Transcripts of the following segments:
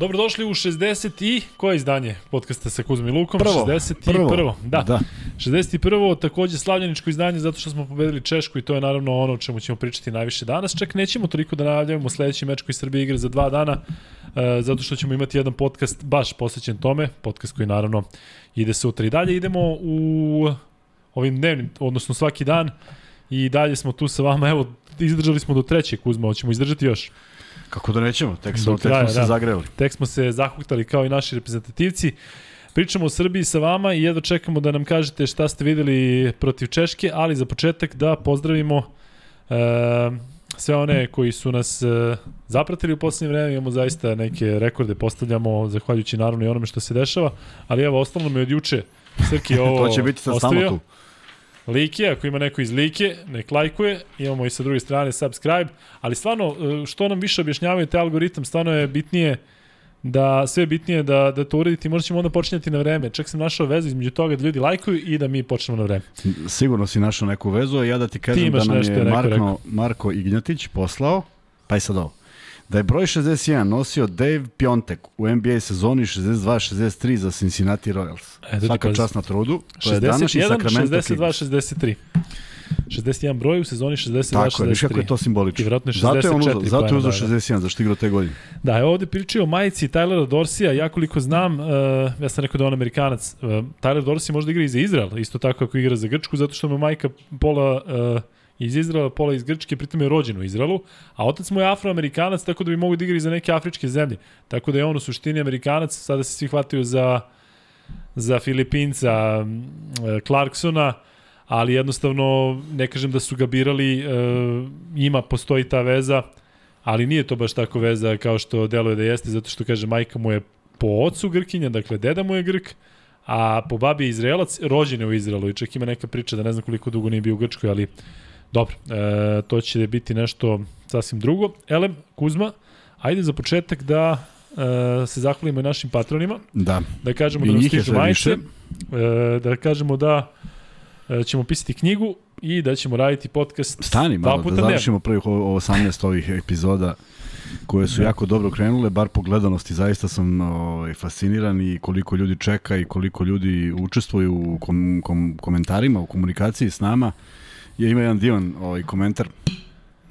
Dobrodošli u 60 i koje izdanje podcasta sa Kuzom i Lukom? Prvo. 61. Prvo. Da. Da. 61. takođe slavljeničko izdanje zato što smo pobedili Češku i to je naravno ono o čemu ćemo pričati najviše danas. Čak nećemo toliko da najavljamo sledeći meč koji Srbija igra za dva dana e, zato što ćemo imati jedan podcast baš posvećen tome, podcast koji naravno ide sutra i dalje. Idemo u ovim dnevnim, odnosno svaki dan i dalje smo tu sa vama. Evo, izdržali smo do trećeg Kuzma, hoćemo izdržati još. Kako da nećemo, tek, smo, tek smo se da. zagreli. Tek smo se zahuktali kao i naši reprezentativci. Pričamo o Srbiji sa vama i jedno čekamo da nam kažete šta ste videli protiv Češke, ali za početak da pozdravimo e, sve one koji su nas e, zapratili u poslednje vreme, imamo zaista neke rekorde, postavljamo zahvaljujući naravno i onome što se dešava, ali evo, ostalo mi od juče Srki je ovo To će biti sad ostavio. tu. Like, ako ima neko iz Like, nek lajkuje, imamo i sa druge strane subscribe, ali stvarno, e, što nam više objašnjavaju te algoritam, stvarno je bitnije da sve je bitnije da, da to uradite i možda ćemo onda počinjati na vreme. Čak sam našao vezu između toga da ljudi lajkuju i da mi počnemo na vreme. Sigurno si našao neku vezu, a ja da ti kažem imaš da nam je rekao, Marko, rekao. Marko Ignjatić poslao, pa je sad ovo. Da je broj 61 nosio Dave Piontek u NBA sezoni 62-63 za Cincinnati Royals. E, da Svaka pazi. čast na trudu. To je današnji 61, Sacramento 62, Kings. 63. 61 broj u sezoni 62, Tako je, viš kako je 63. to I simbolično. vjerojatno je Zato je on uzao, 64 zato je uzao da, da. 61, zašto igrao te godine. Da, evo ovde pričaju o majici Tylera Dorsija, ja koliko znam, uh, ja sam rekao da on Amerikanac, uh, Tyler Dorsey možda igra i za Izrael, isto tako ako igra za Grčku, zato što mu majka pola uh, iz Izraela, pola iz Grčke, pritom je rođen u Izraelu, a otac mu je afroamerikanac, tako da bi mogu da igra i za neke afričke zemlje. Tako da je on u suštini Amerikanac, sada se svi hvataju za, za Filipinca e, Clarksona, ali jednostavno ne kažem da su ga birali, e, ima, postoji ta veza, ali nije to baš tako veza kao što deluje da jeste, zato što kaže majka mu je po ocu Grkinja, dakle deda mu je Grk, a po babi je Izraelac, rođen je u Izraelu i čak ima neka priča da ne znam koliko dugo nije bio u Grčkoj, ali dobro, e, to će biti nešto sasvim drugo. Elem, Kuzma, ajde za početak da e, se zahvalimo i našim patronima, Da. da kažemo I da nam je stižu majice, e, da kažemo da e, ćemo pisati knjigu i da ćemo raditi podcast Stani malo, puta da dnevno. završimo prvih o- 18 ovih epizoda koje su jako dobro krenule, bar po gledanosti zaista sam ovaj, fasciniran i koliko ljudi čeka i koliko ljudi učestvuju u kom, kom, komentarima, u komunikaciji s nama. Ja ima jedan divan ovaj, komentar,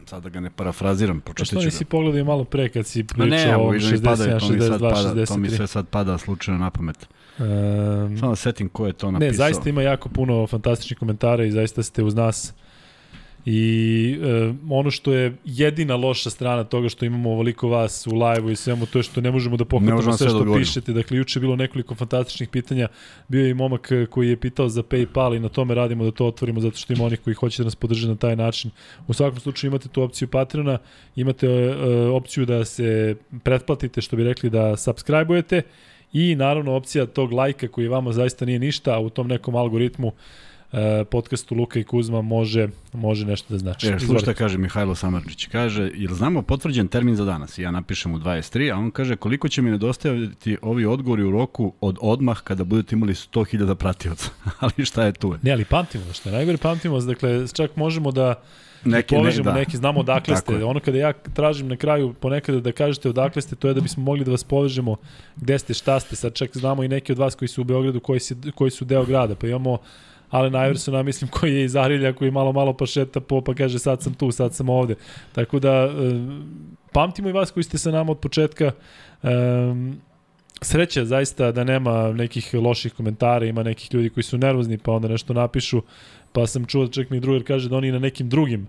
sad da ga ne parafraziram, Pa pročitat što nisi ga. pogledao malo pre kad si pričao ne, o evo, vidiš mi pada, 61, to mi sad 62, pada, to mi 63. sve sad pada slučajno na pamet. Um, Samo da setim ko je to napisao. Ne, zaista ima jako puno fantastičnih komentara i zaista ste uz nas. I e, ono što je jedina loša strana toga što imamo ovoliko vas u live-u i svemu, to je što ne možemo da pohvatamo sve da što odgovorimo. pišete. Dakle, juče je bilo nekoliko fantastičnih pitanja. Bio je i momak e, koji je pitao za Paypal i na tome radimo da to otvorimo zato što ima onih koji hoće da nas podrže na taj način. U svakom slučaju imate tu opciju Patreona, imate e, opciju da se pretplatite, što bi rekli da subscribe-ujete i naravno opcija tog lajka koji vama zaista nije ništa, a u tom nekom algoritmu podcastu Luka i Kuzma može, može nešto da znači. E, slušaj kaže Mihajlo Samarđić. Kaže, jel znamo potvrđen termin za danas? Ja napišem u 23, a on kaže koliko će mi nedostajati ovi odgovori u roku od odmah kada budete imali 100.000 pratioca. Ali šta je tu? Ne, ali pamtimo, što je najgore pamtimo, dakle, čak možemo da Neki, ne, povežemo ne, da. neki, znamo odakle Tako ste. je. Ono kada ja tražim na kraju ponekada da kažete odakle ste, to je da bismo mogli da vas povežemo gde ste, šta ste. Sad čak znamo i neki od vas koji su u Beogradu, koji, si, koji su deo grada. Pa imamo Alen Iversona, mislim, koji je iz Arilja, koji malo, malo pa šeta po, pa kaže sad sam tu, sad sam ovde. Tako da, e, pamtimo i vas koji ste sa nama od početka. Um, sreća zaista da nema nekih loših komentara, ima nekih ljudi koji su nervozni pa onda nešto napišu, pa sam čuo da čak mi drugar kaže da oni na nekim drugim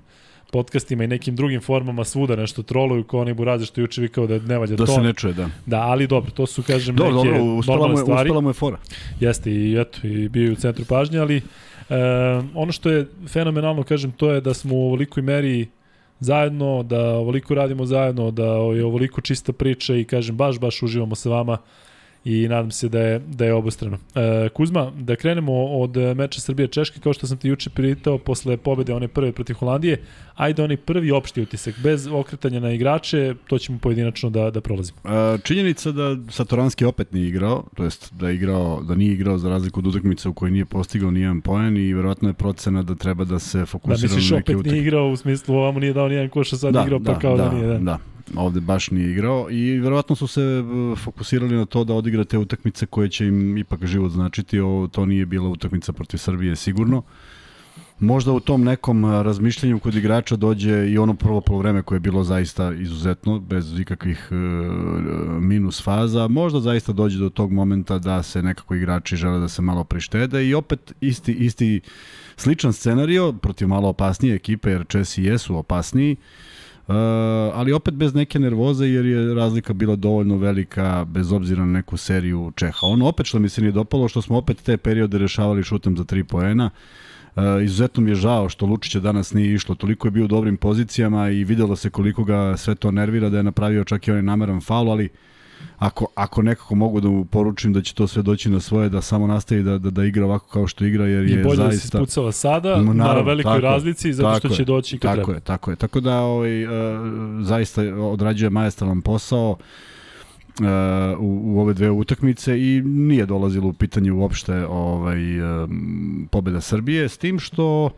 podcastima i nekim drugim formama svuda nešto troluju kao onaj burazer što juče vikao da ne valja Da to. se ne čuje, da. Da, ali dobro, to su kažem Dobro, neke dobro, uspela mu, stvari. uspela mu je fora. Jeste i eto, i bio je u centru pažnje, ali e, ono što je fenomenalno, kažem, to je da smo u ovolikoj meri zajedno, da ovoliko radimo zajedno, da je ovoliko čista priča i kažem, baš, baš uživamo sa vama i nadam se da je, da je obostrano. E, Kuzma, da krenemo od meča Srbije-Češke, kao što sam ti juče pitao posle pobede one prve protiv Holandije, ajde onaj prvi opšti utisak, bez okretanja na igrače, to ćemo pojedinačno da, da prolazimo. E, činjenica da Satoranski opet nije igrao, to jest da je igrao, da nije igrao za razliku od utakmice u kojoj nije postigao nijedan poen i verovatno je procena da treba da se Da fokusira misliš na neke opet utakmice. nije igrao u smislu ovamo nije dao nijedan koš, a sad da, igrao pa da, kao da, da, nije. Da. da. Ovde baš nije igrao i verovatno su se e, fokusirali na to da odigra te utakmice koje će im ipak život značiti, o, to nije bila utakmica protiv Srbije sigurno. Možda u tom nekom razmišljanju kod igrača dođe i ono prvo polovreme koje je bilo zaista izuzetno, bez ikakvih e, minus faza, možda zaista dođe do tog momenta da se nekako igrači žele da se malo prištede i opet isti, isti sličan scenario protiv malo opasnije ekipe, jer Česi jesu opasniji, Uh, ali opet bez neke nervoze jer je razlika bila dovoljno velika bez obzira na neku seriju Čeha. Ono opet što mi se nije dopalo što smo opet te periode rešavali šutem za 3 poena. Uh, izuzetno mi je žao što Lučića danas nije išlo. Toliko je bio u dobrim pozicijama i videlo se koliko ga sve to nervira da je napravio čak i onaj nameran faul, ali uh, ako, ako nekako mogu da mu poručim da će to sve doći na svoje, da samo nastavi da, da, da igra ovako kao što igra, jer I je zaista... I bolje se ispucala sada, naravno, na velikoj tako, razlici, zato što će doći kad tako treba. Je, tako je, tako da ovaj, uh, zaista odrađuje majestralan posao uh, u, u ove dve utakmice i nije dolazilo u pitanje uopšte ovaj, um, pobeda Srbije, s tim što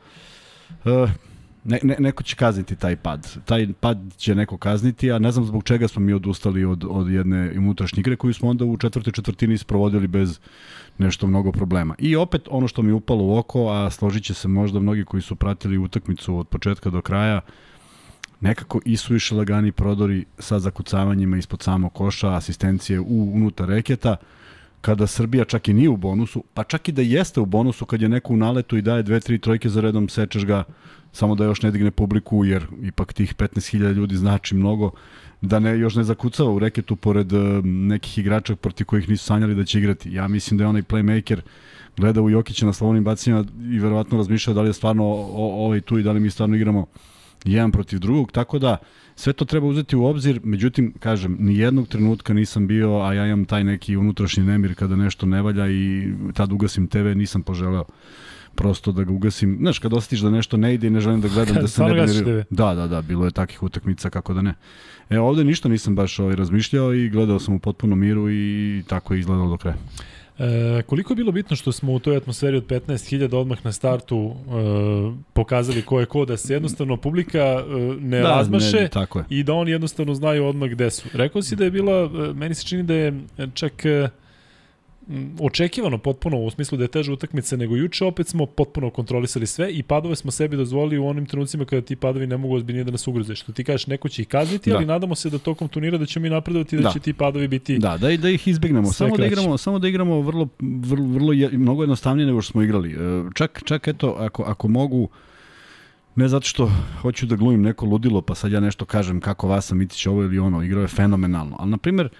uh, Ne, ne, neko će kazniti taj pad. Taj pad će neko kazniti, a ne znam zbog čega smo mi odustali od, od jedne unutrašnje igre koju smo onda u četvrtoj četvrtini sprovodili bez nešto mnogo problema. I opet ono što mi je upalo u oko, a složit će se možda mnogi koji su pratili utakmicu od početka do kraja, nekako i suviše lagani prodori sa zakucavanjima ispod samog koša, asistencije u unutar reketa, kada Srbija čak i nije u bonusu, pa čak i da jeste u bonusu kad je neko u naletu i daje dve, tri trojke za redom, sečeš ga samo da još ne digne publiku, jer ipak tih 15.000 ljudi znači mnogo, da ne još ne zakucava u reketu pored uh, nekih igrača protiv kojih nisu sanjali da će igrati. Ja mislim da je onaj playmaker gleda u Jokića na slobodnim bacima i verovatno razmišlja da li je stvarno ovaj tu i da li mi stvarno igramo jedan protiv drugog, tako da sve to treba uzeti u obzir, međutim, kažem, ni jednog trenutka nisam bio, a ja imam taj neki unutrašnji nemir kada nešto ne valja i tad ugasim TV, nisam poželeo prosto da ga ugasim. Znaš, kad osjetiš da nešto ne ide i ne želim da gledam da se ne bi... Da, da, da, bilo je takih utakmica, kako da ne. E, ovde ništa nisam baš ovaj, razmišljao i gledao sam u potpuno miru i tako je izgledalo do kraja. E, koliko je bilo bitno što smo u toj atmosferi od 15.000 odmah na startu e, pokazali ko je ko, da se jednostavno publika e, ne da, razmaše ne, tako je. i da oni jednostavno znaju odmah gde su. Rekao si da je bila, e, meni se čini da je čak e, očekivano potpuno u smislu da je teža utakmica nego juče, opet smo potpuno kontrolisali sve i padove smo sebi dozvolili u onim trenucima kada ti padovi ne mogu ozbiljnije da nas ugroze. Što ti kažeš, neko će ih kazniti, da. ali nadamo se da tokom turnira da ćemo mi napredovati da, da. će ti padovi biti Da, da, da ih izbegnemo. Samo da igramo, samo da igramo vrlo, vrlo, vrlo je, mnogo jednostavnije nego što smo igrali. E, čak, čak eto, ako, ako mogu, Ne zato što hoću da glumim neko ludilo, pa sad ja nešto kažem kako Vasa Mitić ovo ili ono, igrao je fenomenalno. Ali, na primjer, uh,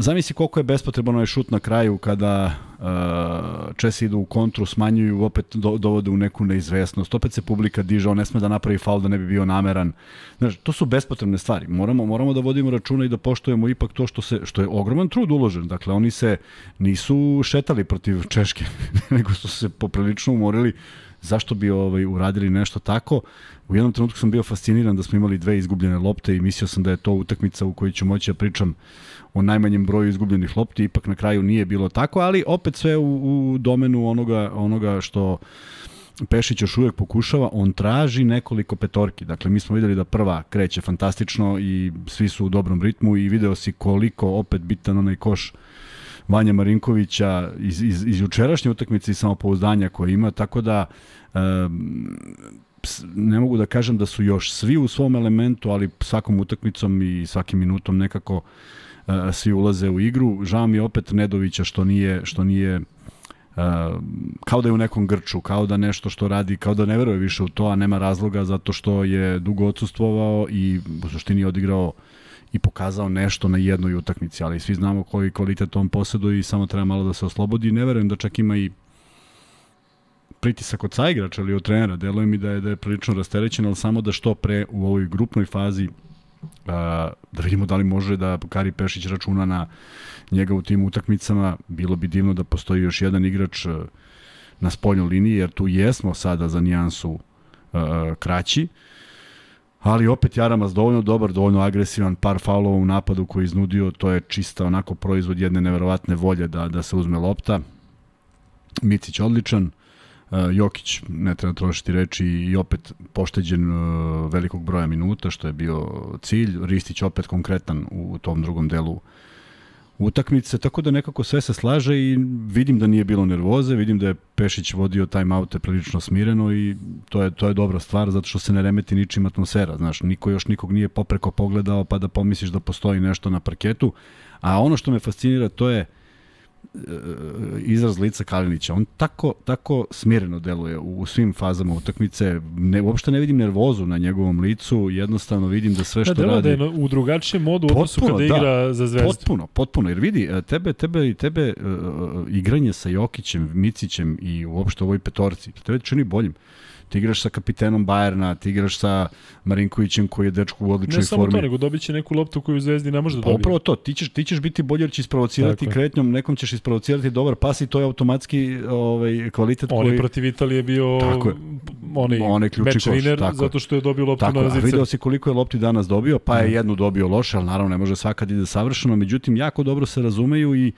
Zamisli koliko je bespotreban ovaj šut na kraju kada uh, Česi idu u kontru, smanjuju, opet do, dovode u neku neizvesnost, opet se publika diže, on ne sme da napravi faul da ne bi bio nameran. Znaš, to su bespotrebne stvari. Moramo, moramo da vodimo računa i da poštujemo ipak to što, se, što je ogroman trud uložen. Dakle, oni se nisu šetali protiv Češke, nego su se poprilično umorili zašto bi ovaj uradili nešto tako. U jednom trenutku sam bio fasciniran da smo imali dve izgubljene lopte i mislio sam da je to utakmica u kojoj ću moći da pričam o najmanjem broju izgubljenih lopti, ipak na kraju nije bilo tako, ali opet sve u, u domenu onoga, onoga što Pešić još uvek pokušava, on traži nekoliko petorki. Dakle, mi smo videli da prva kreće fantastično i svi su u dobrom ritmu i video si koliko opet bitan onaj koš Vanja Marinkovića iz, iz, iz jučerašnje utakmice i samopouzdanja koje ima, tako da um, ne mogu da kažem da su još svi u svom elementu, ali svakom utakmicom i svakim minutom nekako svi ulaze u igru. Žao mi je opet Nedovića što nije, što nije kao da je u nekom grču, kao da nešto što radi, kao da ne veruje više u to, a nema razloga zato što je dugo odsustvovao i u suštini odigrao i pokazao nešto na jednoj utakmici, ali svi znamo koji kvalitet on posjeduje i samo treba malo da se oslobodi. Ne verujem da čak ima i pritisak od saigrača ili od trenera. Deluje mi da je, da je prilično rasterećen, ali samo da što pre u ovoj grupnoj fazi da vidimo da li može da Kari Pešić računa na njega u tim utakmicama. Bilo bi divno da postoji još jedan igrač na spoljnoj liniji, jer tu jesmo sada za nijansu uh, kraći. Ali opet Jaramas dovoljno dobar, dovoljno agresivan, par faulova u napadu koji je iznudio, to je čista onako proizvod jedne neverovatne volje da, da se uzme lopta. Micić odličan, Jokić, ne treba trošiti reči, i opet pošteđen uh, velikog broja minuta, što je bio cilj. Ristić opet konkretan u tom drugom delu utakmice, tako da nekako sve se slaže i vidim da nije bilo nervoze, vidim da je Pešić vodio timeoute prilično smireno i to je, to je dobra stvar zato što se ne remeti ničim atmosfera, znaš, niko još nikog nije popreko pogledao pa da pomisliš da postoji nešto na parketu, a ono što me fascinira to je E, izraz lica Kalinića. On tako, tako smireno deluje u, svim fazama utakmice. Ne, uopšte ne vidim nervozu na njegovom licu, jednostavno vidim da sve da, što da, radi... Da je u drugačijem modu odnosu kada da, igra za zvezdu. Potpuno, potpuno. Jer vidi, e, tebe, tebe i tebe uh, igranje sa Jokićem, Micićem i uopšte ovoj petorci, tebe čini boljim. Ti igraš sa kapitenom Bajerna, ti igraš sa Marinkovićem koji je dečko u odličnoj formi. Ne samo formi. to, nego dobit će neku loptu koju Zvezdi ne može da dobije. Pa upravo to, ti ćeš, ti ćeš biti bolji jer će isprovocirati Tako kretnjom, nekom ćeš isprovocirati dobar pas i to je automatski ovaj, kvalitet On koji... On protiv Italije bio Tako je. onaj winner tako. zato što je dobio loptu tako, na zicer. video si koliko je lopti danas dobio, pa je mm. jednu dobio loše, ali naravno ne može svakad ide savršeno, međutim jako dobro se razumeju i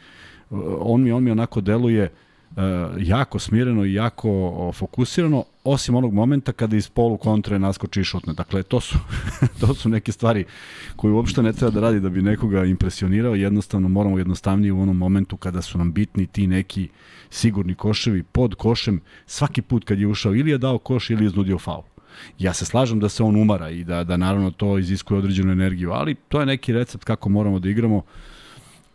uh, on mi on mi onako deluje E, jako smireno i jako fokusirano, osim onog momenta kada iz polu kontre naskoči i šutne. Dakle, to su, to su neke stvari koje uopšte ne treba da radi da bi nekoga impresionirao, jednostavno moramo jednostavnije u onom momentu kada su nam bitni ti neki sigurni koševi pod košem, svaki put kad je ušao ili je dao koš ili je iznudio faul. Ja se slažem da se on umara i da, da naravno to iziskuje određenu energiju, ali to je neki recept kako moramo da igramo. Uh,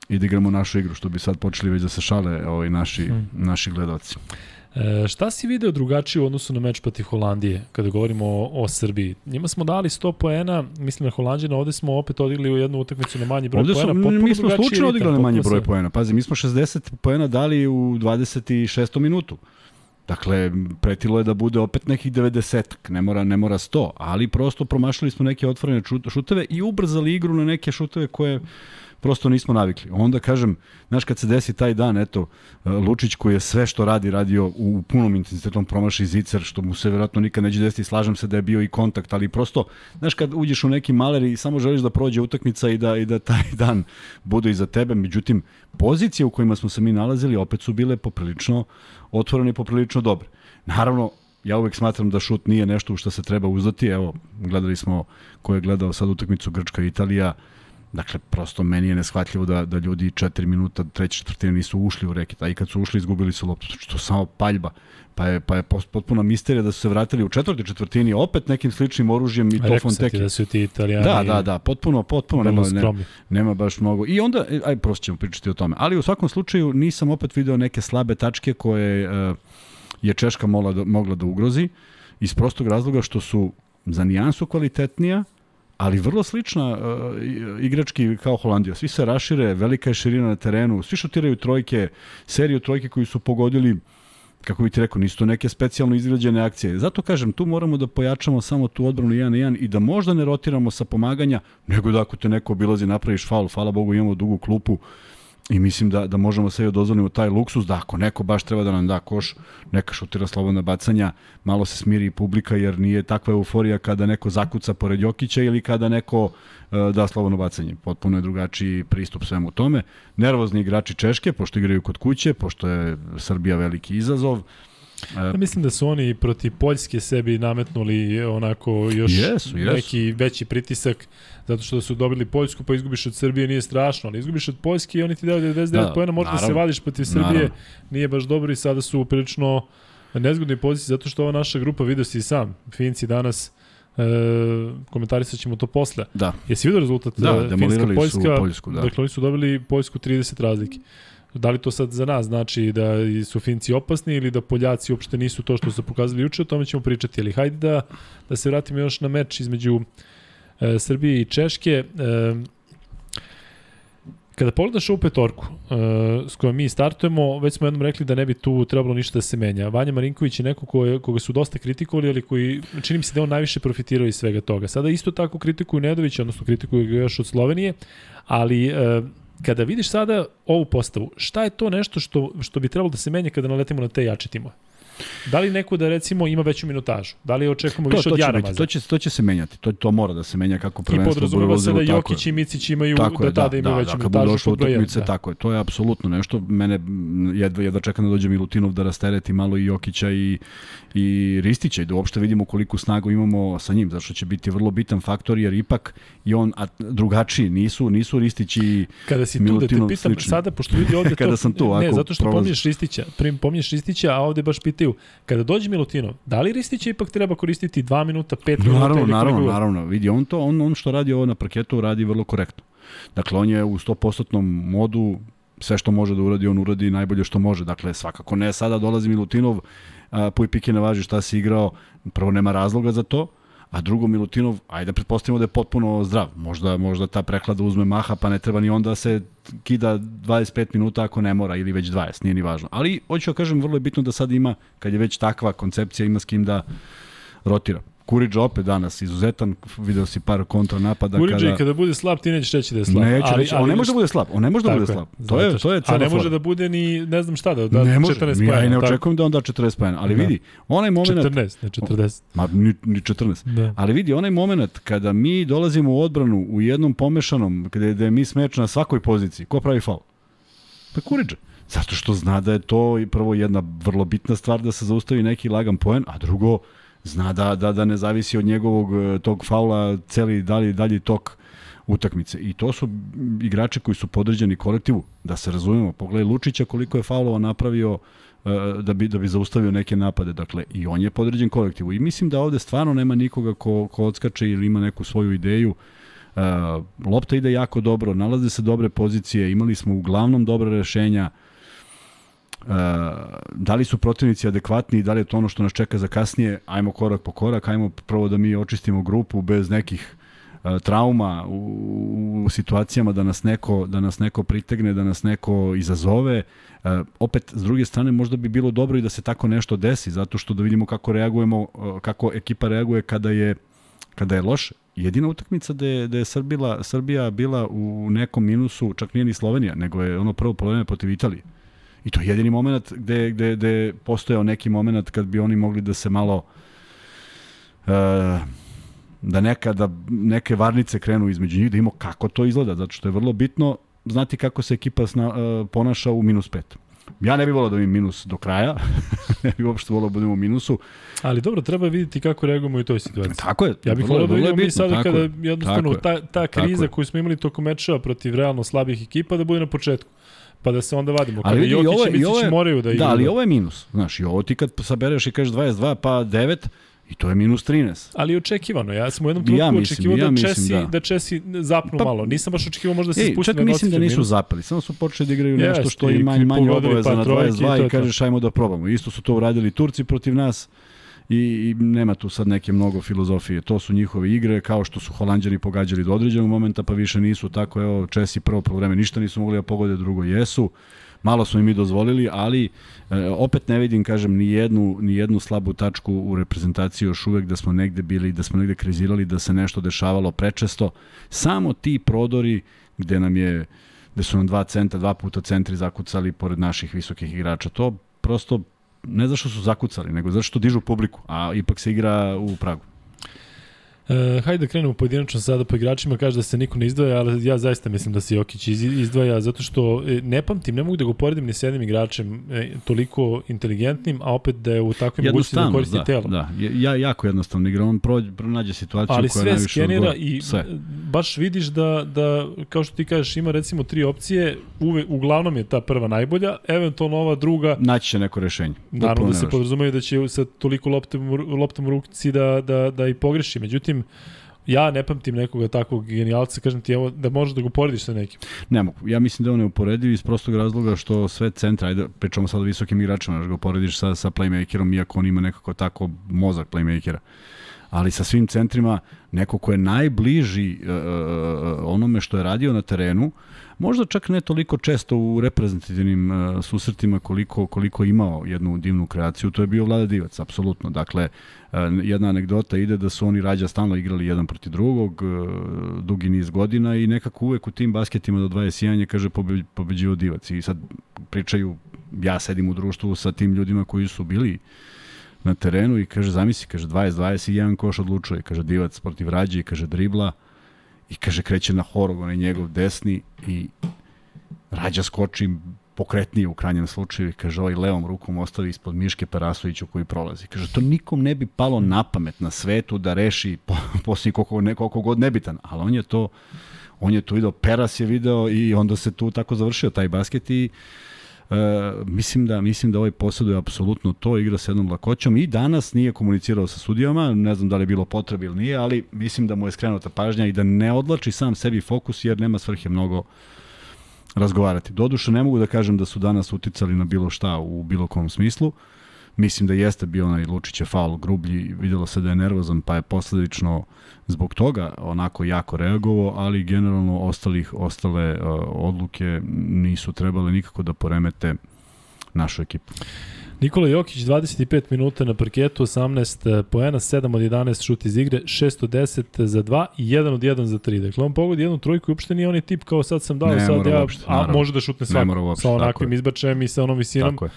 i da igramo našu igru, što bi sad počeli već da se šale ovaj, naši, hmm. naši gledalci. E, šta si video drugačije u odnosu na meč protiv Holandije, kada govorimo o, o Srbiji? Njima smo dali 100 poena, mislim na Holandjana, ovde smo opet odigli u jednu utakmicu na manji broj ovde su, poena. Mi smo slučajno odigrali na manji broj poena. Pazi, mi smo 60 poena dali u 26. minutu. Dakle, pretilo je da bude opet nekih 90 ne mora, ne mora 100, ali prosto promašili smo neke otvorene šuteve i ubrzali igru na neke šuteve koje prosto nismo navikli. Onda kažem, znaš kad se desi taj dan, eto, e, Lučić koji je sve što radi radio u punom intenzitetom promaši zicer, što mu se verovatno nikad neće desiti, slažem se da je bio i kontakt, ali prosto, znaš kad uđeš u neki maler i samo želiš da prođe utakmica i da, i da taj dan bude iza tebe, međutim, pozicije u kojima smo se mi nalazili opet su bile poprilično otvorene i poprilično dobre. Naravno, ja uvek smatram da šut nije nešto u što se treba uzdati. Evo, gledali smo ko je gledao sad utakmicu Grčka i Italija, Dakle, prosto meni je neshvatljivo da, da ljudi 4 minuta, treće četvrtine nisu ušli u reket, a i kad su ušli izgubili su loptu. Znači, to samo paljba. Pa je, pa je potpuna misterija da su se vratili u četvrtoj četvrtini opet nekim sličnim oružjem i to Fonteki. da su ti italijani. Da, da, da, potpuno, potpuno nema, nema, nema baš mnogo. I onda, e, aj, prosto ćemo pričati o tome. Ali u svakom slučaju nisam opet video neke slabe tačke koje uh, je Češka mogla da, mogla da ugrozi iz prostog razloga što su za nijansu kvalitetnija, ali vrlo slična uh, igrački kao Holandija. Svi se rašire, velika je širina na terenu, svi šutiraju trojke, seriju trojke koji su pogodili kako bi ti rekao, nisu to neke specijalno izgrađene akcije. Zato kažem, tu moramo da pojačamo samo tu odbranu 1 na 1 i da možda ne rotiramo sa pomaganja, nego da ako te neko obilazi napraviš faul, hvala Bogu imamo dugu klupu, uh, I mislim da, da možemo sve dozvolimo taj luksus, da ako neko baš treba da nam da koš, neka šutira slobodna bacanja, malo se smiri publika, jer nije takva euforija kada neko zakuca pored Jokića ili kada neko uh, da slobodno bacanje. Potpuno je drugačiji pristup svemu tome. Nervozni igrači Češke, pošto igraju kod kuće, pošto je Srbija veliki izazov, Ja mislim da su oni protiv Poljske sebi nametnuli onako još jesu, jesu. neki veći pritisak zato što su dobili Poljsku pa izgubiš od Srbije nije strašno, ali izgubiš od Poljske i oni ti daju 99 da, pojena, možda naravno, se vadiš protiv Srbije, naravno. nije baš dobro i sada su prilično nezgodnoj poziciji zato što ova naša grupa vidio si i sam, Finci danas e, komentarisat ćemo to posle. Da. Jesi vidio rezultat da, e, Finska Poljska? Su Poljsku, da. Dakle, oni su dobili Poljsku 30 razlike. Da li to sad za nas znači da su Finci opasni ili da Poljaci uopšte nisu to što su pokazali juče, o tome ćemo pričati. Ali hajde da, da se vratimo još na meč između e, Srbije i Češke. E, kada pogledaš ovu petorku e, s kojom mi startujemo, već smo jednom rekli da ne bi tu trebalo ništa da se menja. Vanja Marinković je neko ko koga su dosta kritikovali, ali koji čini mi se da on najviše profitirao iz svega toga. Sada isto tako kritikuju Nedovića, odnosno kritikuju ga još od Slovenije, ali e, kada vidiš sada ovu postavu, šta je to nešto što, što bi trebalo da se menja kada naletimo na te jače timove? Da li neko da recimo ima veću minutažu? Da li očekujemo To, više to, od Jaramaza? biti, to, će, to će se menjati, to, to mora da se menja kako I prvenstvo bude podrazumeva se da Jokić i Micić imaju Tako da je, tada da, imaju da, veću da, minutažu. došlo jedan, utakmice, da. tako je, to je apsolutno nešto, mene jedva, jedva čeka da dođe Milutinov da rastereti malo i Jokića i, i Ristića i da uopšte vidimo koliko snagu imamo sa njim, zašto će biti vrlo bitan faktor, jer ipak i on a, drugačiji, nisu, nisu Ristić i Kada si tu da te Milutinov pitam, slični. sada, pošto vidi ovde to... Kada sam tu, Ne, zato što pominješ Ristića, prim, pominješ Ristića, a ovde baš pitaju, kada dođe Milutinov, da li Ristića ipak treba koristiti 2 minuta, 5 minuta Naravno, naravno, god? naravno. Vidi, on to, on, on što radi ovo na parketu radi vrlo korektno. Dakle, on je u 100% modu, sve što može da uradi, on uradi najbolje što može. Dakle, svakako ne sada dolazi Milutinov, a, puj pike ne važi šta si igrao, prvo nema razloga za to, a drugo Milutinov, ajde da pretpostavimo da je potpuno zdrav. Možda, možda ta preklada uzme maha, pa ne treba ni onda da se kida 25 minuta ako ne mora, ili već 20, nije ni važno. Ali, hoću da kažem, vrlo je bitno da sad ima, kad je već takva koncepcija, ima s kim da rotira. Kuriđa opet danas izuzetan, video si par kontra napada Kuriđa kada... i kada bude slab, ti nećeš reći da je slab. Neću reći, on ne može da bude slab, on ne može da bude slab. To je, to je A cela ne može da bude ni, ne znam šta, da da ne može, 14 ja i pojena. ne očekujem da on da 40 pojena, ali Da. vidi, onaj moment, 14, ne 40. ma ni, ni 14, Da. ali vidi, onaj moment kada mi dolazimo u odbranu u jednom pomešanom, gde, gde je mi smeč na svakoj poziciji, ko pravi faul? Pa Kuriđa. Zato što zna da je to prvo jedna vrlo bitna stvar da se zaustavi neki lagan poen, a drugo zna da, da, da ne zavisi od njegovog e, tog faula celi dalji, dalji tok utakmice. I to su igrači koji su podređeni kolektivu, da se razumemo. Pogledaj Lučića koliko je faulova napravio e, da bi, da bi zaustavio neke napade. Dakle, i on je podređen kolektivu. I mislim da ovde stvarno nema nikoga ko, ko odskače ili ima neku svoju ideju. Uh, lopta ide jako dobro, nalaze se dobre pozicije, imali smo uglavnom dobre rešenja. Da li su protivnici adekvatni i da li je to ono što nas čeka za kasnije, ajmo korak po korak, ajmo prvo da mi očistimo grupu bez nekih trauma u, u situacijama da nas neko da nas neko pritegne, da nas neko izazove. Uh, opet s druge strane možda bi bilo dobro i da se tako nešto desi zato što da vidimo kako reagujemo, kako ekipa reaguje kada je kada je loše. Jedina utakmica da je, da je Srbila, Srbija bila u nekom minusu, čak nije ni Slovenija, nego je ono prvo polovine protiv Italije. I to je jedini moment gde, gde, gde je postojao neki moment kad bi oni mogli da se malo uh, da neka, da neke varnice krenu između njih, da imamo kako to izgleda, zato što je vrlo bitno znati kako se ekipa sna, uh, ponaša u minus pet. Ja ne bih volao da imam minus do kraja, ne bih uopšte volao da budem u minusu. Ali dobro, treba vidjeti kako reagujemo u toj situaciji. Tako je. Ja bih volao da vidimo mi sada kada je, jednostavno je, ta, ta kriza koju smo imali tokom mečeva protiv realno slabih ekipa da bude na početku. Pa da se onda vadimo. Kada Ali vidi, i Jokić ovo, i je- i Micić ovo je, moraju da igraju. Da, ali ovo je minus. Znaš, i ovo ti kad sabereš i kažeš 22 pa 9, i to je minus 13. Ali je očekivano. Ja sam u jednom Ja trenutku mislim, očekivao ja da, mislim, Česi, da. da. Česi zapnu Pa- malo. Nisam baš očekivao možda se Ej, spusti čak na mislim da nisu minus. zapali, samo su počeli da igraju Jeste, nešto što i je manje, manje obaveza par na trojki i to 22 je i to. kažeš ajmo da probamo. Isto su to uradili Turci protiv nas i, i nema tu sad neke mnogo filozofije. To su njihove igre, kao što su Holandjani pogađali do određenog momenta, pa više nisu tako. Evo, Česi prvo po vreme ništa nisu mogli da pogode, drugo jesu. Malo smo im i dozvolili, ali e, opet ne vidim, kažem, ni jednu, ni jednu slabu tačku u reprezentaciji još uvek da smo negde bili, da smo negde krizirali, da se nešto dešavalo prečesto. Samo ti prodori gde nam je gde su nam dva centra, dva puta centri zakucali pored naših visokih igrača. To prosto ne zašto su zakucali, nego zato što dižu publiku, a ipak se igra u Pragu. E, hajde da krenemo pojedinačno sada po igračima, kaže da se niko ne izdvaja, ali ja zaista mislim da se Jokić iz- izdvaja, zato što e, ne pamtim, ne mogu da ga poredim ni s jednim igračem e, toliko inteligentnim, a opet da je u takvim mogućnosti da koristi da, telo. da, ja, jako jednostavno igra, on prođe, pronađe situaciju ali koja sve najviše skenira odgovara. i sve. baš vidiš da, da, kao što ti kažeš, ima recimo tri opcije, uve, uglavnom je ta prva najbolja, eventualno ova druga, Naći će neko rešenje. naravno da se podrazumaju da će sa toliko loptom, loptom u ruci da, da, da i pogreši. Međutim, ja ne pamtim nekoga takvog genijalca, kažem ti, evo, da možeš da ga porediš sa nekim. Ne mogu. Ja mislim da je on neuporediv iz prostog razloga što sve centra, ajde, pričamo sad o visokim igračima, da ga uporediš sa, sa playmakerom, iako on ima nekako tako mozak playmakera. Ali sa svim centrima, neko ko je najbliži uh, onome što je radio na terenu, možda čak ne toliko često u reprezentativnim uh, susretima koliko, koliko imao jednu divnu kreaciju, to je bio Vlada Divac, apsolutno. Dakle, uh, jedna anegdota ide da su oni rađa stalno igrali jedan protiv drugog, uh, dugi niz godina i nekako uvek u tim basketima do 21 je, kaže, pobe, pobeđivo Divac. I sad pričaju ja sedim u društvu sa tim ljudima koji su bili na terenu i kaže, zamisli, kaže, 20-20 i jedan koš odlučuje, kaže, divac protiv rađe i kaže, dribla i kaže, kreće na horog, on je njegov desni i rađa skoči pokretnije u krajnjem slučaju i kaže ovaj levom rukom ostavi ispod Miške Perasoviću koji prolazi. Kaže, to nikom ne bi palo na pamet na svetu da reši po, poslije koliko, ne, koliko god nebitan, ali on je to on je tu video, Peras je video i onda se tu tako završio taj basket i Uh, mislim da mislim da ovaj posjeduje apsolutno to, igra sa jednom lakoćom i danas nije komunicirao sa sudijama, ne znam da li je bilo potrebe ili nije, ali mislim da mu je skrenuta pažnja i da ne odlači sam sebi fokus jer nema svrhe mnogo razgovarati. Doduše ne mogu da kažem da su danas uticali na bilo šta u bilo kom smislu. Mislim da jeste bio onaj Lučiće faul grublji, videlo se da je nervozan, pa je posledično zbog toga onako jako reagovao, ali generalno ostalih ostale uh, odluke nisu trebale nikako da poremete našu ekipu. Nikola Jokić 25 minuta na parketu, 18 poena, 7 od 11 šut iz igre, 610 za 2 i 1 od 1 za 3. Dakle, on pogodi jednu trojku i uopšte nije onaj tip kao sad sam dao, ne, sad ja, uopšte, a može da šutne svako uopšte, sa onakvim izbačajem i sa onom visinom. Tako je.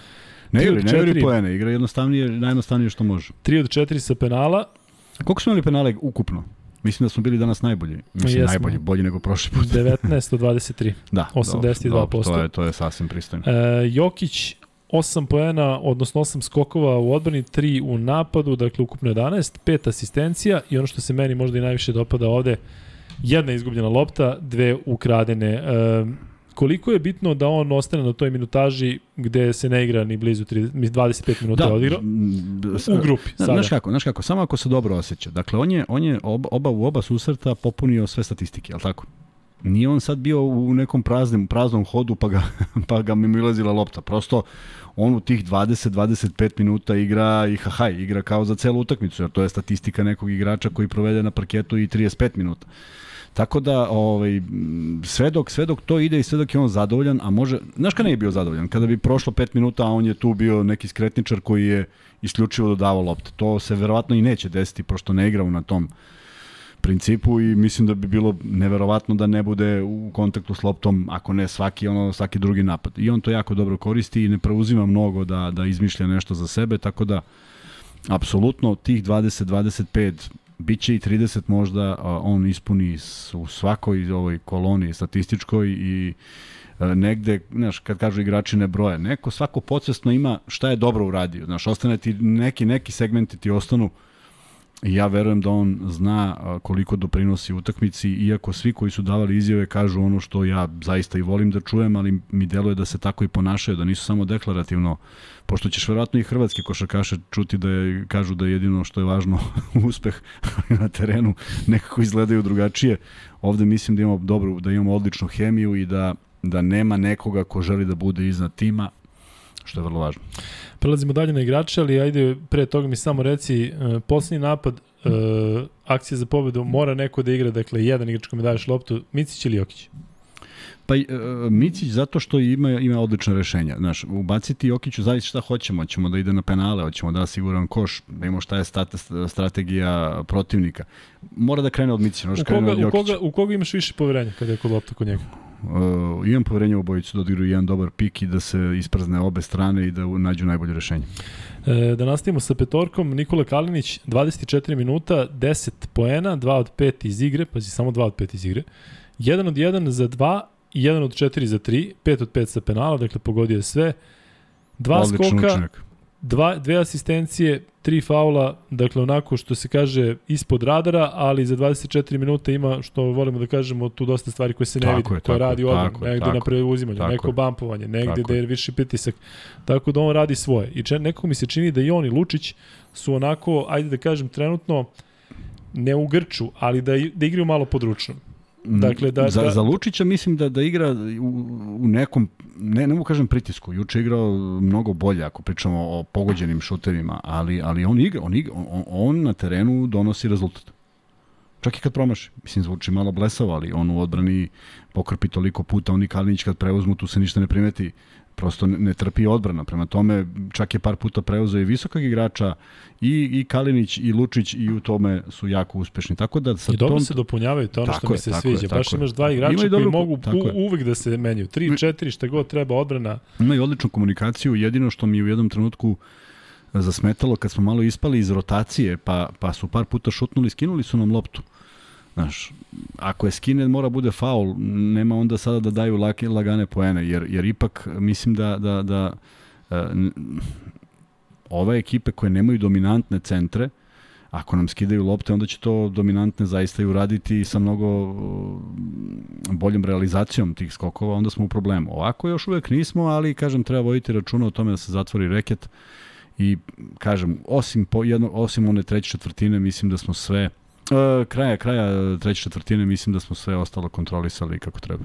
Ne igri, ne igri poene, igra jednostavnije, najjednostavnije što može. 3 od 4 sa penala. Koliko smo imali penale ukupno? Mislim da smo bili danas najbolji. Mislim Jesmo. najbolji, bolji nego prošli put. 19 od 23. da, 82%. Dobro, to je to je sasvim pristojno. E, Jokić 8 poena, odnosno 8 skokova u odbrani, 3 u napadu, dakle ukupno 11, 5 asistencija i ono što se meni možda i najviše dopada ovde, jedna izgubljena lopta, dve ukradene. E, koliko je bitno da on ostane na toj minutaži gde se ne igra ni blizu 30, 25 minuta da, odigra u grupi sada. Znaš kako, znaš kako, samo ako se dobro osjeća. Dakle, on je, on je oba, oba u oba susreta popunio sve statistike, al tako? Nije on sad bio u nekom praznim, praznom hodu pa ga, pa ga mi ilazila lopta. Prosto on u tih 20-25 minuta igra i hahaj, igra kao za celu utakmicu, jer to je statistika nekog igrača koji provede na parketu i 35 minuta. Tako da, ovaj, sve, dok, sve dok to ide i sve dok je on zadovoljan, a može, znaš kada ne je bio zadovoljan? Kada bi prošlo 5 minuta, a on je tu bio neki skretničar koji je isključivo dodavao lopte. To se verovatno i neće desiti, pošto ne igrao na tom principu i mislim da bi bilo neverovatno da ne bude u kontaktu s loptom, ako ne svaki, ono, svaki drugi napad. I on to jako dobro koristi i ne preuzima mnogo da, da izmišlja nešto za sebe, tako da apsolutno tih 20-25 biće i 30 možda on ispuni u svakoj ovoj koloni statističkoj i negde, znaš, kad kažu igrači ne broje, neko svako podsvesno ima šta je dobro uradio, znaš, ostane ti neki, neki segmenti ti ostanu uh, I ja verujem da on zna koliko doprinosi utakmici, iako svi koji su davali izjave kažu ono što ja zaista i volim da čujem, ali mi deluje da se tako i ponašaju, da nisu samo deklarativno, pošto ćeš verovatno i hrvatski košarkaše čuti da je, kažu da je jedino što je važno uspeh na terenu, nekako izgledaju drugačije. Ovde mislim da imamo dobru, da imamo odličnu hemiju i da, da nema nekoga ko želi da bude iznad tima, što je vrlo važno. Prelazimo dalje na igrače, ali ajde pre toga mi samo reci, uh, poslednji napad, uh, akcija za pobedu, mora neko da igra, dakle, jedan igrač kome daješ loptu, Micić ili Jokić? Pa uh, Micić zato što ima ima odlična rešenja. Znaš, ubaciti Jokiću zavisi šta hoćemo, hoćemo da ide na penale, hoćemo da siguran koš, da imamo šta je stat, strategija protivnika. Mora da krene od Micića, može krene od Jokića. U koga, u koga imaš više poverenja kada je kod lopta kod njega? Uh, imam poverenje u obojicu da odigraju jedan dobar pik i da se isprazne obe strane i da nađu najbolje rešenje. E, da nastavimo sa petorkom, Nikola Kalinić, 24 minuta, 10 poena, 2 od 5 iz igre, pazi, samo 2 od 5 iz igre, 1 od 1 za 2 i 1 od 4 za 3, 5 od 5 sa penala, dakle pogodio je sve. Dva Odličan skoka, učinak dva, dve asistencije, tri faula, dakle onako što se kaže ispod radara, ali za 24 minuta ima, što volimo da kažemo, tu dosta stvari koje se ne vidi, koje radi odmah, negde tako, na preuzimanju, neko bampovanje, negde da je viši pritisak, tako da on radi svoje. I če, nekako mi se čini da i on i Lučić su onako, ajde da kažem, trenutno ne u grču, ali da, da igraju malo područno. Dakle, da, za, da... za Lučića mislim da da igra u, u nekom, ne, ne mogu kažem pritisku, juče igrao mnogo bolje ako pričamo o pogođenim šuterima, ali, ali on igra, on, igra, on, on na terenu donosi rezultat. Čak i kad promaši. Mislim, zvuči malo blesavo, ali on u odbrani pokrpi toliko puta, oni Kalinić kad preuzmu, tu se ništa ne primeti prosto ne, ne trpi odbrana. Prema tome, čak je par puta preuzeo i visokog igrača, i, i Kalinić i Lučić i u tome su jako uspešni. Tako da sa I dobro tom... se dopunjavaju, to ono što Tako mi je, se tako sviđa. je, Baš imaš dva igrača Imaju koji dobru- mogu u, uvek da se menjaju. 3, 4, šta god treba odbrana. Imaju odličnu komunikaciju, jedino što mi u jednom trenutku zasmetalo kad smo malo ispali iz rotacije, pa, pa su par puta šutnuli, skinuli su nam loptu. Znaš, ako je skine mora bude faul, nema onda sada da daju lake, lagane poene, jer, jer ipak mislim da, da, da n- ove ekipe koje nemaju dominantne centre, ako nam skidaju lopte, onda će to dominantne zaista i uraditi sa mnogo uh, boljom realizacijom tih skokova, onda smo u problemu. Ovako još uvek nismo, ali kažem treba voditi računa o tome da se zatvori reket i kažem osim po jedno osim one treće četvrtine mislim da smo sve Uh, kraja kraja treće četvrtine mislim da smo sve ostalo kontrolisali kako treba.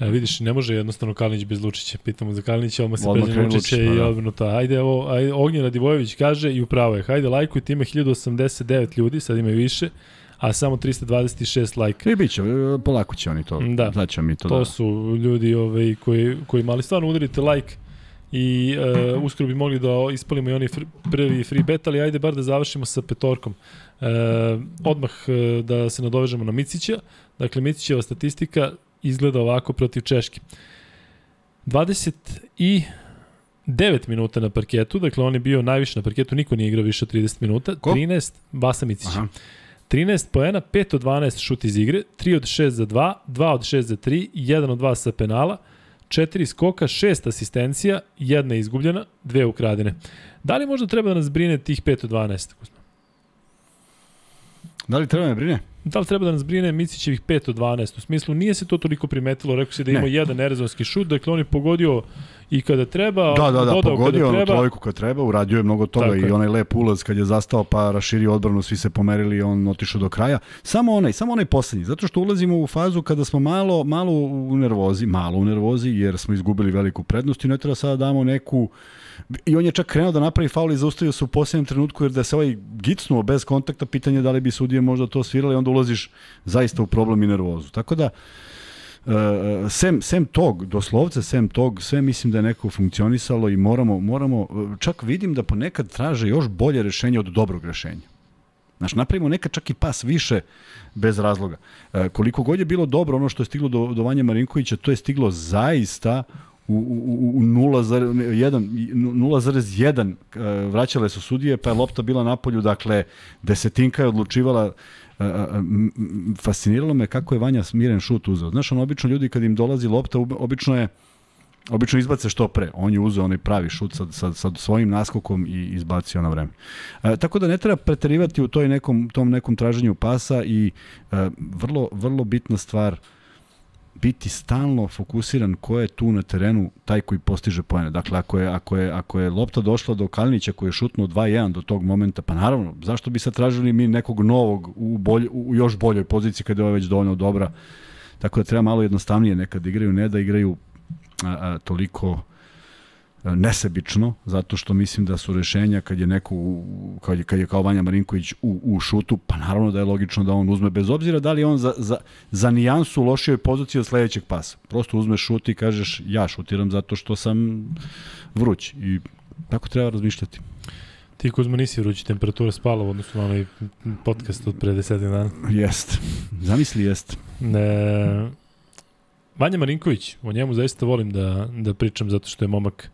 E, vidiš, ne može jednostavno Kalinić bez Lučića. Pitamo za Kalinića, odmah se pređe Lučića Lučić, i da. odbrnuta. Ajde, evo, ajde, Ognjen Radivojević kaže i upravo je. Hajde, lajkujte, ima 1089 ljudi, sad ima više, a samo 326 lajka. I bit će, e, polako će oni to. Da. Ćemo mi to, To da. su ljudi ovaj, koji, koji mali stvarno udarite like i uh, uskoro bi mogli da ispalimo i oni fr, prvi free bet, ali ajde bar da završimo sa petorkom. Uh, odmah uh, da se nadovežemo na Micića. Dakle, Micićeva statistika izgleda ovako protiv Češke. 20 i 9 minuta na parketu, dakle on je bio najviše na parketu, niko nije igrao više od 30 minuta. Ko? 13, Vasa Micić. Aha. 13 poena, 5 od 12 šut iz igre, 3 od 6 za 2, 2 od 6 za 3, 1 od 2 sa penala, 4 skoka, 6 asistencija, jedna izgubljena, dve ukradene. Da li možda treba da nas brine tih 5 od 12? Da li treba me brine? Da li treba da nas brine Micićevih 5 od 12? U smislu, nije se to toliko primetilo, rekao si da Ne. ima jedan nerezonski šut, dakle on je pogodio i kada treba, Da, da, da, dodao pogodio kada treba. trojku kad treba, uradio je mnogo toga Tako i je. onaj lep ulaz kad je zastao pa raširio odbranu, svi se pomerili i on otišao do kraja. Samo onaj, samo onaj poslednji, zato što ulazimo u fazu kada smo malo, malo u nervozi, malo u nervozi jer smo izgubili veliku prednost i ne treba sada da damo neku I on je čak krenuo da napravi faul i zaustavio se u posljednjem trenutku jer da se ovaj gicnuo bez kontakta, pitanje je da li bi sudije možda to svirali, onda ulaziš zaista u problem i nervozu. Tako da, Uh, sem, sem tog, doslovce sem tog, sve mislim da je neko funkcionisalo i moramo, moramo, čak vidim da ponekad traže još bolje rešenje od dobrog rešenja. Znaš, napravimo nekad čak i pas više bez razloga. E, koliko god je bilo dobro ono što je stiglo do, do Vanja Marinkovića, to je stiglo zaista u, u, u 0,1 e, vraćale su sudije, pa je lopta bila na polju, dakle, desetinka je odlučivala fasciniralo me kako je Vanja smiren šut uzeo. Znaš, on obično ljudi kad im dolazi lopta, obično je Obično izbace što pre. On je uzeo onaj pravi šut sa, sa, sa svojim naskokom i izbacio na vreme. E, tako da ne treba preterivati u toj nekom, tom nekom traženju pasa i e, vrlo, vrlo bitna stvar biti stalno fokusiran ko je tu na terenu taj koji postiže poene. Dakle, ako je, ako je, ako je lopta došla do Kalinića koji je šutnuo 2-1 do tog momenta, pa naravno, zašto bi sad tražili mi nekog novog u, bolj, u još boljoj poziciji kada je ova već dovoljno dobra. Tako da treba malo jednostavnije nekad da igraju, ne da igraju a, a, toliko nesebično, zato što mislim da su rešenja kad je neko, u- kad je, kad je kao Vanja Marinković u, u šutu, pa naravno da je logično da on uzme, bez obzira da li je on za, za, za nijansu u lošijoj poziciji od sledećeg pasa. Prosto uzmeš šut i kažeš ja šutiram zato što sam vruć i tako treba razmišljati. Ti Kuzma nisi vrući temperatura spala u odnosu na onaj podcast od pre 10 dana. Jest. Zamisli jest. E, Vanja Marinković, o njemu zaista volim da, da pričam zato što je momak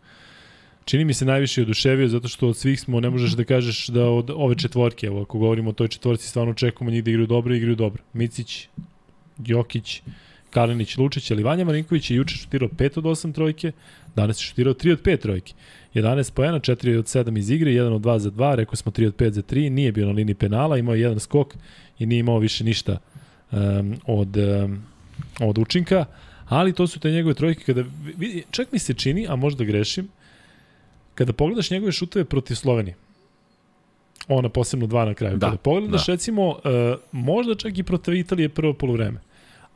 čini mi se najviše oduševio zato što od svih smo, ne možeš da kažeš da od ove četvorke, evo ako govorimo o toj četvorci, stvarno očekujemo njih da igraju dobro, igraju dobro. Micić, Jokić, Kalinić, Lučić, ali Vanja Marinković je juče šutirao 5 od 8 trojke, danas je šutirao 3 od 5 trojke. 11 pojena, 4 od 7 iz igre, 1 od 2 za 2, rekao smo 3 od 5 za 3, nije bio na liniji penala, imao je jedan skok i nije imao više ništa um, od, um, od učinka, ali to su te njegove trojke kada, čak mi se čini, a možda grešim, kada pogledaš njegove šutove protiv Slovenije, ona posebno dva na kraju, Da, kada pogledaš da. recimo, uh, možda čak i protiv Italije prvo polovreme,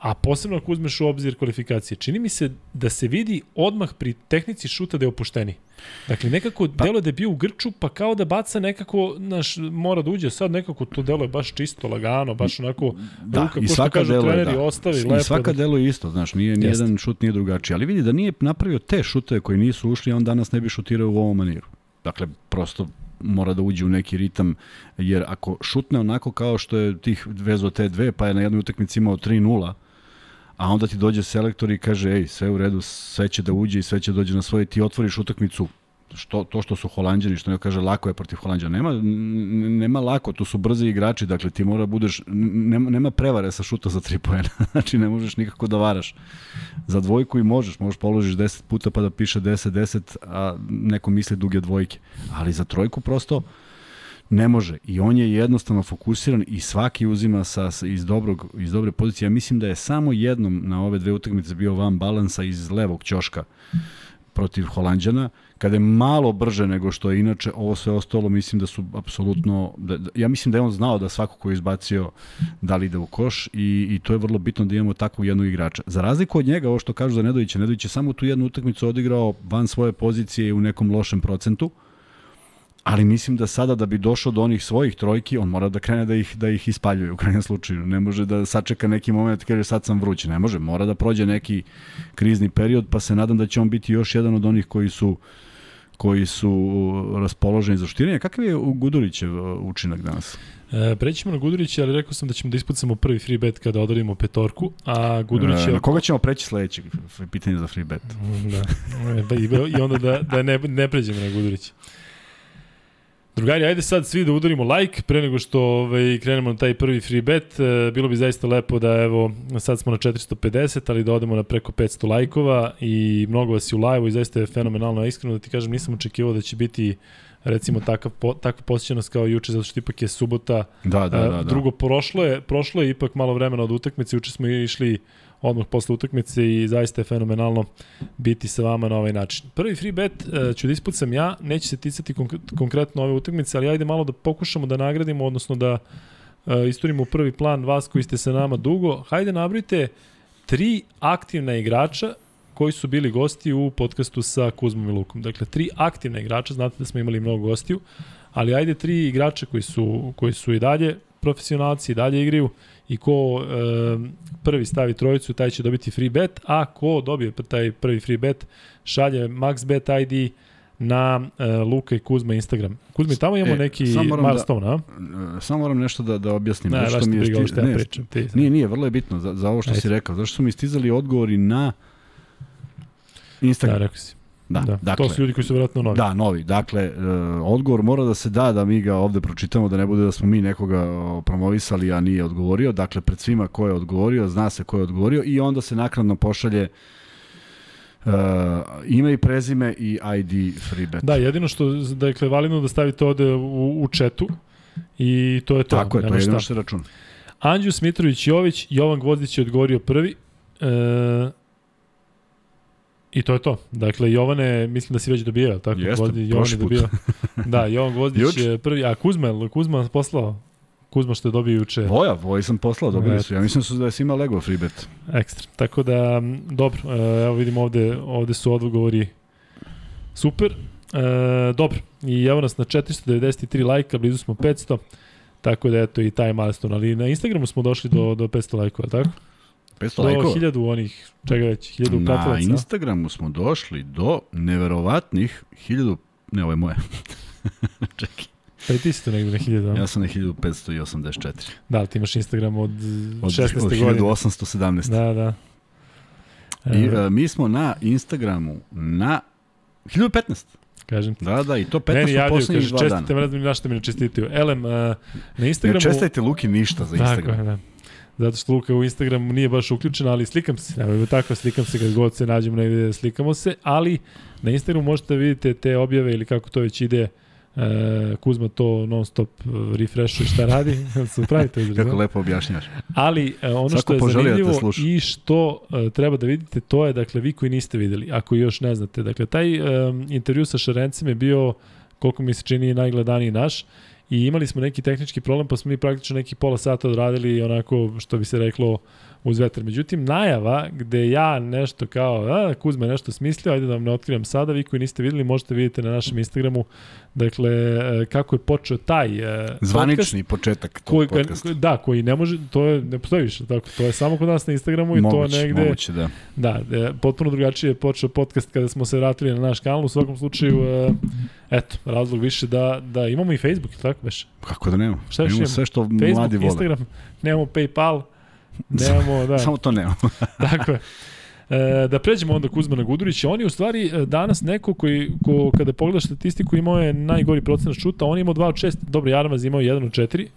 a posebno ako uzmeš u obzir kvalifikacije. Čini mi se da se vidi odmah pri tehnici šuta da je opušteni. Dakle, nekako pa, delo da je bio u grču, pa kao da baca nekako, naš, mora da uđe, sad nekako to delo je baš čisto, lagano, baš onako, da, ruka, i svaka kažu delo treneri, da. ostavi, I lepo. svaka da... delo je isto, znaš, nije, nijedan šut nije drugačiji, ali vidi da nije napravio te šute koji nisu ušli, on danas ne bi šutirao u ovom maniru. Dakle, prosto mora da uđe u neki ritam, jer ako šutne onako kao što je tih vezo te dve, pa je na jednoj utakmici imao 3-0, a onda ti dođe selektor i kaže, ej, sve u redu, sve će da uđe i sve će dođe na svoje, ti otvoriš utakmicu, što, to što su Holandjani, što ne kaže lako je protiv Holandjana, nema, nema lako, to su brzi igrači, dakle ti mora budeš, nema, nema prevare sa šuta za tri pojena, znači ne možeš nikako da varaš. Za dvojku i možeš, možeš položiš 10 puta pa da piše 10-10, a neko misli duge dvojke, ali za trojku prosto ne može i on je jednostavno fokusiran i svaki uzima sa, sa iz dobrog iz dobre pozicije. Ja mislim da je samo jednom na ove dve utakmice bio van balansa iz levog ćoška protiv Holandjana, kada je malo brže nego što je inače, ovo sve ostalo mislim da su apsolutno, da, da, ja mislim da je on znao da svako ko je izbacio da li ide u koš i, i to je vrlo bitno da imamo takvog jednog igrača. Za razliku od njega, ovo što kažu za Nedovića, Nedović je samo tu jednu utakmicu odigrao van svoje pozicije i u nekom lošem procentu, ali mislim da sada da bi došao do onih svojih trojki, on mora da krene da ih da ih ispaljuje u krajnjem slučaju. Ne može da sačeka neki moment i kaže sad sam vruć, ne može, mora da prođe neki krizni period, pa se nadam da će on biti još jedan od onih koji su koji su raspoloženi za šutiranje. Kakav je Gudurićev uh, učinak danas? E, prećemo na Gudurića, ali rekao sam da ćemo da ispucamo prvi free bet kada odarimo petorku, a Gudurić je... E, na koga ćemo preći sledeće pitanje za free bet? Da, e, i onda da, da ne, ne pređemo na Gudurića. Drugari, ajde sad svi da udarimo like pre nego što ovaj, krenemo na taj prvi free bet. E, bilo bi zaista lepo da evo, sad smo na 450, ali da odemo na preko 500 lajkova i mnogo vas je u live-u i zaista je fenomenalno. Iskreno da ti kažem, nisam očekivao da će biti recimo takav po, takva posjećenost kao juče zato što ipak je subota. Da, da, da, da. Drugo prošlo je, prošlo je ipak malo vremena od utakmice, juče smo išli odmah posle utakmice i zaista je fenomenalno biti sa vama na ovaj način. Prvi free bet uh, ću da ispucam ja, neće se ticati konk konkretno ove utakmice, ali ajde malo da pokušamo da nagradimo, odnosno da uh, istorimo u prvi plan vas koji ste sa nama dugo. Hajde nabrite tri aktivna igrača koji su bili gosti u podcastu sa Kuzmom i Lukom. Dakle, tri aktivna igrača, znate da smo imali mnogo gostiju, ali ajde tri igrača koji su, koji su i dalje profesionalci, i dalje igraju i ko e, prvi stavi trojicu, taj će dobiti free bet, a ko dobije taj prvi free bet, šalje maxbet ID na e, Luka i Kuzma Instagram. Kuzma, tamo imamo e, neki milestone, da, a? Samo moram nešto da, da objasnim. Ne, što mi je sti... ne, pričam, ti, nije, nije, vrlo je bitno za, za ovo što Ajde. si rekao. Zašto su mi stizali odgovori na Instagram? Da, rekao si. Da, da. Dakle, to su ljudi koji su vjerojatno novi. Da, novi. Dakle, uh, odgovor mora da se da, da mi ga ovde pročitamo, da ne bude da smo mi nekoga promovisali, a nije odgovorio. Dakle, pred svima ko je odgovorio, zna se ko je odgovorio i onda se nakladno pošalje Uh, ime i prezime i ID free bet. Da, jedino što dakle validno da stavite ovde u, u četu i to je to. Tako je, to je jedino što se računa. Anđus Mitrović Jović, Jovan Gvozdić je odgovorio prvi. Uh, I to je to. Dakle, Jovane, mislim da si već dobijao, tako? Jeste, Gvozdi, Jovan je dobio. da, Jovan Gvozdić je prvi, a Kuzma, Kuzma poslao? Kuzma što je dobio juče. Voja, Voj sam poslao, dobili su. Ja mislim da su da si ima Lego free bet. Ekstra. Tako da, dobro, e, evo vidimo ovde, ovde su odgovori super. E, dobro, i evo nas na 493 lajka, blizu smo 500, tako da eto i taj milestone, ali na Instagramu smo došli do, do 500 lajkova, tako? 500 do lajkova. 1000 onih, čega već, 1000 Na pratilaca. Instagramu smo došli do neverovatnih 1000, ne ovo je moje. Čekaj. Pa i ti si tu negdje na 1000. Ja sam na 1584. Da, ali ti imaš Instagram od, Od, 16. od godine. 1817. Da, da. I E, uh, mi smo na Instagramu na 1015. kažem ti. Da, da, i to 15 Meni u javljaju, poslednjih dva dana. čestite, me, na što mi ne čestitaju. Elem, uh, na Instagramu... Ne čestajte Luki ništa za Instagram. Tako da. Zato što Luka u Instagramu nije baš uključena, ali slikam se. Evo, tako, slikam se kad god se nađemo negdje, slikamo se, ali na Instagramu možete da vidite te objave ili kako to već ide. E, Kuzma to non stop refreshuje šta radi, se pravi to izraz. Kako lepo objašnjaš. Ali e, ono Svako što je da zanimljivo sluša. i što e, treba da vidite, to je, dakle, vi koji niste videli, ako još ne znate. Dakle, taj e, intervju sa Šarencem je bio, koliko mi se čini, najgledaniji naš i imali smo neki tehnički problem, pa smo mi praktično neki pola sata odradili onako, što bi se reklo, uz vetar. Međutim, najava gde ja nešto kao, a, Kuzma nešto smislio, ajde da vam ne otkrivam sada, vi koji niste videli, možete vidjeti na našem Instagramu, dakle, e, kako je počeo taj uh, Zvanični podcast, početak tog koji, podcasta. Da, koji ne može, to je, ne postoji više, tako, to je samo kod nas na Instagramu i moguće, to negde... Moguće, da. Da, e, potpuno drugačije je počeo podcast kada smo se vratili na naš kanal, u svakom slučaju, e, eto, razlog više da, da imamo i Facebook, tako već? Kako da nemamo? Šta imamo imamo? sve što Facebook, mladi vole. Instagram, nemamo Paypal, nemamo, da. Samo to nemamo. Tako je. E, da pređemo onda Kuzmana Gudurića, on je u stvari e, danas neko koji, ko, kada pogledaš statistiku, imao je najgori procenat šuta, on je imao 2 od 6, dobro, Jarmaz imao 1 od 4,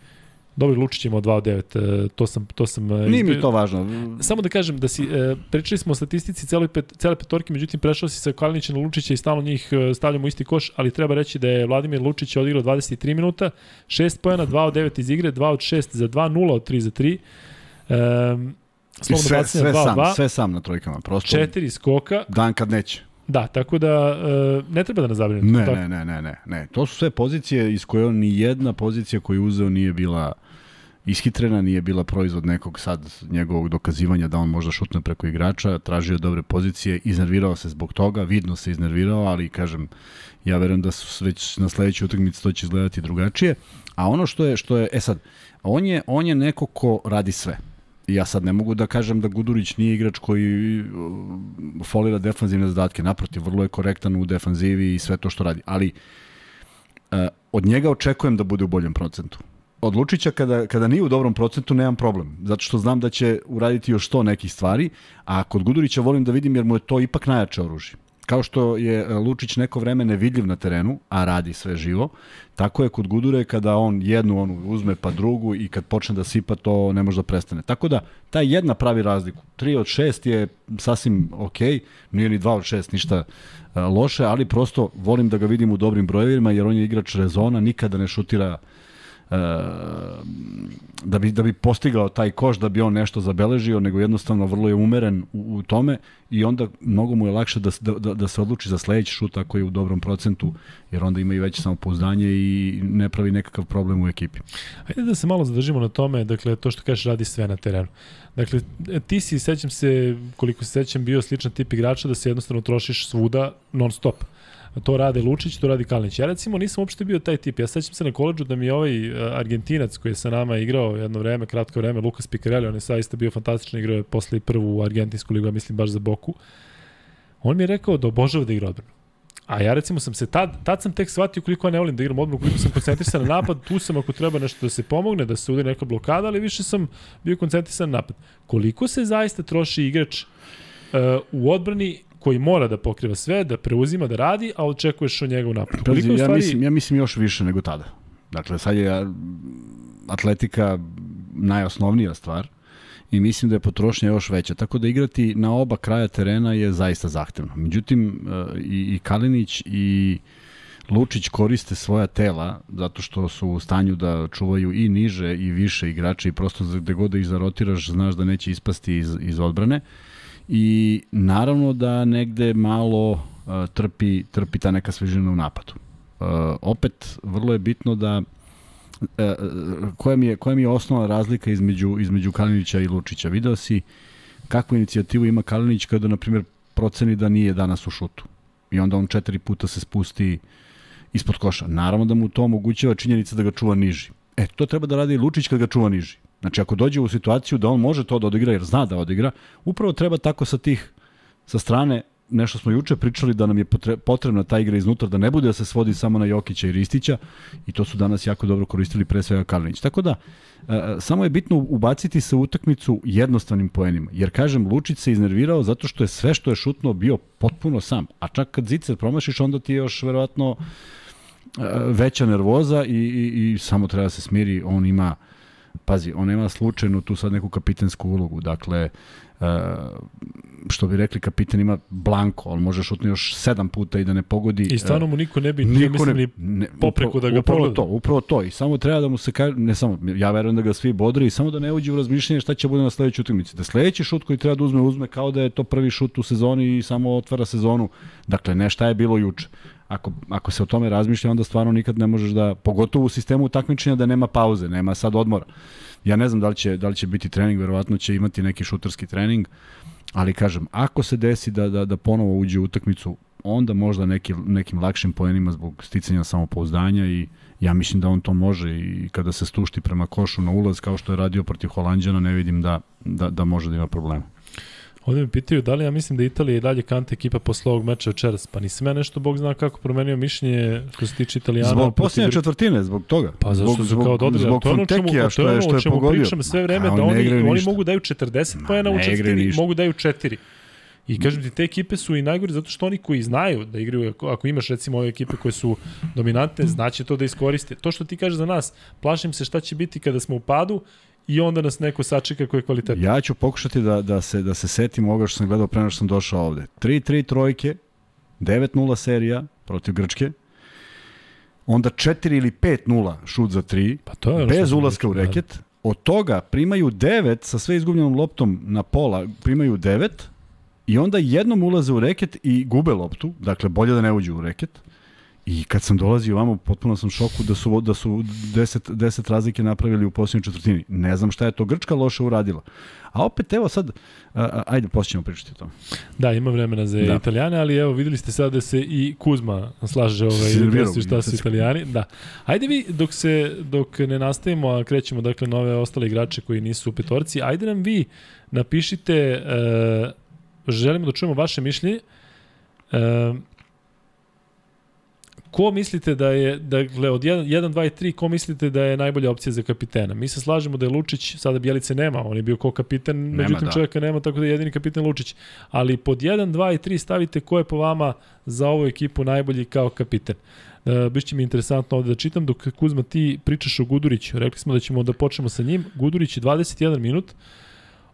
Dobro, Lučić imao 2 od 9, e, to sam... To sam e, Nije mi to važno. Samo da kažem da si, e, pričali smo o statistici cele, pet, cele petorke, međutim prešao si sa Kalinića na Lučića i stalno njih e, stavljamo u isti koš, ali treba reći da je Vladimir Lučić odigrao 23 minuta, 6 pojena, 2 od 9 iz igre, 2 od 6 za 2, 0 od 3 za 3. I slobodno sve, sve 2 od sam, 2, sve sam na trojkama. Prosto 4 skoka, dan kad neće. da, tako da e, ne treba da nas zabrinete. Ne, tako? ne, ne, ne, ne, ne. To su sve pozicije iz koje on ni jedna pozicija koju je uzeo nije bila ishitrena, nije bila proizvod nekog sad njegovog dokazivanja da on možda šutne preko igrača, tražio dobre pozicije, iznervirao se zbog toga, vidno se iznervirao, ali kažem, ja verujem da su već na sledećoj utakmici to će izgledati drugačije. A ono što je, što je, e sad, on je, on je neko ko radi sve. Ja sad ne mogu da kažem da Gudurić nije igrač koji uh, folira defanzivne zadatke, naprotiv, vrlo je korektan u defanzivi i sve to što radi, ali uh, od njega očekujem da bude u boljem procentu. Od Lučića kada, kada nije u dobrom procentu nemam problem, zato što znam da će uraditi još sto nekih stvari, a kod Gudurića volim da vidim jer mu je to ipak najjače oružje. Kao što je e, Lučić neko vreme nevidljiv na terenu, a radi sve živo, tako je kod Gudure kada on jednu onu uzme pa drugu i kad počne da sipa to ne može da prestane. Tako da ta jedna pravi razliku. 3 od 6 je sasvim ok, nije ni 2 od 6 ništa e, loše, ali prosto volim da ga vidim u dobrim brojevima jer on je igrač rezona, nikada ne šutira e, da bi, da bi postigao taj koš, da bi on nešto zabeležio, nego jednostavno vrlo je umeren u, u tome i onda mnogo mu je lakše da, da, da, da se odluči za sledeći šut ako je u dobrom procentu, jer onda ima i veće samopouzdanje i ne pravi nekakav problem u ekipi. Hajde da se malo zadržimo na tome, dakle, to što kažeš radi sve na terenu. Dakle, ti si, sećam se, koliko se sećam, bio sličan tip igrača da se jednostavno trošiš svuda non stop. To rade Lučić, to radi Kalinić. Ja recimo nisam uopšte bio taj tip. Ja sećam se na koleđu da mi ovaj uh, Argentinac koji je sa nama igrao jedno vreme, kratko vreme, Lukas Picarelli, on je saista bio fantastičan igrao posle prvu argentinsku ligu, ja mislim baš za Boku. On mi je rekao da obožava da igra odbranu. A ja recimo sam se tad, tad sam tek shvatio koliko ja ne volim da igram odbranu, koliko sam koncentrisan na napad, tu sam ako treba nešto da se pomogne, da se udari neka blokada, ali više sam bio koncentrisan na napad. Koliko se zaista troši igrač uh, u odbrani koji mora da pokriva sve, da preuzima, da radi, a očekuješ od njega u napadu. Pazi, ja, stvari... mislim, ja mislim još više nego tada. Dakle, sad je atletika najosnovnija stvar i mislim da je potrošnja još veća. Tako da igrati na oba kraja terena je zaista zahtevno. Međutim, e, i, i Kalinić i Lučić koriste svoja tela zato što su u stanju da čuvaju i niže i više igrače i prosto gde god da ih zarotiraš znaš da neće ispasti iz, iz odbrane i naravno da negde malo uh, trpi, trpi ta neka svežina u napadu. Uh, opet, vrlo je bitno da uh, koja, mi je, koja mi je osnovna razlika između, između Kalinića i Lučića. Video si kakvu inicijativu ima Kalinić kada, na primjer, proceni da nije danas u šutu. I onda on četiri puta se spusti ispod koša. Naravno da mu to omogućava činjenica da ga čuva niži. E, to treba da radi Lučić kad ga čuva niži. Znači, ako dođe u situaciju da on može to da odigra, jer zna da odigra, upravo treba tako sa tih, sa strane, nešto smo juče pričali da nam je potrebna ta igra iznutra, da ne bude da se svodi samo na Jokića i Ristića i to su danas jako dobro koristili pre svega Kalinić. Tako da, e, samo je bitno ubaciti se u utakmicu jednostavnim poenima, jer kažem, Lučić se iznervirao zato što je sve što je šutno bio potpuno sam, a čak kad zicer promašiš, onda ti je još verovatno e, veća nervoza i, i, i samo treba da se smiri, on ima pazi, on nema slučajno tu sad neku kapitensku ulogu, dakle, uh, što bi rekli, kapitan ima blanko, on može šutni još sedam puta i da ne pogodi. I stvarno mu niko ne bi, niko niko mislim, ne, ni ne, popreku da ga upravo pogleda. to, upravo to. I samo treba da mu se kaže, ne samo, ja verujem da ga svi bodri, samo da ne uđe u razmišljanje šta će bude na sledećoj utakmici. Da sledeći šut koji treba da uzme, uzme kao da je to prvi šut u sezoni i samo otvara sezonu. Dakle, ne šta je bilo juče. Ako, ako se o tome razmišlja, onda stvarno nikad ne možeš da, pogotovo u sistemu takmičenja da nema pauze, nema sad odmora. Ja ne znam da li će, da li će biti trening, verovatno će imati neki šuterski trening, ali kažem, ako se desi da, da, da ponovo uđe u utakmicu, onda možda neki, nekim lakšim poenima zbog sticanja samopouzdanja i ja mislim da on to može i kada se stušti prema košu na ulaz kao što je radio protiv Holandjana, ne vidim da, da, da može da ima problema. Ovde me pitaju da li ja mislim da Italija i dalje kante ekipa posle ovog meča večeras. Pa nisam ja nešto, Bog zna kako promenio mišljenje što se tiče Italijana. Zbog posljednje četvrtine, zbog toga. Pa zašto su kao dodali. Zbog to ono čemu, što je, što je pogodio. pričam sve vreme, da oni, oni mogu daju 40 pojena u četvrtini, mogu daju 4. I kažem ti, te ekipe su i najgore zato što oni koji znaju da igraju, ako imaš recimo ove ekipe koje su dominantne, znaće to da iskoriste. To što ti kaže za nas, plašim se šta će biti kada smo u padu i onda nas neko sačeka koji je kvalitetno. Ja ću pokušati da, da, se, da se setim ovoga što sam gledao pre što sam došao ovde. 3-3 trojke, 9-0 serija protiv Grčke, onda 4 ili 5-0 šut za 3, pa to je bez ulaska u da. reket, od toga primaju 9 sa sve izgubljenom loptom na pola, primaju 9 i onda jednom ulaze u reket i gube loptu, dakle bolje da ne uđu u reket. I kad sam dolazio vamo, potpuno sam šoku da su, da su 10, 10 razlike napravili u posljednjoj četvrtini. Ne znam šta je to Grčka loše uradila. A opet, evo sad, a, a, ajde, poslije ćemo pričati o tome. Da, ima vremena za da. Italijane, ali evo, videli ste sad da se i Kuzma slaže ovaj, da šta su Italijani. Da. Ajde vi, dok, se, dok ne nastavimo, a krećemo dakle nove ostale igrače koji nisu u petorci, ajde nam vi napišite, uh, želimo da čujemo vaše mišljenje, uh, Ko mislite da je, dakle, od 1, 1 2 i 3, ko mislite da je najbolja opcija za kapitena? Mi se slažemo da je Lučić, sada Bjelice nema, on je bio ko kapiten, nema, međutim da. čovjeka nema, tako da je jedini kapiten Lučić. Ali pod 1, 2 i 3 stavite ko je po vama za ovu ekipu najbolji kao kapiten. Uh, biće mi interesantno ovde da čitam, dok Kuzma ti pričaš o Guduriću, rekli smo da ćemo da počnemo sa njim. Gudurić je 21 minut,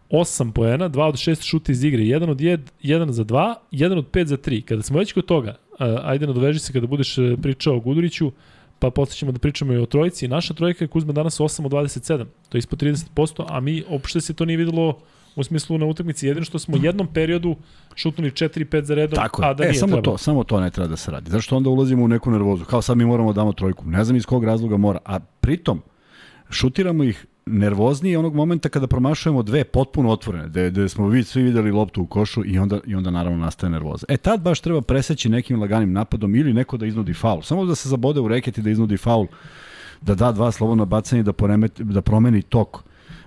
8 poena, 2 od 6 šuta iz igre, 1 od 1, 1 za 2, 1 od 5 za 3. Kada smo već kod toga, ajde nadoveži se kada budeš e, pričao o Guduriću, pa posle ćemo da pričamo i o trojici. Naša trojka je Kuzma danas 8 od 27, to je ispod 30%, a mi opšte se to nije videlo u smislu na utakmici. Jedino što smo u jednom periodu šutnuli 4-5 za redom, Tako a da e, nije samo trebalo. to, samo to ne treba da se radi. Zašto onda ulazimo u neku nervozu? Kao sad mi moramo da damo trojku. Ne znam iz kog razloga mora. A pritom, šutiramo ih nervozniji onog momenta kada promašujemo dve potpuno otvorene, gde, gde smo vid, svi videli loptu u košu i onda, i onda naravno nastaje nervoza. E tad baš treba preseći nekim laganim napadom ili neko da iznudi faul. Samo da se zabode u reket i da iznudi faul, da da dva slobodna bacanja da, poremeti, da promeni tok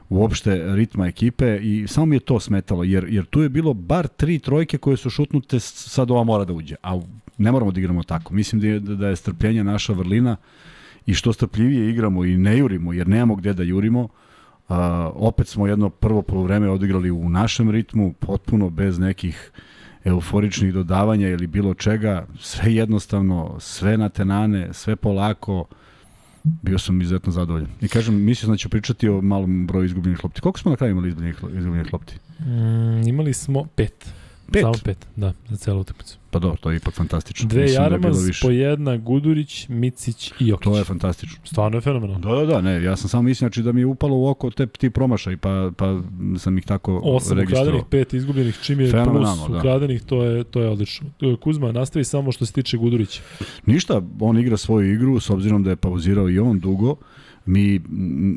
uopšte ritma ekipe i samo mi je to smetalo, jer, jer tu je bilo bar tri trojke koje su šutnute, sad ova mora da uđe, a ne moramo da igramo tako. Mislim da je, da je strpljenje naša vrlina, i što strpljivije igramo i ne jurimo, jer nemamo gde da jurimo, uh, opet smo jedno prvo polovreme odigrali u našem ritmu, potpuno bez nekih euforičnih dodavanja ili bilo čega, sve jednostavno, sve na tenane, sve polako, bio sam izuzetno zadovoljan. I kažem, mislim da ću pričati o malom broju izgubljenih lopti. Koliko smo na kraju imali izgubljenih lopti? Mm, imali smo pet. Pet? Samo pet, da, za celu utakmicu. Pa dobro, to je ipak fantastično. Dve Mislim Jaramaz, da po jedna Gudurić, Micić i Jokić. To je fantastično. Stvarno je fenomenalno. Da, da, da, ne, ja sam samo mislim znači, da mi je upalo u oko te ti promašaj, pa, pa sam ih tako Osam ukradenih, pet izgubljenih, čim je plus da. ukradenih, to je, to je odlično. Kuzma, nastavi samo što se tiče Gudurića. Ništa, on igra svoju igru, s obzirom da je pauzirao i on dugo mi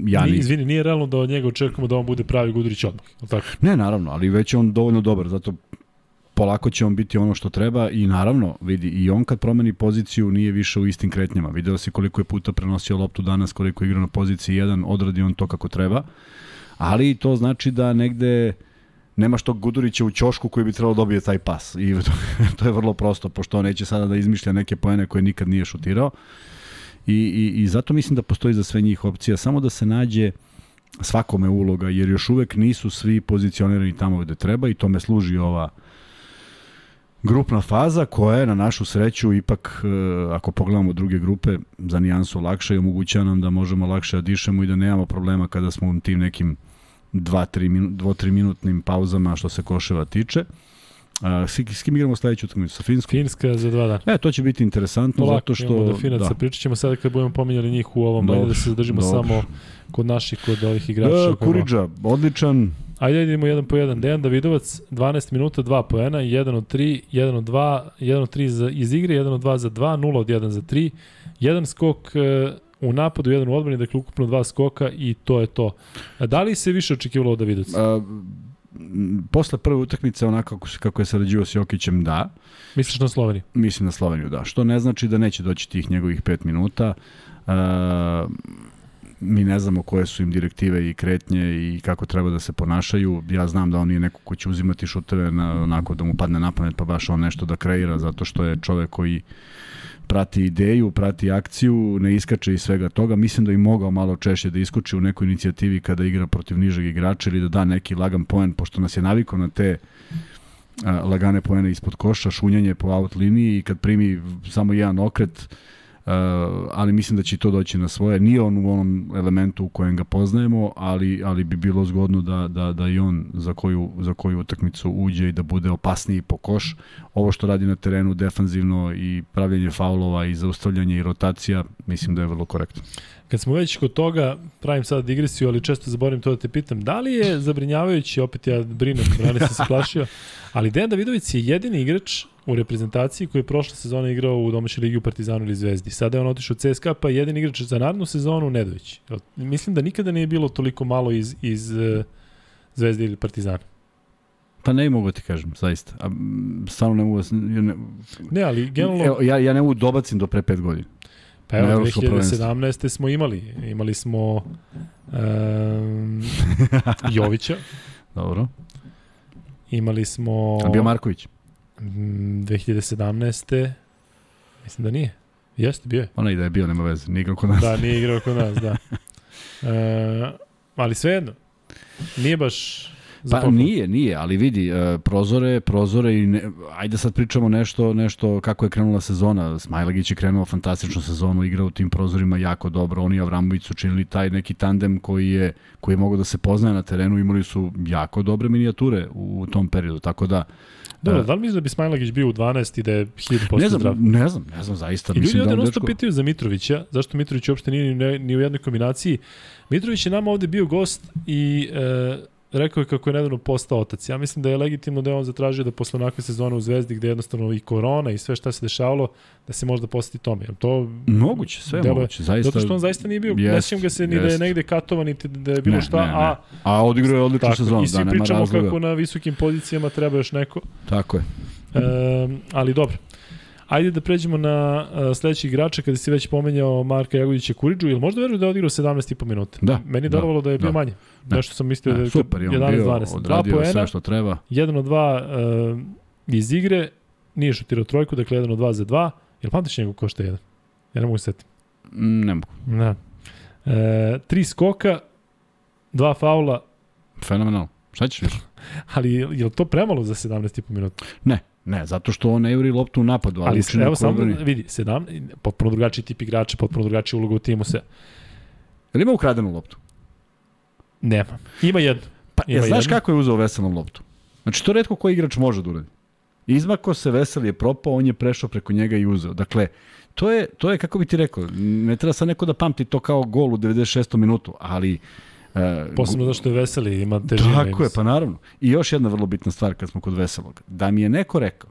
ja ni izvini nije realno da od njega očekujemo da on bude pravi Gudurić odmah tako ne naravno ali već je on dovoljno dobar zato polako će on biti ono što treba i naravno, vidi, i on kad promeni poziciju nije više u istim kretnjama. Video si koliko je puta prenosio loptu danas, koliko je igrao na poziciji 1, odradi on to kako treba, ali to znači da negde nemaš tog Gudurića u ćošku koji bi trebalo dobije taj pas. I to je vrlo prosto, pošto on neće sada da izmišlja neke poene koje nikad nije šutirao. I, i, I zato mislim da postoji za sve njih opcija, samo da se nađe svakome uloga, jer još uvek nisu svi pozicionirani tamo gde treba i tome služi ova uh, grupna faza koja je na našu sreću ipak, e, ako pogledamo druge grupe, za nijansu lakša i omogućava nam da možemo lakše da dišemo i da nemamo problema kada smo u tim nekim 2-3 minut, minutnim pauzama što se koševa tiče. A, s, s kim igramo sledeću utakmicu? Sa Finskom? Finska za dva dana. E, to će biti interesantno Polako, zato što... do Finaca, da. pričat ćemo sada kad budemo pominjali njih u ovom, ajde da se zadržimo dobro. samo kod naših, kod ovih igrača. Da, Kuriđa, odličan, Ajde idemo jedan po jedan. Dejan Davidovac, 12 minuta, 2 poena, 1 od 3, 1 od 2, 1 od 3 za, iz igre, 1 od 2 za 2, 0 od 1 za 3, jedan skok e, u napadu, jedan u odbrani, dakle ukupno dva skoka i to je to. A da li se više očekivalo od Davidovca? A, posle prve utakmice onako kako, se- kako je sarađivao s Jokićem, da. Misliš na Sloveniju? Mislim na Sloveniju, da. Što ne znači da neće doći tih njegovih pet minuta. A, mi ne znamo koje su im direktive i kretnje i kako treba da se ponašaju. Ja znam da on nije neko ko će uzimati šuteve na, onako da mu padne na pamet pa baš on nešto da kreira zato što je čovek koji prati ideju, prati akciju, ne iskače iz svega toga. Mislim da i mogao malo češće da iskoči u nekoj inicijativi kada igra protiv nižeg igrača ili da da neki lagan poen, pošto nas je navikao na te a, lagane poene ispod koša, šunjanje po out liniji i kad primi samo jedan okret, ali mislim da će to doći na svoje. Nije on u onom elementu u kojem ga poznajemo, ali, ali bi bilo zgodno da, da, da i on za koju, za koju utakmicu uđe i da bude opasniji po koš. Ovo što radi na terenu defanzivno i pravljanje faulova i zaustavljanje i rotacija, mislim da je vrlo korektno. Kad smo već kod toga, pravim sad digresiju, ali često zaboravim to da te pitam, da li je zabrinjavajući, opet ja brinem, brane sam se plašio, ali Dejan Davidović je jedini igrač u reprezentaciji koji je prošle sezone igrao u domaćoj ligi u Partizanu ili Zvezdi. Sada je on otišao u CSKA, pa je jedini igrač za narednu sezonu Nedović. Mislim da nikada nije bilo toliko malo iz, iz uh, Zvezde ili Partizana. Pa ne mogu ti kažem, zaista. A, stvarno ne mogu... da ja Ne, Ne, ali generalno... Evo, ja, ja ne mogu dobacim do pre pet godina. Pa evo, na evropsko 2017. smo imali. Imali smo um, Jovića, Dobro. imali smo... A bio Marković? mm, 2017. Mislim da nije. Jeste, bio je. Ona i da je bio, nema veze. Nije igrao kod nas. Da, nije igrao kod nas, da. E, ali svejedno, nije baš za Pa pohvalu. nije, nije, ali vidi, e, prozore, prozore i ne, ajde sad pričamo nešto, nešto kako je krenula sezona. Smajlagić je krenuo fantastičnu sezonu, igrao u tim prozorima jako dobro. Oni i Avramović su činili taj neki tandem koji je, koji je mogao da se poznaje na terenu, imali su jako dobre minijature u, tom periodu, tako da Dobro, E. da li misliš da bi Smajlagić bio u 12 i da je 1000% ne znam, zdrav? ne znam, ne znam zaista. I ljudi mislim ovde da dečko- pitaju za Mitrovića, zašto Mitrović uopšte nije ni, ni u jednoj kombinaciji. Mitrović je nama ovde bio gost i e, rekao je kako je nedavno postao otac. Ja mislim da je legitimno da je on zatražio da posle onakve sezone u Zvezdi gde je jednostavno i korona i sve šta se dešavalo, da se možda poseti tome. Jel To Moguće, sve deluje- moguće, zaista. Zato što on zaista nije bio, Jest, ne sjećam ga se ni da je jest. negde katovan, niti da je bilo Ne, šta, ne, ne. a A odigrao je odličnu sezonu, i svi da, nema pričamo razloga. kako na visokim pozicijama treba još neko. Tako je. E, ali dobro. Ajde da pređemo na uh, sledeći igrača kada si već pomenjao Marka Jagovića Kuriđu, ili možda veruješ da je odigrao 17,5 minuta? Da, Meni je da, da je bio da. manje. Da. Nešto sam mislio da E, je super, je on bio, 11-12. Dva odradio poena, sve što treba. jedan od dva uh, iz igre, nije šutirao trojku, dakle jedan od dva za dva. Jel pamtiš njegov ko šta je jedan? Ja ne mogu se setiti. Mm, Ne mogu. Da. E, tri skoka, dva faula, Fenomenalno. Šta ćeš više? ali je je li to premalo za 17,5 minuta? Ne, ne, zato što on ne juri loptu u napadu, ali, Ali evo samo da vidi, 17, potpuno drugačiji tip igrača, potpuno drugačija uloga u timu se. Jel ima ukradenu loptu? Nema. Ima jedno. Pa, Ima ja, znaš jednu. kako je uzeo Veselom loptu? Znači, to redko koji igrač može da uradi. Izmako se Vesel je propao, on je prešao preko njega i uzeo. Dakle, to je, to je kako bi ti rekao, ne treba sad neko da pamti to kao gol u 96. minutu, ali... Uh, Posebno zašto je veseli, ima težinu. Tako je, pa naravno. I još jedna vrlo bitna stvar kad smo kod Veselog. Da mi je neko rekao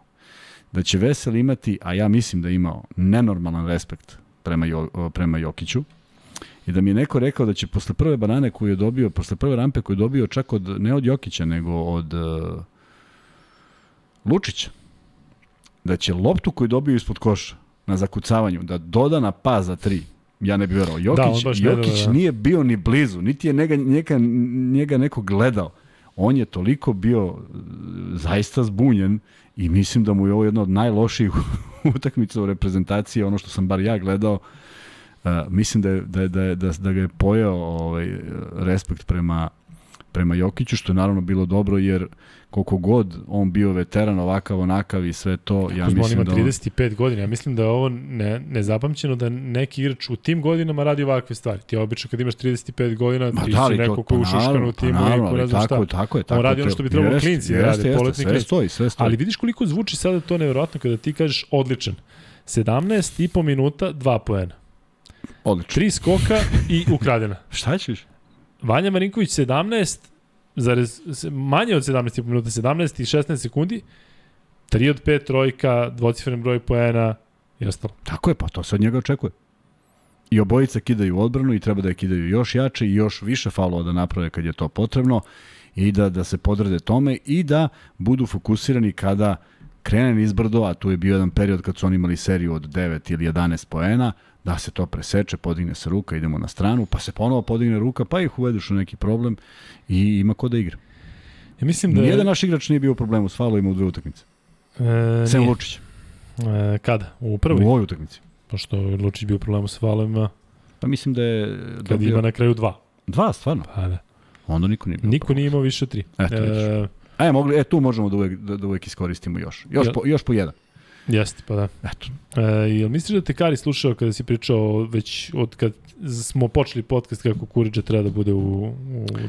da će Vesel imati, a ja mislim da je imao nenormalan respekt prema, jo, prema Jokiću, i da mi je neko rekao da će posle prve banane koju je dobio, posle prve rampe koju je dobio čak od, ne od Jokića, nego od uh, Lučića, da će loptu koju je dobio ispod koša na zakucavanju, da doda na pas za tri, ja ne bih verovao. Jokić, Da, Jokić da, da. nije bio ni blizu, niti je njega, njega, njega neko gledao. On je toliko bio uh, zaista zbunjen i mislim da mu je ovo jedna od najlošijih utakmica u reprezentaciji, ono što sam bar ja gledao, Uh, mislim da, je, da, je, da, je, da, da ga je pojao ovaj, respekt prema, prema Jokiću, što je naravno bilo dobro, jer koliko god on bio veteran, ovakav, onakav i sve to, ja Kuzma, on mislim ima da... On... 35 godina. Ja mislim da je ovo ne, nezapamćeno da neki igrač u tim godinama radi ovakve stvari. Ti obično kad imaš 35 godina, Ma ti da, si neko to- ko je pa naravno, u pa timu naravno, i ko ne znam tako šta. tako je, tako on radi ono to- što bi trebalo klinci, jeste, radi jeste, poletni sve klinci. stoji, sve stoji. Ali vidiš koliko zvuči sada to nevjerojatno kada ti kažeš odličan. 17 i po minuta, 2 poena. Odlično. Tri skoka i ukradena. Šta ćeš? Vanja Marinković 17, zarez, manje od 17 i po minuta, 17 i 16 sekundi, 3 od 5 trojka, dvocifren broj poena i ostalo. Tako je, pa to se od njega očekuje. I obojica kidaju odbranu i treba da je kidaju još jače i još više faulova da naprave kad je to potrebno i da, da se podrede tome i da budu fokusirani kada krene nizbrdo, a tu je bio jedan period kad su oni imali seriju od 9 ili 11 poena, da se to preseče, podigne se ruka, idemo na stranu, pa se ponovo podigne ruka, pa ih uvedeš u neki problem i ima ko da igra. Ja mislim da... Da je- Nijedan naš igrač nije bio u problemu s faulovima u dve utakmice. E, Sem nije. Lučić. E, kada? U U prvoj? ovoj utakmici. Pošto je Lučić bio u problemu sa falovima, Pa mislim da je kad dobio... ima na kraju dva. Dva, stvarno. Pa da. Onda niko nije bio. Niko nije imao više tri. Eto, vidiš. E, mogli, e, tu možemo da uvek, da, da uvek iskoristimo još. Još, Jel- po, još po jedan. Jeste, pa da. Eto. E, jel misliš da te Kari slušao kada si pričao već od kad smo počeli podcast kako Kuriđa treba da bude u, u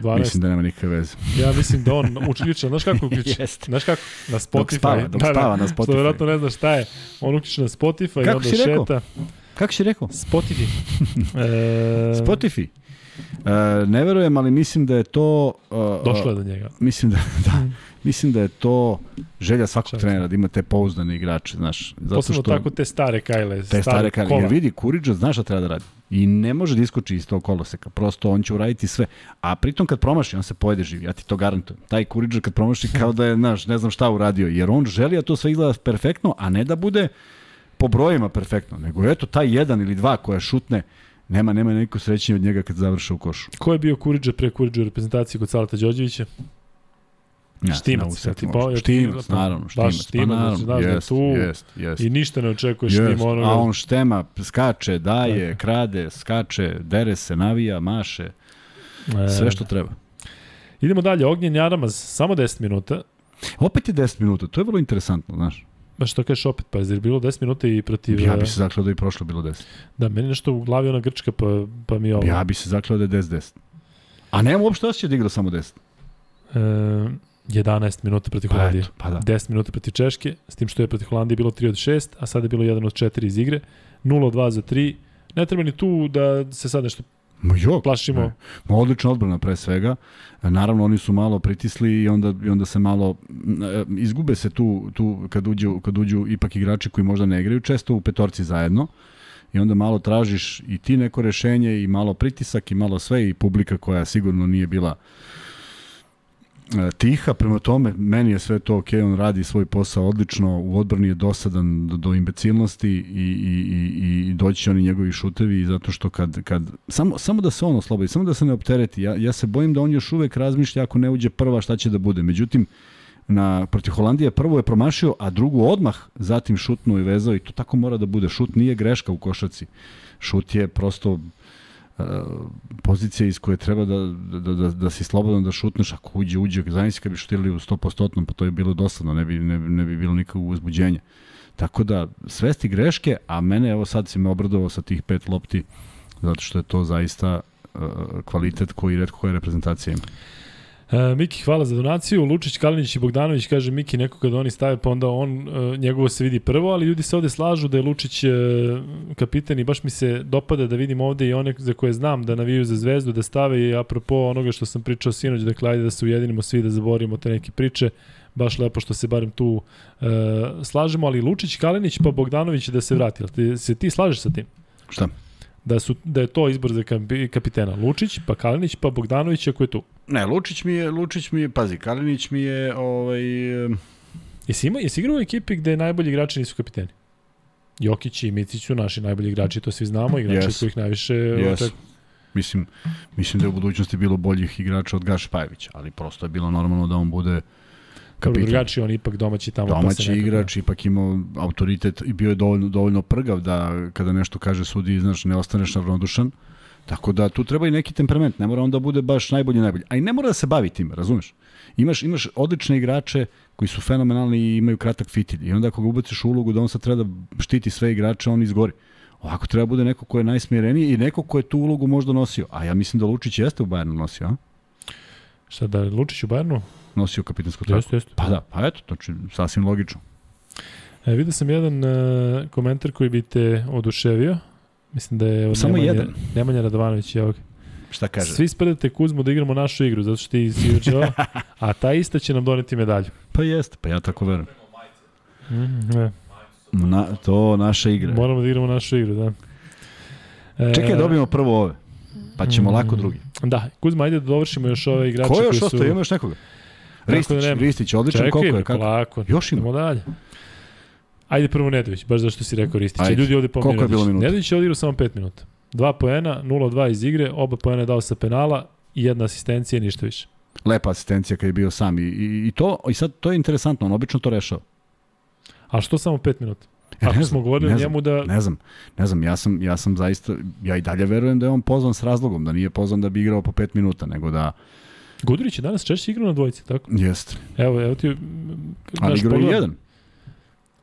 12? Mislim da nema nikakve veze. Ja mislim da on uključa, znaš kako uključa? Jeste. Znaš kako? Na Spotify. Dok spava, dok spava na Što Spotify. verovatno ne znaš šta je. On uključa na Spotify i Kako onda si rekao? šeta. Kako si rekao? Spotify. E, Spotify. E, ne verujem, ali mislim da je to... Uh, Došlo je do njega. Mislim da, da, mislim da je to želja svakog Čast. trenera, da ima te pouzdane igrače, znaš. Zato Posebno što tako te stare kajle, te stare kare. kola. Jer vidi, Kuriđa zna šta treba da radi. I ne može da iskoči iz tog koloseka. Prosto on će uraditi sve. A pritom kad promaši, on se pojede živ. Ja ti to garantujem. Taj Kuriđa kad promaši kao da je, znaš, ne znam šta uradio. Jer on želi da to sve izgleda perfektno, a ne da bude po brojima perfektno. Nego eto, taj jedan ili dva koja šutne, nema, nema neko srećenje od njega kad završe u košu. Ko je bio Kuriđa pre Kuriđa u reprezentaciji kod Salata Đorđevića? Ja, Štimac, ne mogu se ja ti setiti pa- ja ti- Štimac, naravno. baš Štimac, pa znači, naravno. da je Jest, tu jest, jest. I ništa ne očekuješ Jest, njima onoga. A on štema, skače, daje, krade, skače, dere se, navija, maše, E, sve što treba. Idemo dalje, Ognjen Jaramaz, samo 10 minuta. Opet je 10 minuta, to je vrlo interesantno, znaš. Ba što kažeš opet, pa je bilo 10 minuta i protiv... Ja e, bi se zaklao da je prošlo bilo 10. Da, meni nešto u glavi ona Grčka, pa, pa mi je ovo... Ja bi se zaklao da je 10-10. A nemam uopšte osjećaj da igra samo 10. E, 11 minuta protiv Pa Holandije. eto, pa da. 10 minuta protiv Češke, s tim što je protiv Holandije bilo 3 od 6, a sada je bilo 1 od 4 iz igre. 0 od 2 za 3. Ne treba ni tu da se sad nešto Ma jok, plašimo. ne. Ma odlična odbrana pre svega. Naravno oni su malo pritisli i onda i onda se malo e, izgube se tu tu kad uđu kad uđu ipak igrači koji možda ne igraju često u petorci zajedno. I onda malo tražiš i ti neko rešenje i malo pritisak i malo sve i publika koja sigurno nije bila tiha, prema tome meni je sve to ok, on radi svoj posao odlično, u odbrani je dosadan do, do imbecilnosti i, i, i, i doći će oni njegovi šutevi zato što kad, kad samo, samo da se on oslobodi, samo da se ne optereti, ja, ja se bojim da on još uvek razmišlja ako ne uđe prva šta će da bude, međutim na protiv Holandije prvo je promašio, a drugu odmah zatim šutnuo i vezao i to tako mora da bude. Šut nije greška u košarci. Šut je prosto pozicija iz koje treba da, da, da, da si slobodan da šutneš, ako uđe, uđe, zamisli kad bi šutirali u 100%, pa to je bilo dosadno, ne bi, ne, ne bi bilo nikakvog uzbuđenja. Tako da, svesti greške, a mene, evo sad si me obradovao sa tih pet lopti, zato što je to zaista uh, kvalitet koji redko koja reprezentacija ima. E, Miki, hvala za donaciju. Lučić, Kalinić i Bogdanović, kaže Miki, neko kada oni stave, pa onda on, e, njegovo se vidi prvo, ali ljudi se ovde slažu da je Lučić e, kapiten i baš mi se dopada da vidim ovde i one za koje znam da naviju za zvezdu, da stave i apropo onoga što sam pričao sinoć, dakle, ajde da se ujedinimo svi, da zaborimo te neke priče, baš lepo što se barem tu e, slažemo, ali Lučić, Kalinić pa Bogdanović da se vrati. Ti, se ti slažeš sa tim? Šta? Da, su, da je to izbor za kapi- kapitena. Lučić, pa Kalinić, pa Bogdanović ako je tu. Ne, Lučić mi je, Lučić mi je, pazi, Kalinić mi je, ovaj, Jesi, ima, jesi igrao u ekipi gde najbolji igrači nisu kapiteni? Jokić i Micić su naši najbolji igrači, to svi znamo, igrači Yes. kojih najviše Yes. oček... mislim, mislim da je u budućnosti bilo boljih igrača od Gaš Pajevića, ali prosto je bilo normalno da on bude kapitan. drugačiji, on ipak domaći tamo. pa Domaći nekako- igrač, ipak imao autoritet i bio je dovoljno, dovoljno prgav da kada nešto kaže sudi, znaš, ne ostaneš ravnodušan. Tako da tu treba i neki temperament, ne mora onda bude baš najbolji najbolji. A i ne mora da se bavi tim, razumeš? Imaš, imaš odlične igrače koji su fenomenalni i imaju kratak fitilj. I onda ako ga ubaciš u ulogu da on sad treba da štiti sve igrače, on izgori. Ovako treba bude neko ko je najsmjereniji i neko ko je tu ulogu možda nosio. A ja mislim da Lučić jeste u Bayernu nosio, a? Šta da, Lučić u Bayernu? Nosio kapitansku traku. Jeste, jeste. Pa da, pa eto, znači sasvim logično. E, vidio sam jedan uh, komentar koji bi te oduševio. Mislim da je od Samo Nemanja, jedan. Nemanja Radovanović je ovog. Šta kaže? Svi spredate Kuzmu da igramo našu igru, zato što ti si juče ovo, a ta ista će nam doneti medalju. Pa jeste, pa ja tako verujem. Mm, ne. Na, to naša igra. Moramo da igramo našu igru, da. E, Čekaj, dobijemo prvo ove. Pa ćemo Mm. lako drugi. Da, Kuzma, ajde da dovršimo još ove igrače Ko je još koji ostao? su... Ima još nekoga? Ristić, da. Ristić, odličan, Čekaj, koliko je? Kako? polako. Još ima? Dalje. Ajde prvo Nedović, baš zašto si rekao Ristić. Ajde. Ljudi ovde pominju Koliko je bilo Nedović. minuta? Nedović je odigrao samo 5 minuta. 2 poena, 0-2 iz igre, oba poena je dao sa penala i jedna asistencija i ništa više. Lepa asistencija kad je bio sam i, i, i to i sad to je interesantno, on obično to rešava. A što samo 5 minuta? E, Ako ne smo znam, govorili ne o znam, njemu da... Ne znam, ne znam, ja sam, ja sam zaista, ja i dalje verujem da je on pozvan s razlogom, da nije pozvan da bi igrao po 5 minuta, nego da Gudurić je danas češće igrao na dvojici, tako? jeste. Evo, evo ti... Ali igrao je jedan.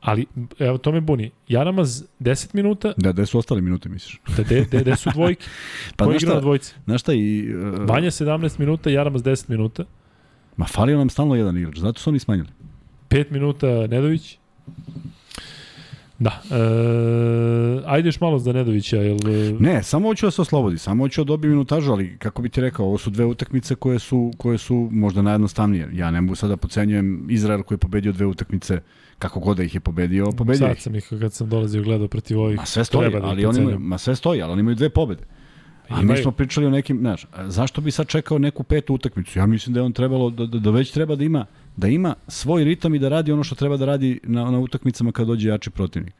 Ali, evo, to me buni. Jaramaz 10 minuta, Da, gde su ostali minute, misliš? da de, de, de su dvojke. Pa Ko igra na dvojici? znaš šta i... Uh, Vanja 17 minuta, Jaramaz 10 minuta. Ma falio nam stalno jedan igrač, zato su oni smanjili. 5 minuta Nedović. Da. E, ajde još malo za Nedovića. Jel, e, Ne, samo hoću da se oslobodi, samo hoću da dobije minutažu, ali kako bi ti rekao, ovo su dve utakmice koje su, koje su možda najjednostavnije. Ja ne mogu sada da pocenjujem Izrael koji je pobedio dve utakmice, kako god da ih je pobedio, pobedio Sad ih. sam ih kad sam dolazio gledao protiv ovih. Ma sve stoji, da ali oni imaju, ma sve stoji, ali oni imaju dve pobede. A mi smo pričali o nekim, znaš, zašto bi sad čekao neku petu utakmicu? Ja mislim da je on trebalo, da, da, da već treba da ima, da ima svoj ritam i da radi ono što treba da radi na, na utakmicama kad dođe jači protivnik.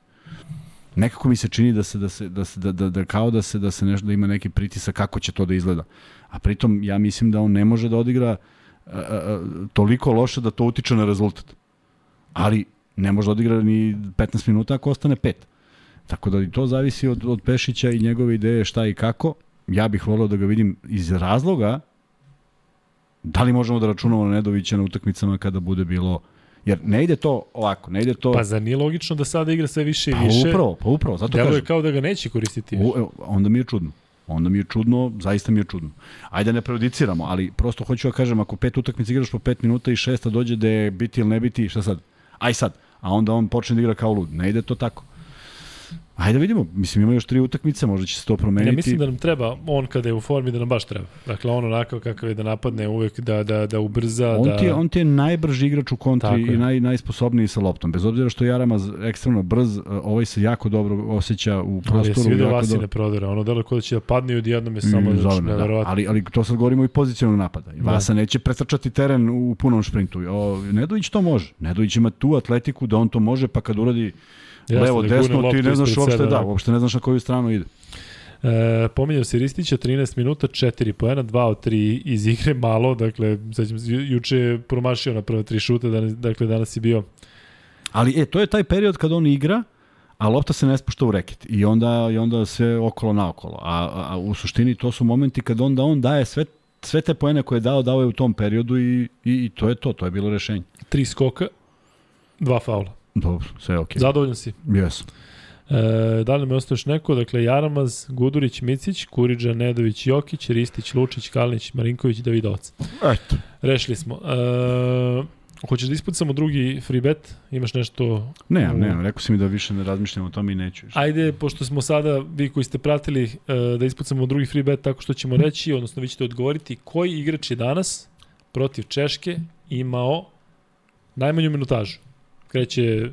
Nekako mi se čini da se da se da se da, da, da kao da se da se nešto da ima neki pritisak kako će to da izgleda. A pritom ja mislim da on ne može da odigra a, a, toliko loše da to utiče na rezultat. Ali ne može da odigra ni 15 minuta ako ostane pet. Tako da i to zavisi od, od Pešića i njegove ideje šta i kako. Ja bih volio da ga vidim iz razloga da li možemo da računamo na Nedovića na utakmicama kada bude bilo Jer ne ide to ovako, ne ide to... Pa zar nije logično da sada igra sve više i pa više? upravo, pa upravo, zato Deluje kažem. kao da ga neće koristiti. U, onda mi je čudno. Onda mi je čudno, zaista mi je čudno. Ajde da ne prejudiciramo, ali prosto hoću da kažem, ako pet utakmica igraš po pet minuta i šesta dođe da je biti ili ne biti, šta sad? Aj sad. A onda on počne da igra kao lud. Ne ide to tako. Ajde da vidimo. Mislim, ima još tri utakmice, možda će se to promeniti. Ja mislim da nam treba, on kada je u formi, da nam baš treba. Dakle, on onakav kakav je da napadne uvek, da, da, da ubrza, On da... ti, je, on ti je najbrži igrač u kontri i naj, najsposobniji sa loptom. Bez obzira što je Jaramaz ekstremno brz, ovaj se jako dobro osjeća u Ali jesi prostoru. vidio Vasine dobro- prodore, ono delo kod da će da padne i odjednom je samo Mm, znači, zove me, da. Ali, ali to sad govorimo i pozicionog napada. I Da. Vasa neće pretrčati teren u punom šprintu. O, Nedović to može. Nedović ima tu atletiku da on to može, pa kad uradi Jeste, levo, da desno, ti ne znaš uopšte, sebe, da, onako. uopšte ne znaš na koju stranu ide. E, pominjao se Ristića, 13 minuta, 4 poena, 2 od 3 iz igre, malo, dakle, sećam se, ju- juče je promašio na prva tri šuta, danas, dakle, danas je bio Ali e, to je taj period kad on igra, a lopta se ne spušta u reket i onda i onda sve okolo naokolo. A, a, a u suštini to su momenti kad onda on daje sve sve te poene koje je dao, dao je u tom periodu i, i, i to je to, to je bilo rešenje. tri skoka, dva faula. Dobro, sve je okej. Zadovoljan si. Yes. E, da li mi ostaje još neko? Dakle, Jaramaz, Gudurić, Micić, Kuriđa, Nedović, Jokić, Ristić, Lučić, Kalinić, Marinković, Davidovac. Eto. Rešili smo. E, hoćeš da ispucamo drugi free bet? Imaš nešto? Ne, u- ne, rekao si mi da više ne razmišljam o tome i neću. više. Ajde, pošto smo sada, vi koji ste pratili, e, da ispucamo drugi free bet tako što ćemo reći, odnosno vi ćete odgovoriti koji igrač je danas protiv Češke imao najmanju minutažu. Kreće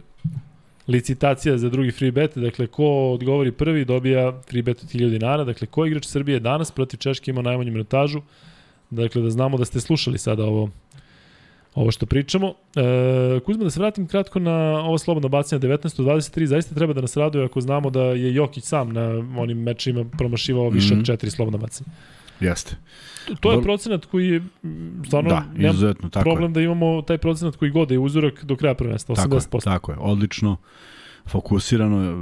licitacija za drugi free bet, dakle ko odgovori prvi dobija free bet od 1000 dinara, dakle ko igrač Srbije danas protiv Češke ima najmanju minutažu, dakle da znamo da ste slušali sada ovo ovo što pričamo. E, Kuzma, da se vratim kratko na ovo slobodno bacanje 19-23, zaista treba da nas raduje ako znamo da je Jokić sam na onim mečima promašivao više Mhm. od četiri slobodna bacanja. Jeste. To, to je procenat koji je stvarno Da, izuzetno, tako problem je. da imamo taj procenat koji god je uzorak do kraja prvenstva, Tako je, 80%. tako je, odlično. fokusirano, e,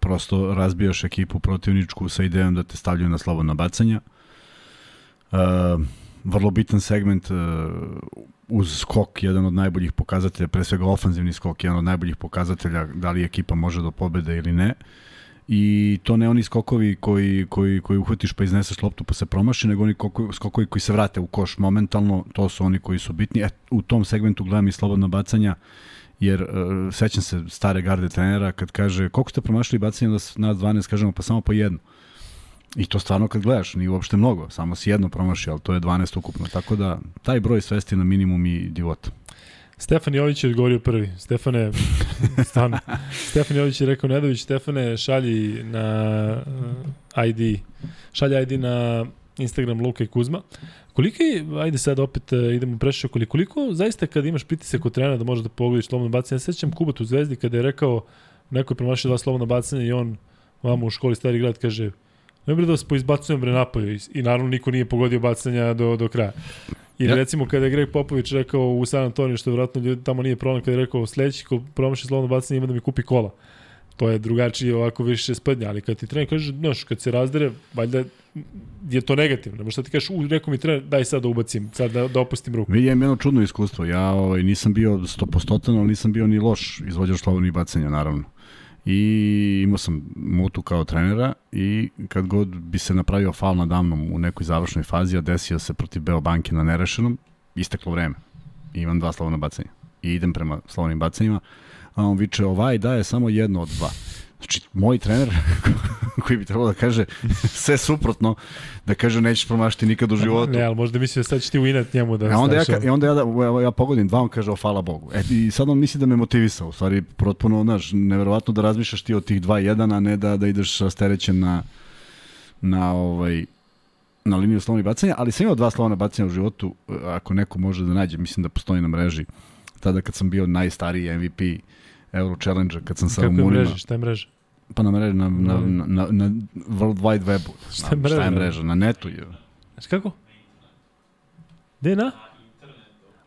prosto razbijaš ekipu protivničku sa idejom da te stavljaju na slobodna bacanja. E, vrlo bitan segment e, uz skok, jedan od najboljih pokazatelja, pre svega ofanzivni skok, jedan od najboljih pokazatelja da li ekipa može do pobede ili ne. I to ne oni skokovi koji, koji, koji uhvatiš pa izneseš loptu pa se promaši, nego oni skokovi koji se vrate u koš momentalno, to su oni koji su bitni. E, u tom segmentu gledam i slobodna bacanja, jer uh, sećam se stare garde trenera kad kaže koliko ste promašili bacanje da na 12 kažemo pa samo po jedno. I to stvarno kad gledaš, nije uopšte mnogo, samo si jedno promašio, ali to je 12 ukupno. Tako da taj broj svesti na minimum i divota. Stefan Jović je odgovorio prvi. Stefane, stvarno. Stefan Jović je rekao, Nedović, Stefane, šalji na uh, ID, šalji ID na Instagram Luka i Kuzma. Koliko je, ajde sad opet uh, idemo prešao, koliko, koliko zaista kad imaš pritisak od trena da možeš da pogodiš slobodno bacanje, ja sećam Kubat u Zvezdi kada je rekao, neko je promašio dva slobodna bacanja i on vamo u školi stari grad kaže, ne bre da vas poizbacujem bre napolju i, i naravno niko nije pogodio bacanja do, do kraja. Ili ja. recimo kada je Greg Popović rekao u San Antonio, što vjerojatno ljudi tamo nije problem, kada je rekao sledeći ko promaši slobodno bacanje ima da mi kupi kola. To je drugačije, ovako više sprednje, ali kad ti trener kaže, znaš, kad se razdere, valjda je to negativno. Šta ti kažeš, u, rekao mi trener, daj sad da ubacim, sad da, da opustim ruku. Vidim jedno čudno iskustvo. Ja ovaj, nisam bio 100%, ali nisam bio ni loš izvođač slobodnih bacanja, naravno i imao sam mutu kao trenera i kad god bi se napravio fal nadamnom u nekoj završnoj fazi, a desio se protiv Beobanke na nerešenom, isteklo vreme. I imam dva slobodna bacanja. I idem prema slobodnim bacanjima, a on viče ovaj daje samo jedno od dva. Znači, moj trener, koji bi trebalo da kaže sve suprotno, da kaže nećeš promašiti nikad u životu. Ne, ali možda misli da sad ćeš ti uinat njemu da... A onda ja, I onda ja, da, ja, ja pogodim dva, on kaže, o, hvala Bogu. E, I sad on misli da me motivisao. U stvari, protpuno, znaš, neverovatno da razmišljaš ti od tih dva jedan, a ne da, da ideš rasterećen na, na ovaj, na liniju slovnih bacanja, ali sam imao dva slovna bacanja u životu, ako neko može da nađe, mislim da postoji na mreži, tada kad sam bio najstariji MVP Euro Challenge, kad sam sa Kako Rumunima. je mreža? Šta je mreža? Pa na mreži, na, na, na, na, na World Wide Webu. Šta je mreža? Šta je mreža? Na netu je. Znaš kako? Gde na?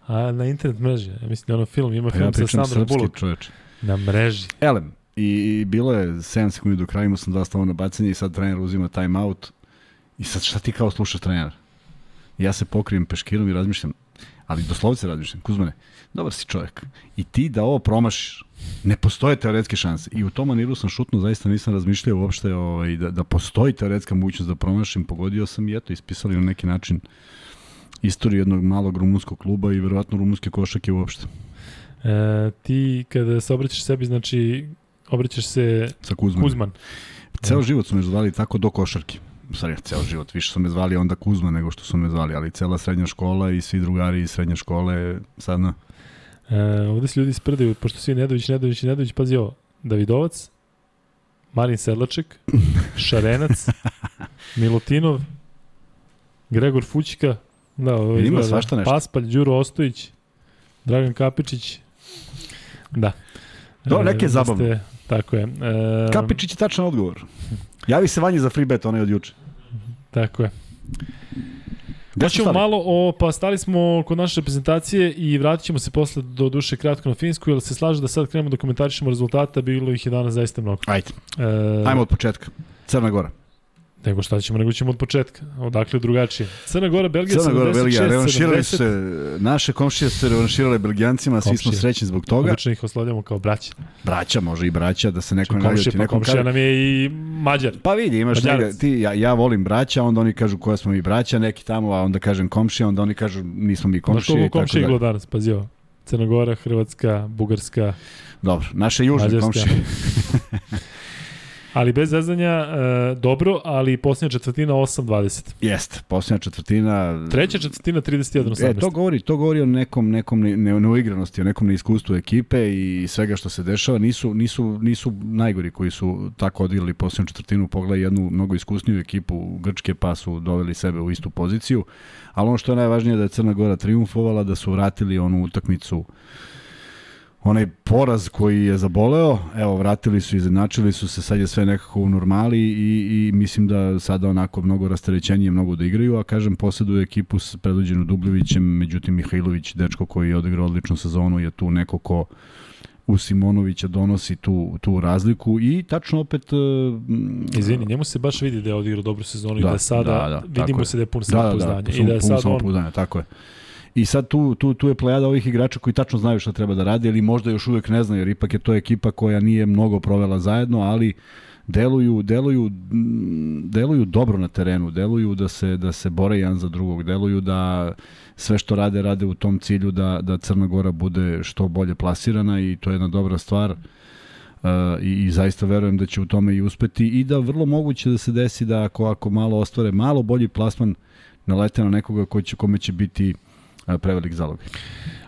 A, na internet mreži. Ja mislim da ono film, ima Pa film ja sa Sandra Bullock. čoveč. Na mreži. Elem, i, i bilo je 7 sekundi do kraja, imao sam dva stavona bacanja i sad trener uzima time out. I sad šta ti kao slušaš trenera? Ja se pokrijem peškirom i razmišljam, ali doslovce razmišljam, Kuzmane, dobar si čovjek. I ti da ovo promašiš, ne postoje teoretske šanse. I u tom maniru sam šutno, zaista nisam razmišljao uopšte ovaj, da, da postoji teoretska mogućnost da promašim. Pogodio sam i eto, ispisali na neki način istoriju jednog malog rumunskog kluba i verovatno rumunske košake uopšte. E, ti kada se obraćaš sebi, znači obraćaš se Sa Kuzmanom. Kuzman. Ceo život su me zvali tako do košarke. Stvari, ceo život. Više su me zvali onda Kuzma nego što su me zvali, ali cela srednja škola i svi drugari iz srednje škole sad na... E, ovde se ljudi sprdaju, pošto svi Nedović, Nedović Nedović, pazi ovo, Davidovac, Marin Sedlaček, Šarenac, Milutinov, Gregor Fućka, da, ovo Ima izgleda, svašta nešto. Paspalj, Đuro Ostojić, Dragan Kapičić, da. Do, neke vi zabavno. ste- Tako je. E, Kapičić je tačan odgovor. Javi se Vanji za free bet, onaj od juče. Tako je. Hoćemo stali? malo o, pa stali smo kod naše reprezentacije i vratit ćemo se posle do duše kratko na Finsku, jer se slaže da sad krenemo da komentarišemo rezultata, bilo ih je danas zaista mnogo. Ajde, E, ajmo od početka. Crna Gora. Nego šta ćemo, nego ćemo od početka. Odakle drugačije. Crna Gora, Belgija, Crna Gora, 76, Belgija, revanširali 70. su se, naše komšije su se revanširale Belgijancima, svi smo Komšije. srećni zbog toga. Obično ih oslavljamo kao braća. Braća, može i braća, da se neko ne Komšije, naljuti. pa Nekom komšija kaže, nam je i Mađar. Pa vidi, imaš negde, ti, ja, ja volim braća, onda oni kažu koja smo mi braća, neki tamo, a onda kažem komšija, onda oni kažu nismo mi Znaš komšije koliko tako komšija dalje. iglo danas, pazi ovo. Crna Gora, Hrvatska, Bugarska, Dobro, naše južne komšije. Ali bez zezanja, e, dobro, ali posljednja četvrtina 8-20. Jeste, posljednja četvrtina. Treća četvrtina 31-18. E, to govori, to govori o nekom, nekom ne, ne, neuigranosti, o nekom neiskustvu ekipe i svega što se dešava. Nisu, nisu, nisu najgori koji su tako odigrali posljednju četvrtinu. Pogledaj jednu mnogo iskusniju ekipu Grčke pa su doveli sebe u istu poziciju. Ali ono što je najvažnije je da je Crna Gora triumfovala, da su vratili onu utakmicu onaj poraz koji je zaboleo, evo vratili su, izjednačili su se, sad je sve nekako u normali i, i mislim da sada onako mnogo rasterećenije mnogo da igraju, a kažem posjeduju ekipu s predvođenu Dubljevićem, međutim Mihajlović, dečko koji je odigrao odličnu sezonu, je tu neko ko u Simonovića donosi tu, tu razliku i tačno opet... Uh, Izvini, njemu se baš vidi da je odigrao dobru sezonu da, i da sada da, da, vidimo se da je pun samopouzdanja. Da, da, da, i da je sad on... tako je. I sad tu, tu, tu je plejada ovih igrača koji tačno znaju šta treba da radi, ali možda još uvek ne znaju, jer ipak je to ekipa koja nije mnogo provela zajedno, ali deluju, deluju, deluju dobro na terenu, deluju da se, da se bore jedan za drugog, deluju da sve što rade, rade u tom cilju da, da Crna Gora bude što bolje plasirana i to je jedna dobra stvar. Uh, i, i zaista verujem da će u tome i uspeti i da vrlo moguće da se desi da ako, ako malo ostvare malo bolji plasman nalete na nekoga ko će, kome će biti uh, prevelik zalog.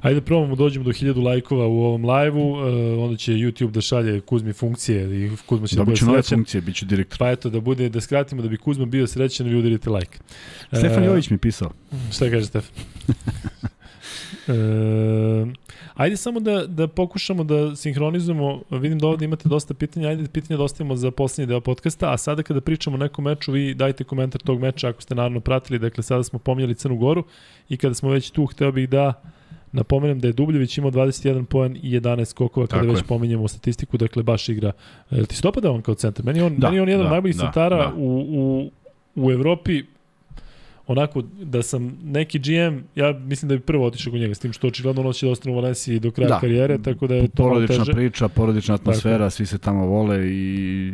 Ajde da probamo dođemo do 1000 lajkova u ovom live-u, uh, onda će YouTube da šalje Kuzmi funkcije i Kuzma će da bude srećan. nove funkcije, bit ću direktor. Pa eto, da bude, da skratimo, da bi Kuzma bio srećan, vi udarite like. Stefan uh, Jović mi pisao. Šta kaže Stefan? uh, Ajde samo da, da pokušamo da sinhronizujemo, vidim da ovde imate dosta pitanja, ajde pitanja da ostavimo za poslednji deo podcasta, a sada kada pričamo o nekom meču, vi dajte komentar tog meča ako ste naravno pratili, dakle sada smo pominjali Crnu Goru i kada smo već tu, hteo bih da Napomenem da je Dubljević imao 21 poen i 11 skokova kada Tako već je. pominjemo statistiku, dakle baš igra. Jel ti stopada on kao centar? Meni on, da, meni on jedan da, najboljih da, centara da. u, u, u Evropi, onako da sam neki GM, ja mislim da bi prvo otišao kod njega, s tim što očigledno on će da ostane u Valenciji do kraja da. karijere, tako da je to porodična priča, porodična atmosfera, tako. svi se tamo vole i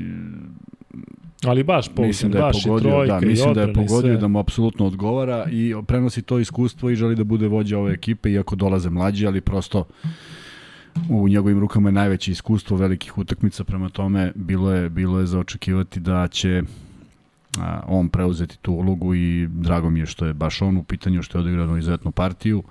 Ali baš pogodio, mislim da je baš pogodio, trojka, da, mislim da je pogodio da mu apsolutno odgovara i prenosi to iskustvo i želi da bude vođa ove ekipe, iako dolaze mlađi, ali prosto u njegovim rukama je najveće iskustvo velikih utakmica, prema tome bilo je, bilo je za očekivati da će a, on preuzeti tu ulogu i drago mi je što je baš on u pitanju, što je odigrano izuzetnu partiju.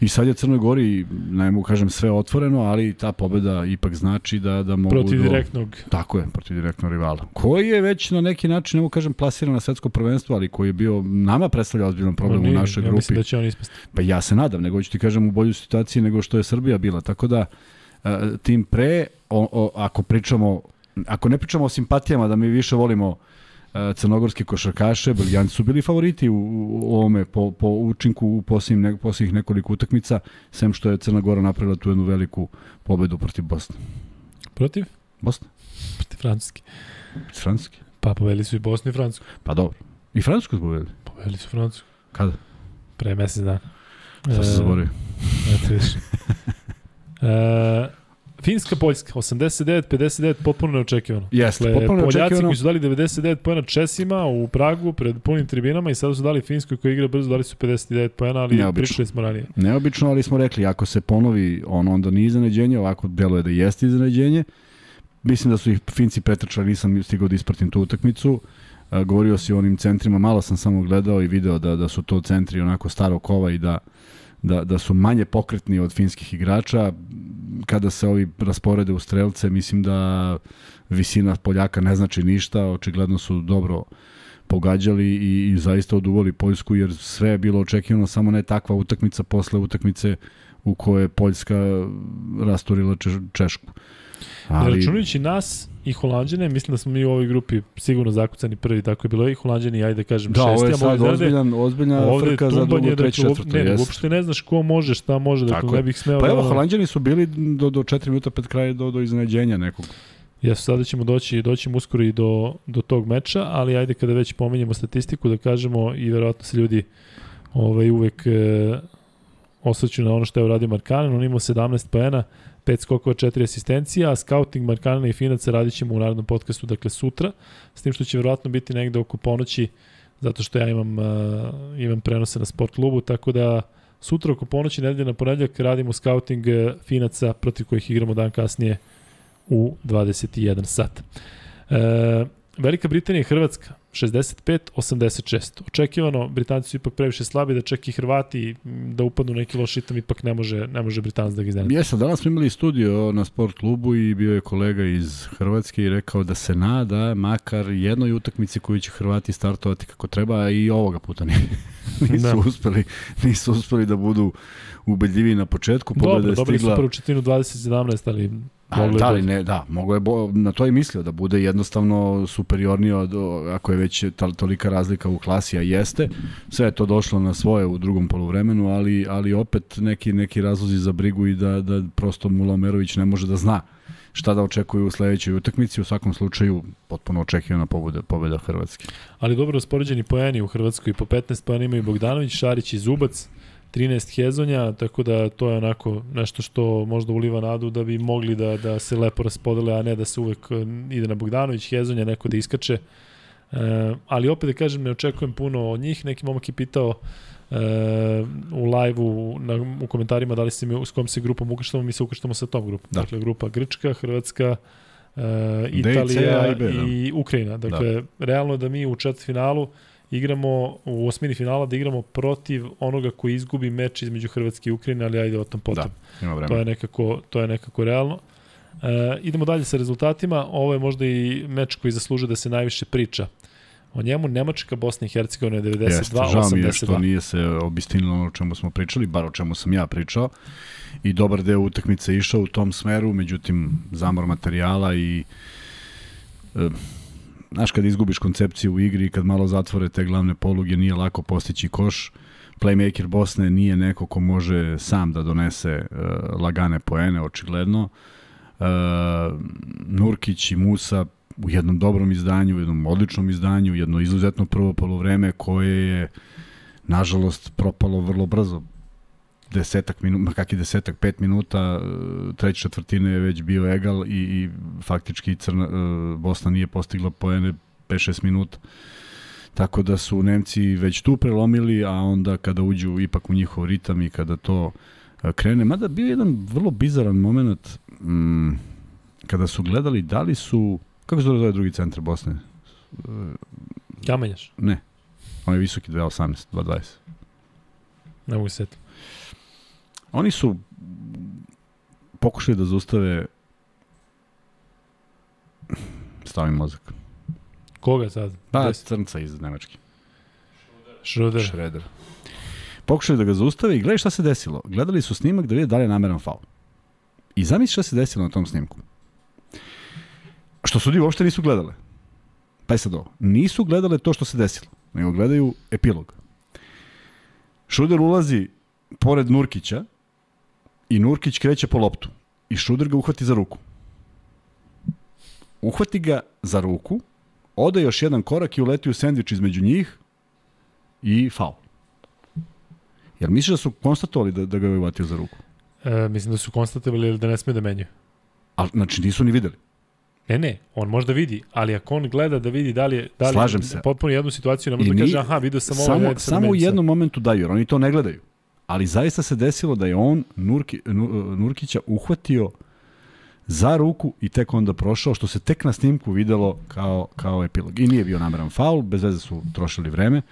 I sad je Crnoj Gori, ne mogu kažem sve otvoreno, ali ta pobeda ipak znači da, da mogu... Protiv do... direktnog. Tako je, protiv direktnog rivala. Koji je već na neki način, ne mogu kažem, plasiran na svetsko prvenstvo, ali koji je bio, nama predstavlja ozbiljan problem nije, u našoj ja grupi. Ja mislim da će on ispasti. Pa ja se nadam, nego ću ti kažem u bolju situaciji nego što je Srbija bila. Tako da, tim pre, o, o, ako pričamo, ako ne pričamo o simpatijama, da mi više volimo E, crnogorski košarkaše, Belgijanci su bili favoriti u, u ovome po, po učinku u posljednjih, ne, posljednjih nekoliko utakmica, sem što je Crna Gora napravila tu jednu veliku pobedu protiv Bosne. Protiv? Bosne. Protiv Francuske. Francuske? Pa povedali su i Bosnu i Francusku. Pa dobro. I Francusku su povedali? Povedali su Francusku. Kada? Pre mesec dana. Sada se zaboravio. Eto viš. e, Finska, Poljska, 89-59, potpuno neočekivano. Jeste, dakle, potpuno Poljaci neočekivano. koji su dali 99 pojena Česima u Pragu pred punim tribinama i sada su dali Finskoj koji igra brzo, dali su 59 pojena, ali Neobično. pričali smo ranije. Neobično, ali smo rekli, ako se ponovi on onda nije iznenađenje, ovako deluje da jeste iznenađenje. Mislim da su ih Finci pretrčali, nisam stigao da ispratim tu utakmicu. Uh, govorio si o onim centrima, malo sam samo gledao i video da, da su to centri onako starog kova i da da, da su manje pokretni od finskih igrača. Kada se ovi rasporede u strelce, mislim da visina Poljaka ne znači ništa, očigledno su dobro pogađali i, i zaista oduvali Poljsku, jer sve je bilo očekivano, samo ne takva utakmica posle utakmice u kojoj je Poljska rasturila Češku. Ali... Računajući nas i Holandjane, mislim da smo mi u ovoj grupi sigurno zakucani prvi, tako je bilo i Holandjani, ajde da kažem da, šesti. Da, ovo je sad ozbiljan, ozbiljna frka za drugo, treće, četvrto. Ne, ne, uopšte ne znaš ko može, šta može, dakle tako ne bih smeo... Pa evo, Holandjani su bili do, do 4 minuta pred kraja do, do iznenađenja nekog. Ja sada ćemo doći, doći uskoro i do, do tog meča, ali ajde kada već pomenjemo statistiku da kažemo i verovatno se ljudi ovaj, uvek e, osvrću na ono što je uradio Markanen, on imao 17 poena, 5 skokova, 4 asistencija, a scouting Markanina i Finaca radit ćemo u narodnom podcastu, dakle sutra, s tim što će verovatno biti negde oko ponoći, zato što ja imam, uh, imam prenose na sport klubu, tako da sutra oko ponoći, nedelje na ponedljak, radimo scouting uh, Finaca protiv kojih igramo dan kasnije u 21 sat. Uh, Velika Britanija i Hrvatska 65-86. Očekivano, Britanci su ipak previše slabi, da čak i Hrvati da upadnu neki loš ritam, ipak ne može, ne može Britanac da ga iznenati. Jesam, danas smo imali studio na sport klubu i bio je kolega iz Hrvatske i rekao da se nada makar jednoj utakmici koju će Hrvati startovati kako treba, i ovoga puta nisu, da. uspeli, nisu uspeli da budu ubedljivi na početku. Pobeda Dobro, dobili stigla... su prvu četinu 20-17, ali A, da, ali ne, da, mogo je bo, na to je mislio da bude jednostavno superiorniji od, ako je već tal, tolika razlika u klasi, a jeste. Sve je to došlo na svoje u drugom poluvremenu, ali, ali opet neki, neki razlozi za brigu i da, da prosto Mula Omerović ne može da zna šta da očekuju u sledećoj utakmici. U svakom slučaju, potpuno očekivana pobeda, pobeda Hrvatske. Ali dobro raspoređeni poeni u Hrvatskoj. Po 15 poena imaju Bogdanović, Šarić i Zubac. 13 hezonja, tako da to je onako nešto što možda uliva nadu da bi mogli da, da se lepo raspodele, a ne da se uvek e, ide na Bogdanović, hezonja, neko da iskače. E, ali opet da kažem, ne očekujem puno od njih. Neki momak je pitao e, u live-u na, u komentarima da li se mi, s kom se grupom ukrštamo, mi se ukrštamo sa tom grupom. Da. Dakle, grupa Grčka, Hrvatska, e, Italija i, da. i Ukrajina. Dakle, da. realno da mi u četvrtfinalu finalu igramo u osmini finala da igramo protiv onoga koji izgubi meč između Hrvatske i Ukrajine, ali ajde o tom potom. Da, ima vremena. To je nekako, to je nekako realno. E, idemo dalje sa rezultatima. Ovo je možda i meč koji zaslužuje da se najviše priča. O njemu Nemačka, Bosna i Hercegovina 92, Jeste, žao mi je što nije se obistinilo ono o čemu smo pričali, bar o čemu sam ja pričao. I dobar deo utakmice išao u tom smeru, međutim zamor materijala i e, znaš, kad izgubiš koncepciju u igri i kad malo zatvore te glavne poluge, nije lako postići koš. Playmaker Bosne nije neko ko može sam da donese uh, lagane poene, očigledno. Uh, Nurkić i Musa u jednom dobrom izdanju, u jednom odličnom izdanju, jedno izuzetno prvo polovreme koje je nažalost propalo vrlo brzo desetak minuta, kak je desetak, pet minuta, e, treće četvrtine je već bio egal i, i faktički Crna, e, Bosna nije postigla poene 5-6 minuta. Tako da su Nemci već tu prelomili, a onda kada uđu ipak u njihov ritam i kada to e, krene, mada bio jedan vrlo bizaran moment mm, kada su gledali da li su, kako se zove drugi centar Bosne? Kamenjaš? Ne, on je visoki 2.18, 2.20. Ne mogu se Oni su pokušali da zaustave stavim mozak. Koga sad? Pa, Des... crnca iz Nemačke. Šruder. Šreder. Pokušali da ga zaustave i gledaj šta se desilo. Gledali su snimak da vide da li je nameran faul. I zamisli šta se desilo na tom snimku. Što sudi uopšte nisu gledale. Pa je sad ovo. Nisu gledale to što se desilo, nego gledaju epilog. Šruder ulazi pored Nurkića i Nurkić kreće po loptu i Šuder ga uhvati za ruku. Uhvati ga za ruku, ode još jedan korak i uleti u sendvič između njih i faul. Jel misliš da su konstatovali da, da ga je uhvatio za ruku? E, mislim da su konstatovali da ne sme da menju. A, znači nisu ni videli. Ne, ne, on možda vidi, ali ako on gleda da vidi da li je, da li Slažem se. potpuno jednu situaciju, ne može da kaže, aha, vidio sam ovo. Samo, samo u jednom momentu daju, jer oni to ne gledaju ali zaista se desilo da je on Nurki, Nurkića uhvatio za ruku i tek onda prošao, što se tek na snimku videlo kao, kao epilog. I nije bio nameran faul, bez veze su trošili vreme.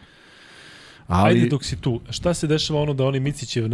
Ali... Ajde dok si tu, šta se dešava ono da oni Micićev,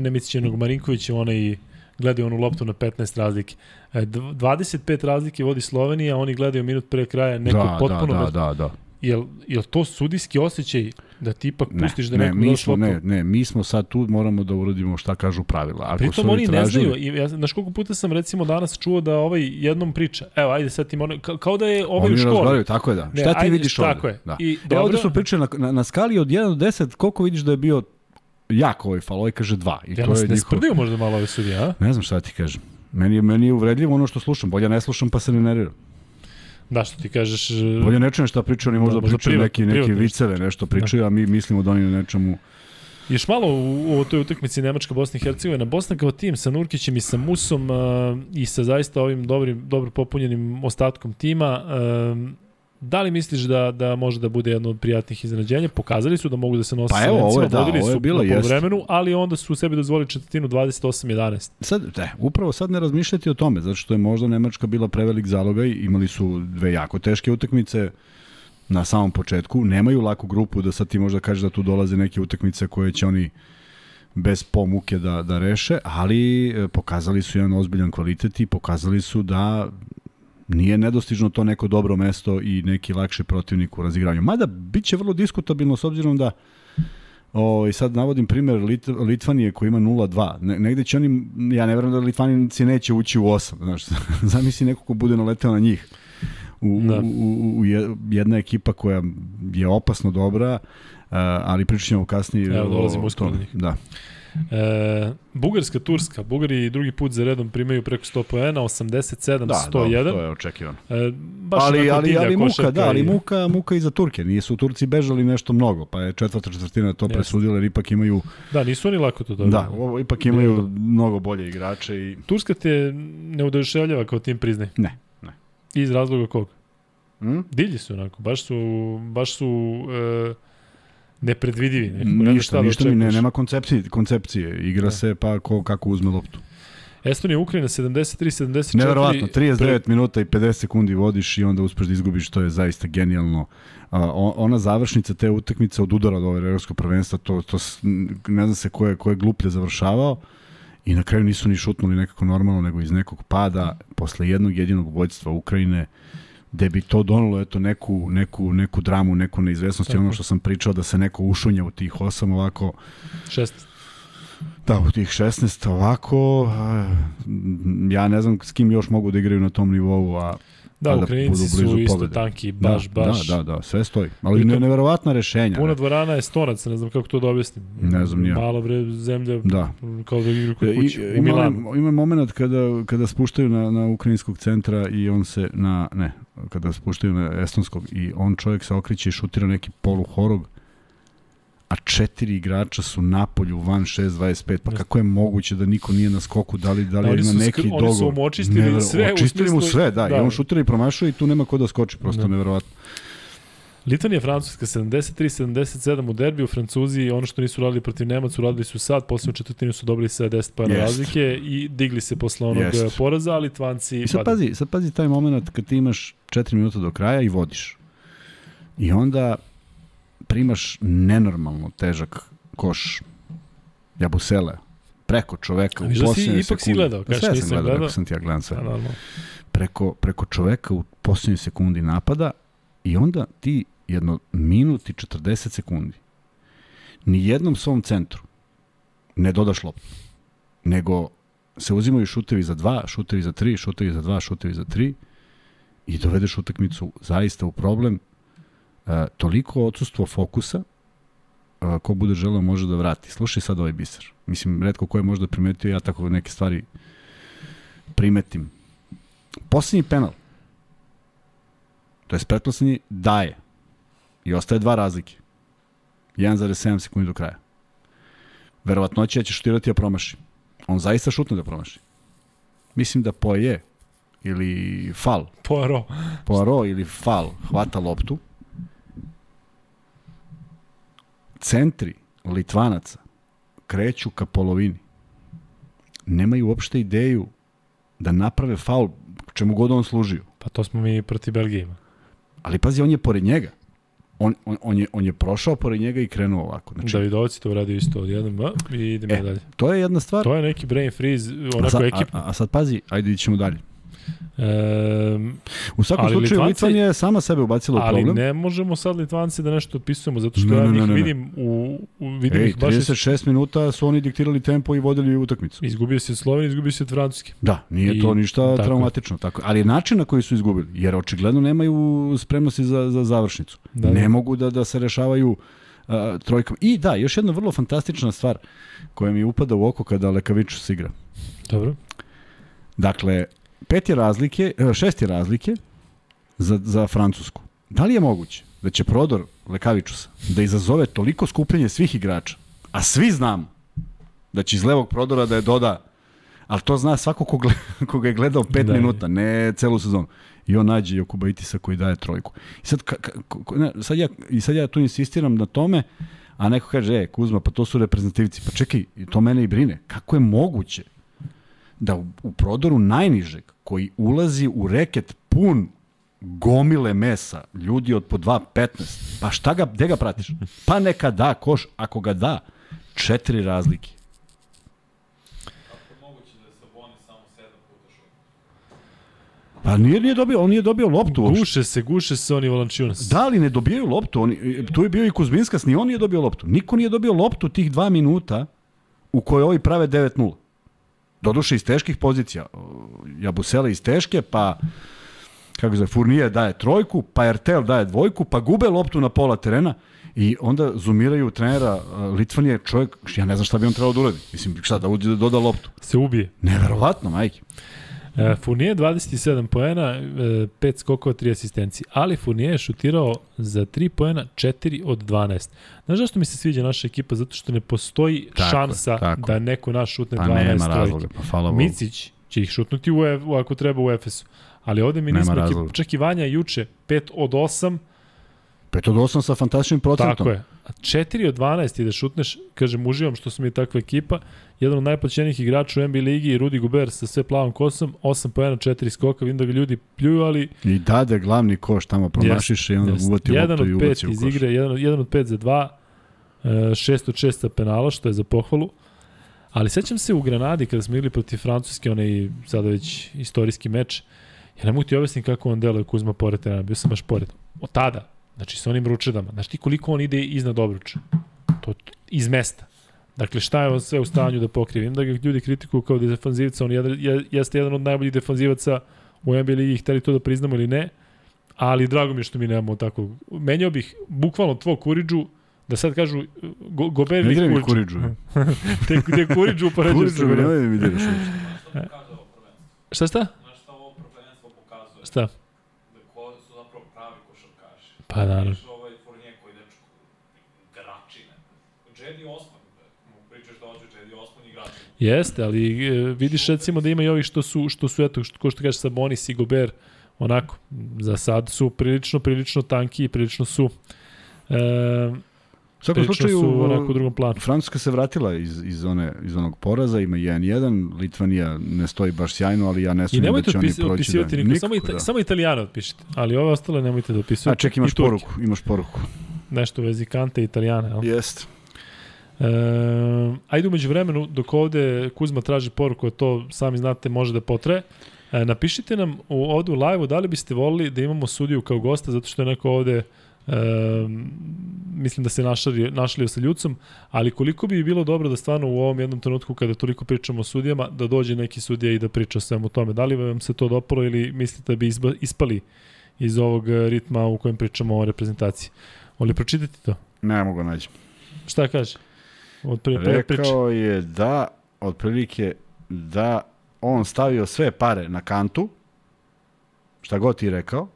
ne Micićev, nego Marinković, onaj gledaju onu loptu na 15 razlike. 25 e, razlike vodi Slovenija, oni gledaju minut pre kraja neko da, potpuno... Da, da, da, da. Jel, jel to sudijski osjećaj da ti ipak ne, pustiš da ne, mi smo, ne, ne, mi smo sad tu, moramo da uradimo šta kažu pravila. Ako Pritom oni tražili... ne znaju, ja, znaš koliko puta sam recimo danas čuo da ovaj jednom priča, evo, ajde sad ti mora, ka, kao da je ovaj oni u školi. Razgovaraju, tako je da. Ne, šta ti ajde, vidiš ovde? Tako je. Da. I, dobro, e, ovde su pričali na, na, na skali od 1 do 10, koliko vidiš da je bio jak ovaj fal, ovaj kaže 2. I ja to je ne njihov... možda malo ovaj sudija, a? Ne znam šta ti kažem. Meni meni je uvredljivo ono što slušam, bolje ne slušam pa se ne nerviram. Da, što ti kažeš... Bolje ne čujem šta pričaju, oni možda, da, možda pričaju neki, neki viceve, nešto pričaju, da. a mi mislimo da oni nečemu... Još malo u, u toj utakmici Nemačka, Bosna i Hercegovina. Bosna kao tim sa Nurkićem i sa Musom uh, i sa zaista ovim dobrim, dobro popunjenim ostatkom tima. Uh, Da li misliš da, da može da bude jedno od prijatnih iznenađenja? Pokazali su da mogu da se nose pa evo, ovo je, da, ovo je bilo, na vremenu, ali onda su sebi dozvolili četvrtinu 28-11. Sad, ne, upravo sad ne razmišljati o tome, zato što je možda Nemačka bila prevelik zalogaj, imali su dve jako teške utakmice na samom početku, nemaju laku grupu da sad ti možda kažeš da tu dolaze neke utakmice koje će oni bez pomuke da, da reše, ali e, pokazali su jedan ozbiljan kvalitet i pokazali su da nije nedostižno to neko dobro mesto i neki lakši protivnik u razigranju. Mada, bit će vrlo diskutabilno s obzirom da O, I sad navodim primjer Lit, Litvanije koji ima 0-2. Ne, negde će oni, ja ne verujem da Litvaninci neće ući u 8. Znaš, zamisli neko ko bude naleteo na njih. U, da. u, u, u jedna ekipa koja je opasno dobra, ali pričat ćemo kasnije. Evo, dolazimo uskoro njih. Da. E, Bugarska, Turska. Bugari drugi put za redom primaju preko 100 poena, 87, da, 101. Da, to je očekivano. E, baš ali, ali, ali muka, da, ali i... muka, muka i za Turke. Nisu Turci bežali nešto mnogo, pa je četvrta četvrtina to presudila, jer ipak imaju... Da, nisu oni lako to dobro. Da, ovo, ipak imaju Bilo. mnogo bolje igrače. i Turska te ne udoševljava kao tim priznaj? Ne, ne. Iz razloga kog? Hmm? Divlji su onako, baš su, baš su... E, nepredvidivi. Nekako, ništa, ništa, ništa ne, nema koncepcije, koncepcije. Igra da. se pa ko, kako uzme loptu. Estonija, Ukrajina 73-74. Neverovatno, 39 pre... minuta i 50 sekundi vodiš i onda uspeš da izgubiš, to je zaista genijalno. A, ona završnica te utakmice od udara do ove evropskog prvenstva, to, to ne znam se ko je, ko je gluplje završavao i na kraju nisu ni šutnuli nekako normalno, nego iz nekog pada posle jednog jedinog vojstva Ukrajine gde bi to donalo eto neku, neku, neku dramu, neku neizvesnost i ono što sam pričao da se neko ušunja u tih osam ovako 16 Da, u tih 16 ovako, ja ne znam s kim još mogu da igraju na tom nivou, a Da, da Ukrajinci su isto pobede. tanki, baš, da, baš. Da, da, da, sve stoji. Ali ne, neverovatna rešenja. Puna dvorana je stonac, ne znam kako to da objasnim. Ne znam nije. Malo bre zemlja, da. kao da igra kod kuće. I, ima, ima moment kada, kada spuštaju na, na ukrajinskog centra i on se na, ne, kada spuštaju na estonskog i on čovjek se okriće i šutira neki poluhorog a četiri igrača su na polju van 6-25, pa kako je moguće da niko nije na skoku, da li, da li da, ima neki dogovor? Oni su mu očistili ne, sve. Očistili mu sve, da, da, i on šutira i promašuje i tu nema ko da skoči, prosto da. neverovatno. Litvanija Francuska 73-77 u derbiju, Francuzi ono što nisu radili protiv Nemaca uradili su sad, poslednju četvrtinu su dobili sa 10 para razlike i digli se posle onog Jest. poraza, ali Litvanci... I sad pazi, sad pazi taj moment kad ti imaš 4 minuta do kraja i vodiš. I onda primaš nenormalno težak koš Jabusele preko čoveka u posljednje sekunde. ipak si gledao, kaš sve sam gledao, gledao. sam ti ja gledam sve. A, preko, preko čoveka u posljednjoj sekundi napada i onda ti jedno minut i 40 sekundi ni jednom svom centru ne dodaš loptu, nego se uzimaju šutevi za dva, šutevi za tri, šutevi za dva, šutevi za tri i dovedeš utakmicu zaista u problem E, toliko odsustvo fokusa, a, ko bude želeo može da vrati. Slušaj sad ovaj biser. Mislim, redko ko je možda primetio, ja tako neke stvari primetim. Poslednji penal, to je pretposlednji, daje. I ostaje dva razlike. 1,7 sekundi do kraja. Verovatnoće da će šutirati, a promaši. On zaista šutne da promaši. Mislim da poje ili fal. Poaro. Poaro ili fal hvata loptu centri Litvanaca kreću ka polovini. Nemaju uopšte ideju da naprave faul čemu god on služio. Pa to smo mi protiv Belgije Ali pazi, on je pored njega. On, on, on, je, on je prošao pored njega i krenuo ovako. Znači, Davidovac to uradio isto odjednom a, i idemo e, dalje. To je jedna stvar. To je neki brain freeze, onako a sad, ekip. A, a sad pazi, ajde idemo dalje. E, u svakom slučaju Litvanci, Litvanija je sama sebe ubacila u problem. Ali ne možemo sad Litvanci da nešto otpisujemo, zato što ne, ja njih ne, ne, vidim u, u vidim Ej, ih baš 36 minuta su oni diktirali tempo i vodili utakmicu. Izgubio se Slovenija, izgubio se od Francuske. Da, nije I, to ništa tako. traumatično. Tako. Ali način na koji su izgubili, jer očigledno nemaju spremnosti za, za završnicu. Da, ne da. mogu da, da se rešavaju uh, trojkom. I da, još jedna vrlo fantastična stvar koja mi upada u oko kada Lekaviću se igra. Dobro. Dakle, pet je razlike, e, šest je razlike za, za Francusku. Da li je moguće da će prodor Lekavičusa da izazove toliko skupljenje svih igrača, a svi znamo da će iz levog prodora da je doda, ali to zna svako ko, gleda, ko ga je gledao pet da, minuta, ne celu sezonu. I on nađe Jokuba Itisa koji daje trojku. I sad, ka, ka, ne, sad, ja, I sad ja tu insistiram na tome, a neko kaže, e, Kuzma, pa to su reprezentativci. Pa čekaj, to mene i brine. Kako je moguće da u, u prodoru najnižeg, koji ulazi u reket pun gomile mesa, ljudi od po 2.15, pa šta ga, gde ga pratiš? Pa neka da koš, ako ga da, četiri razlike. Pa nije, nije dobio, on nije dobio loptu uopšte. Guše se, guše se oni Valančiunas. Da li ne dobijaju loptu? Oni, tu je bio i Kuzminskas, ni on nije dobio loptu. Niko nije dobio loptu tih dva minuta u kojoj ovi prave 9-0. Doduše iz teških pozicija. Jabusela iz teške, pa kako zove, Furnije daje trojku, pa Ertel daje dvojku, pa gube loptu na pola terena i onda zumiraju trenera Litvanije, čovjek, ja ne znam šta bi on trebao da uradi. Mislim, šta, da uđe da doda loptu. Se ubije. Neverovatno, majke. E, Fournier 27 poena, 5 skokova, 3 asistencije. Ali Fournier je šutirao za 3 poena 4 od 12. Znaš zašto mi se sviđa naša ekipa? Zato što ne postoji tako, šansa tako. da neko naš šutne pa 12 nema razloga, pa hvala Micić će ih šutnuti u, u, ako treba u Efesu. Ali ovde mi nismo ekipa. Čak i Vanja juče 5 od 8 5 od 8 sa fantastičnim procentom. Tako je. A 4 od 12 i da šutneš, kažem, uživam što smo mi takva ekipa, jedan od najplaćenijih igrača u NBA ligi i Rudi Guber sa sve plavom kosom, 8 pojena, 4 skoka, vidim da ga ljudi pljuju, ali... I dade glavni koš tamo, promašiš yes, i onda yes. uvati loptu i ubaci u koš. iz igre, jedan, jedan od 5 za 2, 6 od 6 sa penala, što je za pohvalu. Ali sećam se u Granadi kada smo igli protiv Francuske, onaj sada već istorijski meč, ja ne mogu ti objasniti kako on deluje Kuzma pored terena, bio sam baš pored. Od tada, Znači sa onim ručedama. Znaš ti koliko on ide iznad obruča? To iz mesta. Dakle, šta je on sve u stanju da pokrije? Vidim da ga ljudi kritikuju kao defanzivca, on je, jeste jedan od najboljih defanzivaca u NBA ligi, hteli to da priznamo ili ne, ali drago mi je što mi nemamo tako. Menjao bih bukvalno tvoj Kuriđu, da sad kažu go, Gober ili Kuriđu. Kuriđu. te, te Kuriđu upoređuju sa Kuriđu. Ne vidiš. Šta šta? Šta? Pa naravno. Ovaj Fournier koji dečko gračine. Jedi Osman, mu pričaš da hoće Jedi Osman i gračine. Jeste, ali e, vidiš recimo da ima i ovih što su, što su eto, što, ko što kažeš Sabonis i Gober, onako, za sad su prilično, prilično tanki i prilično su e, U svakom slučaju, su onako u drugom planu. Francuska se vratila iz, iz, one, iz onog poraza, ima 1-1, Litvanija ne stoji baš sjajno, ali ja ne sumim da će oni proći. Da, niko, samo, ita, da. samo italijano otpišite, ali ove ostale nemojte da opisujete. A ček, imaš poruku, imaš poruku. Nešto vezi Kante i Italijane, jel? Jeste. E, ajde umeđu vremenu, dok ovde Kuzma traži poruku, a to sami znate može da potre. E, napišite nam u, ovde u live-u da li biste volili da imamo sudiju kao gosta, zato što je neko ovde E, mislim da se našali, našli sa Ljucom, ali koliko bi bilo dobro da stvarno u ovom jednom trenutku kada toliko pričamo o sudijama, da dođe neki sudija i da priča o svemu tome. Da li vam se to dopalo ili mislite da bi izba, ispali iz ovog ritma u kojem pričamo o reprezentaciji? Oli, pročitati to? Ne mogu naći. Šta kaže? Od pre, Rekao je da, otprilike, da on stavio sve pare na kantu, šta god ti rekao,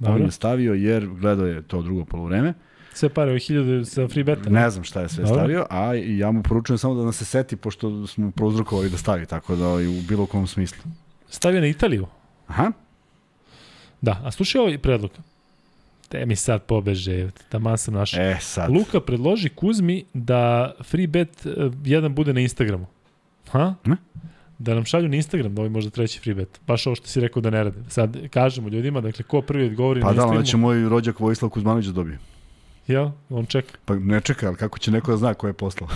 Dobro. On je stavio jer gledao je to drugo polovreme. Sve pare o 1000 sa free beta. Ne znam šta je sve Dobro. stavio, a ja mu poručujem samo da nas se seti pošto smo prouzrokovali da stavi, tako da u bilo kom smislu. Stavio na Italiju? Aha. Da, a slušaj ovaj predlog. Te mi sad pobeže, taman sam našao. E, sad. Luka predloži Kuzmi da free bet uh, jedan bude na Instagramu. Ha? Ne? Da nam šalju na Instagram da ovaj možda treći free bet. Baš ovo što si rekao da ne rade. Sad kažemo ljudima, dakle, ko prvi odgovori pa na Instagramu... Pa da, onda će moj rođak Vojislav Kuzmanović da dobije. Ja, on čeka. Pa ne čeka, ali kako će neko da zna ko je poslao?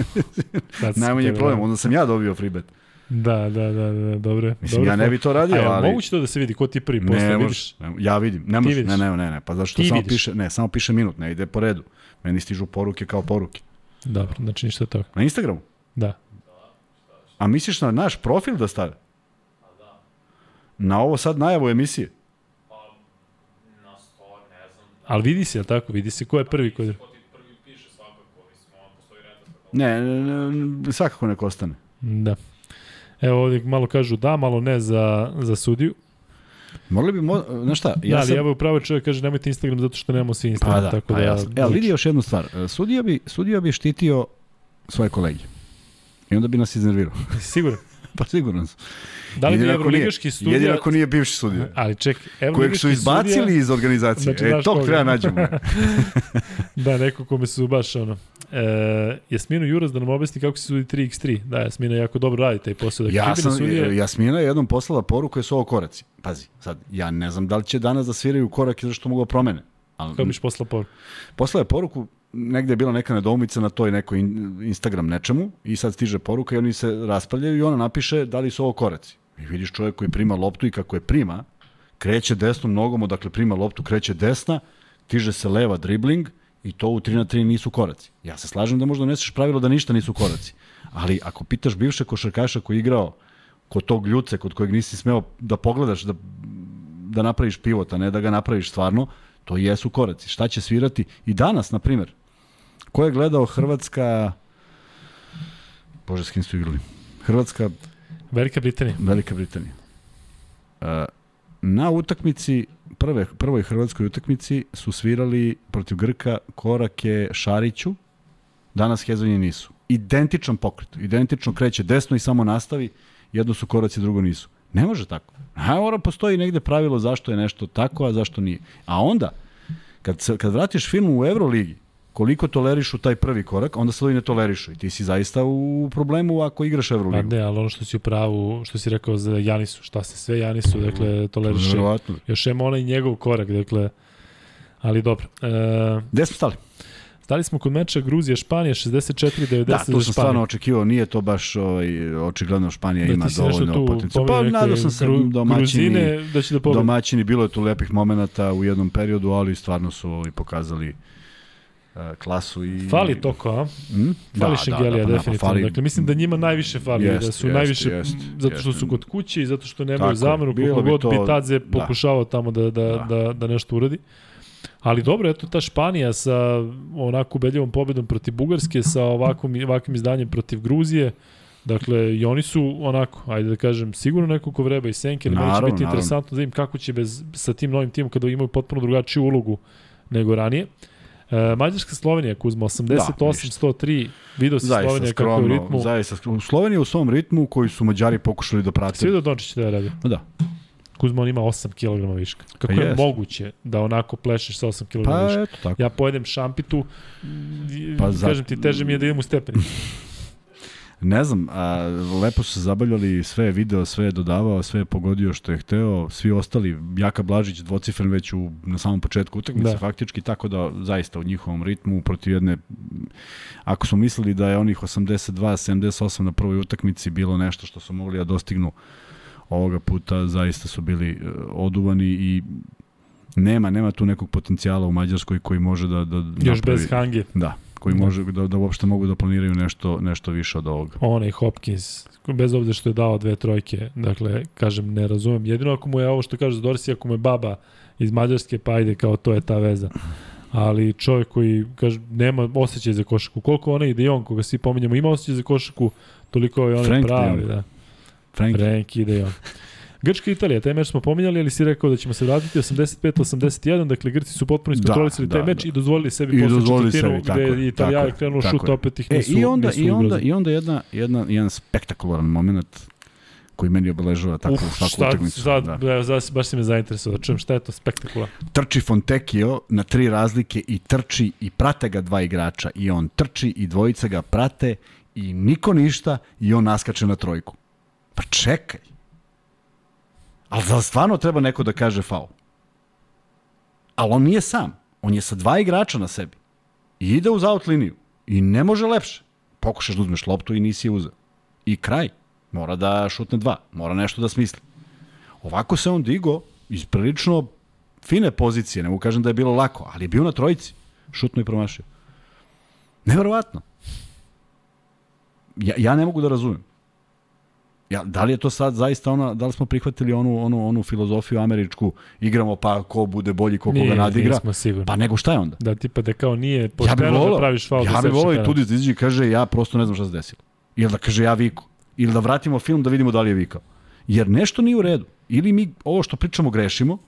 Najmanje problem, onda sam ja dobio free bet. Da, da, da, da, dobro. Mislim, dobro, ja ne bi to radio, A, ali... moguće to da se vidi ko ti prvi posle, ne vidiš? Ne, ja vidim, ne može, ne, ne, ne, ne, pa zašto samo vidiš. piše, ne, samo piše minut, ne ide po redu. Meni stižu poruke kao poruke. Dobro, znači ništa toga. Na Instagramu? Da. A misliš na naš profil da stave? Da. Na ovo sad najavu emisije? Pa, na sto, ne znam. Ali vidi se, tako? Vidi se ko je prvi? Ko je... prvi piše svakako, mislim, on postoji Ne, ne, ne, svakako neko ostane. Da. Evo ovdje malo kažu da, malo ne za, za sudiju. Mogli bi, mo, znaš šta? Ja da, ali sam... evo pravo čovjek kaže nemojte Instagram zato što nemamo svi Instagram. Pa da, tako pa da, jasno. Evo vidi još jednu stvar. Sudija bi, sudija bi štitio svoje kolege. I onda bi nas iznervirao. Sigurno. pa sigurno sam. Da li bi evroligaški studija... Jedino ako nije bivši sudija. Ali ček, Kojeg su izbacili studija, iz organizacije. Znači, e, tog treba nađemo. da, neko kome su baš ono... E, Jasminu Juras da nam objasni kako se sudi 3x3. Da, Jasmina jako dobro radi taj posao. Da ja sam, sudija... Jasmina je jednom poslala poruku je su ovo koraci. Pazi, sad, ja ne znam da li će danas da sviraju korake zašto mogu da promene. Ali, Kako biš poslao poruku? Poslao je poruku, negde je bila neka nedoumica na toj nekoj Instagram nečemu i sad stiže poruka i oni se raspravljaju i ona napiše da li su ovo koraci. I vidiš čovjek koji prima loptu i kako je prima, kreće desnom nogom, odakle prima loptu, kreće desna, tiže se leva dribling i to u 3 na 3 nisu koraci. Ja se slažem da možda neseš pravilo da ništa nisu koraci. Ali ako pitaš bivše košarkaša koji je igrao kod tog ljuce, kod kojeg nisi smeo da pogledaš, da, da napraviš pivot, a ne da ga napraviš stvarno, to jesu koraci. Šta će svirati? I danas, na primjer, ko je gledao Hrvatska... Bože, s kim su igrali? Hrvatska, Velika Britanija. Velika Britanija. Uh, na utakmici, prve, prvoj hrvatskoj utakmici su svirali protiv Grka korake Šariću, danas Hezonje nisu. Identičan pokret, identično kreće desno i samo nastavi, jedno su koraci, drugo nisu. Ne može tako. A mora postoji negde pravilo zašto je nešto tako, a zašto nije. A onda, kad, kad vratiš film u Euroligi, koliko tolerišu taj prvi korak, onda se ovi ne tolerišu. I ti si zaista u problemu ako igraš Pa Euroligu. ne, ali ono što si u pravu, što si rekao za Janisu, šta se sve Janisu, dakle, toleriše. Verovatno. Još ima onaj njegov korak, dakle, ali dobro. E, Gde smo stali? stali smo kod meča Gruzija-Španija, 64-90 Da, za tu sam stvarno očekivao, nije to baš ovaj, očiglledno Španija Da ima dovoljno potencijala. Pa nadao sam se Gru- domaćini, Gruzine da će da pobedi. domaćini, bilo je tu lepih momenata u jednom periodu, ali stvarno su ovaj, pokazali klasu i... Fali Toko, a? Mm? Fali da, Šengelija, pa, definitivno. fali- Dakle, mislim da njima najviše fali, Jest, da su jest, najviše, jest, zato što su kod kuće i zato što nemaju zamenu, koliko bi god to- Bitadze da. pokušavao tamo da, da, Da. da, da nešto uradi. Ali dobro, eto ta Španija sa onako ubedljivom pobedu protiv Bugarske, sa ovakvom, ovakvim izdanjem protiv Gruzije, Dakle, i oni su onako, ajde da kažem, sigurno neko ko vreba i senke, ali će biti naravno. interesantno da im kako će bez, sa tim novim timom kada imaju potpuno drugačiju ulogu nego ranije. E, Mađarska Slovenija, Kuzma, 88-103, video si Zaista Slovenija kako je u skromno, ritmu. zaista skromno. Slovenija u svom ritmu koji su Mađari pokušali da prate. Svi vidio Dončić da je radio. Da. Kuzma, on ima 8 kg viška. Kako Pa je jeste. moguće da onako plešeš sa 8 kg Pa viška? eto tako. Ja pojedem šampitu, Pa pa za- kažem ti, teže mi je da idem u stepeni. Ne znam, a, lepo su se zabavljali, sve je video, sve je dodavao, sve je pogodio što je hteo, svi ostali, Jaka Blažić dvocifren već u, na samom početku utakmice, Da. faktički, tako da zaista u njihovom ritmu protiv jedne, ako smo mislili da je onih 82-78 na prvoj utakmici bilo nešto što su mogli da dostignu ovoga puta, zaista su bili e, oduvani i nema, nema tu nekog potencijala u Mađarskoj koji može da, da Još napravi- bez Hange. Da, koji Da. može da, da uopšte mogu da planiraju nešto, nešto više od ovoga. Onaj Hopkins, bez obzira što je dao dve trojke, dakle, kažem, ne razumem. Jedino ako mu je ovo što kaže Dorsi, ako mu je baba iz Mađarske, pa ajde, kao to je ta veza. Ali čovjek koji, kaže, nema osjećaj za košarku. Koliko onaj ide on, koga svi pominjamo, ima osjećaj za košarku, toliko je onaj Frank pravi, da. Frank, Frank ide on. Grčka i Italija, taj meč smo pominjali, ali si rekao da ćemo se vratiti 85-81, dakle Grci su potpuno iskontrolisali Da, taj da, meč da. i dozvolili sebi I posle dozvolili sebi, tako gde je, tako je, krenuo šut, je. opet ih E, nisu, i onda, nisu i onda, ugrozili. i onda jedna, jedna, jedan spektakularan moment koji meni obeležava tako Uf, svaku šta, utakmicu. sad, Da. da. baš, baš si me zainteresovao, čujem šta je to spektakularno. Trči Fontecchio na tri razlike i trči i prate ga dva igrača i on trči i dvojica ga prate i niko ništa i on naskače na trojku. Pa čekaj. Ali li stvarno treba neko da kaže faul? Ali on nije sam. On je sa dva igrača na sebi. I ide uz out liniju. I ne može lepše. Pokušaš da uzmeš loptu i nisi je uzeo. I kraj. Mora da šutne dva. Mora nešto da smisli. Ovako se on digo iz prilično fine pozicije. Ne mogu kažem da je bilo lako, ali je bio na trojici. Šutno i promašio. Neverovatno. Ja, ja ne mogu da razumem. Ja, da li je to sad zaista ona, da li smo prihvatili onu, onu, onu filozofiju američku, igramo pa ko bude bolji, ko koga nadigra? nismo sigurni. Pa nego šta je onda? Da tipa da kao nije Ja pošteno volao, da praviš faul. ja bih volao i penal. tudi da izađe i kaže ja prosto ne znam šta se desilo. Ili da kaže ja viku. Ili da vratimo film da vidimo da li je vikao. Jer nešto nije u redu. Ili mi ovo što pričamo grešimo,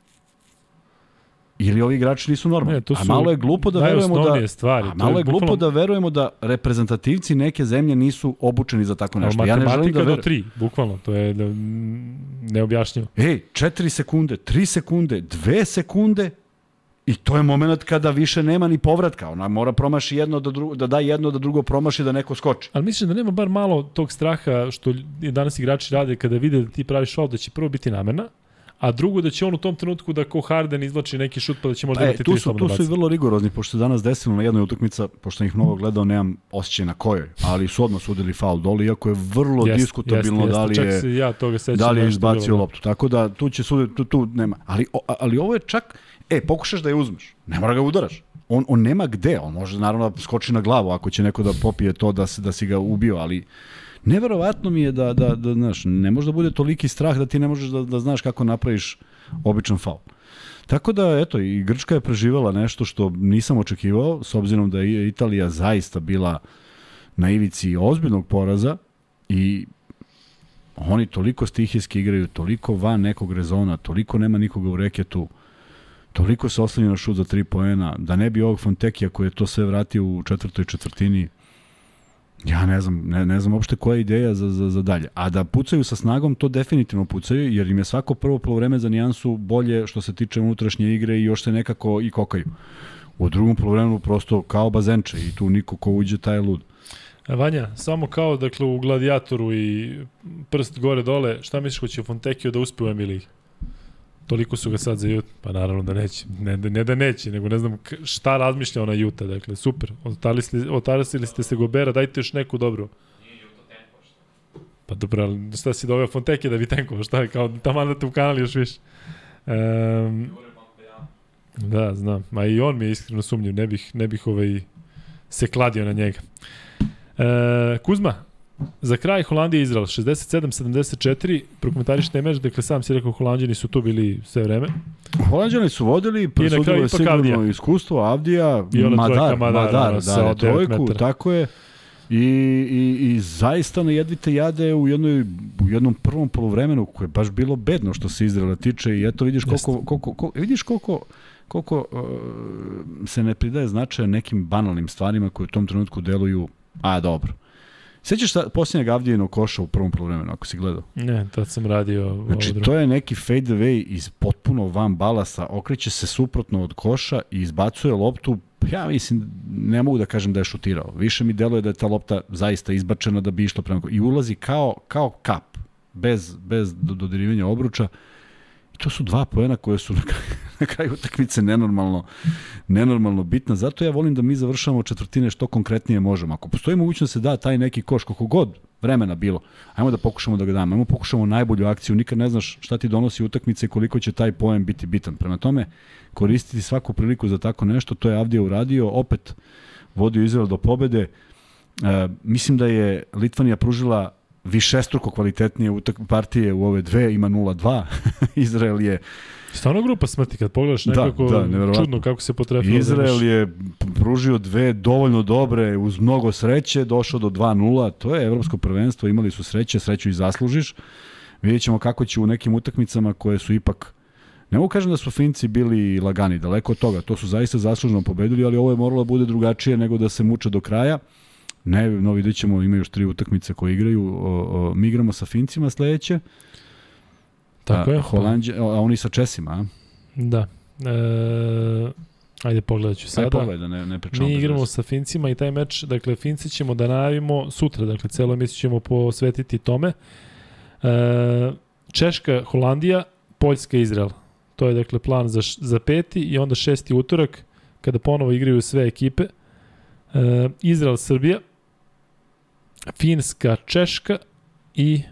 ili ovi igrači nisu normalni. Ne, to a su malo je glupo da verujemo da stvari. a malo je glupo bukvalno- da verujemo da reprezentativci neke zemlje nisu obučeni za tako nešto. Ja ne želim da do verujem. tri, bukvalno, to je da, neobjašnjivo. Ej, 4 sekunde, 3 sekunde, 2 sekunde i to je moment kada više nema ni povratka. Ona mora promaši jedno da, drugo, da da jedno da drugo promaši da neko skoči. Ali mislim da nema bar malo tog straha što danas igrači rade kada vide da ti praviš faul da će prvo biti namerna, a drugo da će on u tom trenutku da ko Harden izvlači neki šut pa da će možda E, imati tu tri su, tu su i vrlo rigorozni, pošto danas desilo na jednoj utakmica, pošto ih mnogo gledao, nemam osjećaj na kojoj, ali su odmah sudili faul dole, iako je vrlo Jeste, diskutabilno jeste, da li jeste. je... Ja toga sećam. da li je bilo, izbacio da. loptu. Tako da tu će suditi, tu, tu nema. Ali, o, ali ovo je čak, e, pokušaš da je uzmeš. Ne mora ga udaraš. On, on nema gde, on može naravno da skoči na glavu ako će neko da popije to da, se, da si ga ubio, ali neverovatno mi je da, da, da znaš, ne može da bude toliki strah da ti ne možeš da, da znaš kako napraviš običan faul. Tako da, eto, i Grčka je preživala nešto što nisam očekivao, s obzirom da je Italija zaista bila na ivici ozbiljnog poraza i oni toliko stihijski igraju, toliko van nekog rezona, toliko nema nikoga u reketu, toliko se oslanja na šut za tri poena, da ne bi ovog Fontekija koji je to sve vratio u četvrtoj četvrtini, ja ne znam, ne, ne znam uopšte koja je ideja za, za, za dalje. A da pucaju sa snagom, to definitivno pucaju, jer im je svako prvo polovreme za nijansu bolje što se tiče unutrašnje igre i još se nekako i kokaju. U drugom polovremenu prosto kao bazenče i tu niko ko uđe taj lud. E, Vanja, samo kao dakle u Gladiatoru i prst gore dole, šta misliš ko će Fontekio da uspe u ligi? Toliko su ga sad za Juta. Pa naravno da neće. Ne, ne da neće, nego ne znam šta razmišlja ona Juta. Dakle, super. Otarasili, otarasili ste se Gobera, dajte još neku dobru. Pa dobro, ali šta si doveo Fonteke da bi tenkovao? Šta je kao tamo da te ukanali još više? Um, da, znam. Ma i on mi je iskreno sumnjiv. Ne bih, ne bih ovaj se kladio na njega. E, Kuzma, za kraj Holandija i Izrael 67-74, prokomentarište meč, dakle sam si rekao Holandjani su tu bili sve vreme. Holandjani su vodili, presudilo je sigurno Avdija. iskustvo, Avdija, I ona Madar, trojka Madara, Madar, ono, sa da, devet trojku, metara. tako je. I, i, I zaista na jedvite jade u, jednoj, u jednom prvom polovremenu koje je baš bilo bedno što se Izraela tiče i eto vidiš koliko, koliko, koliko, vidiš koliko, koliko uh, se ne pridaje značaja nekim banalnim stvarima koje u tom trenutku deluju, a dobro. Sećaš šta posljednjeg Avdijinog koša u prvom polovremenu, ako si gledao? Ne, tad sam radio Znači, to je neki fade away iz potpuno van balasa, okreće se suprotno od koša i izbacuje loptu, ja mislim, ne mogu da kažem da je šutirao. Više mi deluje da je ta lopta zaista izbačena da bi išla prema i ulazi kao, kao kap, bez, bez do- dodirivanja obruča. I to su dva poena koje su na na kraju utakmice nenormalno, nenormalno bitna. Zato ja volim da mi završavamo četvrtine što konkretnije možemo. Ako postoji mogućnost da se da taj neki koš, koliko god vremena bilo, ajmo da pokušamo da ga damo. Ajmo pokušamo najbolju akciju. Nikad ne znaš šta ti donosi utakmice i koliko će taj poen biti bitan. Prema tome, koristiti svaku priliku za tako nešto, to je Avdija uradio, opet vodio Izrael do pobede. E, mislim da je Litvanija pružila višestruko kvalitetnije partije u ove dve, ima 0-2. Izrael je Stvarno grupa smrti, kad pogledaš Da, nekako da, neverovatno. čudno kako se potrefilo. Izrael je pružio dve dovoljno dobre uz mnogo sreće, došao do 2-0, to je evropsko prvenstvo, imali su sreće, sreću i zaslužiš. Vidjet ćemo kako će u nekim utakmicama koje su ipak Ne mogu kažem da su Finci bili lagani, daleko od toga. To su zaista zaslužno pobedili, ali ovo je moralo da bude drugačije nego da se muče do kraja. Ne, no vidjet ćemo, ima još tri utakmice koje igraju. O, o, mi igramo sa Fincima sledeće. Tako a, je. Holandje, a oni sa Česima, a? Da. E, ajde pogledat ću Sada. sada. Aj pogledaj da ne, ne pričamo. Mi igramo sa Fincima i taj meč, dakle Finci ćemo da najavimo sutra, dakle celo emisiju ćemo posvetiti tome. E, Češka, Holandija, Poljska, Izrael. To je dakle plan za, za peti i onda šesti utorak kada ponovo igraju sve ekipe. E, Izrael, Srbija, Finska, Češka i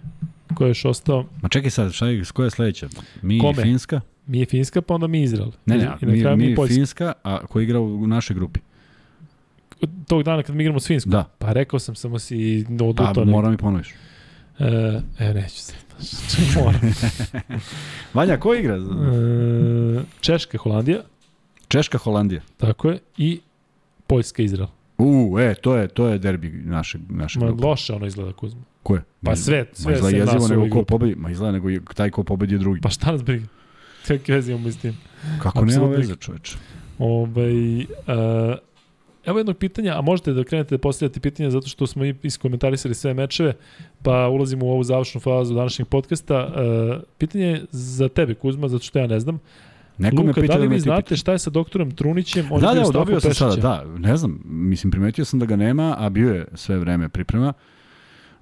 ko je još ostao? Ma čekaj sad, šta je, koja je sledeća? Mi Kome? i Finska? Mi je Finska, pa onda mi Izrael. Ne, ne, I na mi, kraju mi, mi Poljska. Finska, a ko igra u našoj grupi? Tog dana kad mi igramo s Finskom. Da, Pa rekao sam, samo si pa odutao. moram i ponoviš. E, e, neću se. Moram. Vanja, ko igra? E, Češka, Holandija, Češka, Holandija. tako je, i Poljska, Izrael. U, e, to je, to je derbi našeg Ma, grupa. loše ono izgleda, Kuzma. Ko je? Pa sve, Ma sve izgleda sem jezivo nego ko pobedi. Ma izgleda nego taj ko pobedi je drugi. Pa šta nas briga? Kakve veze imamo s tim? Kako nema veze, čoveče. Ovaj, uh, evo jednog pitanja, a možete da krenete da postavljate pitanja zato što smo i iskomentarisali sve mečeve, pa ulazimo u ovu završnu fazu današnjeg podcasta. Uh, pitanje je za tebe, Kuzma, zato što ja ne znam. Neko me Luka, pita da li me vi ti znate pita. šta je sa doktorom Trunićem? On Da, da, Staho dobio sam sada, da, ne znam, mislim, primetio sam da ga nema, a bio je sve vreme priprema. Uh,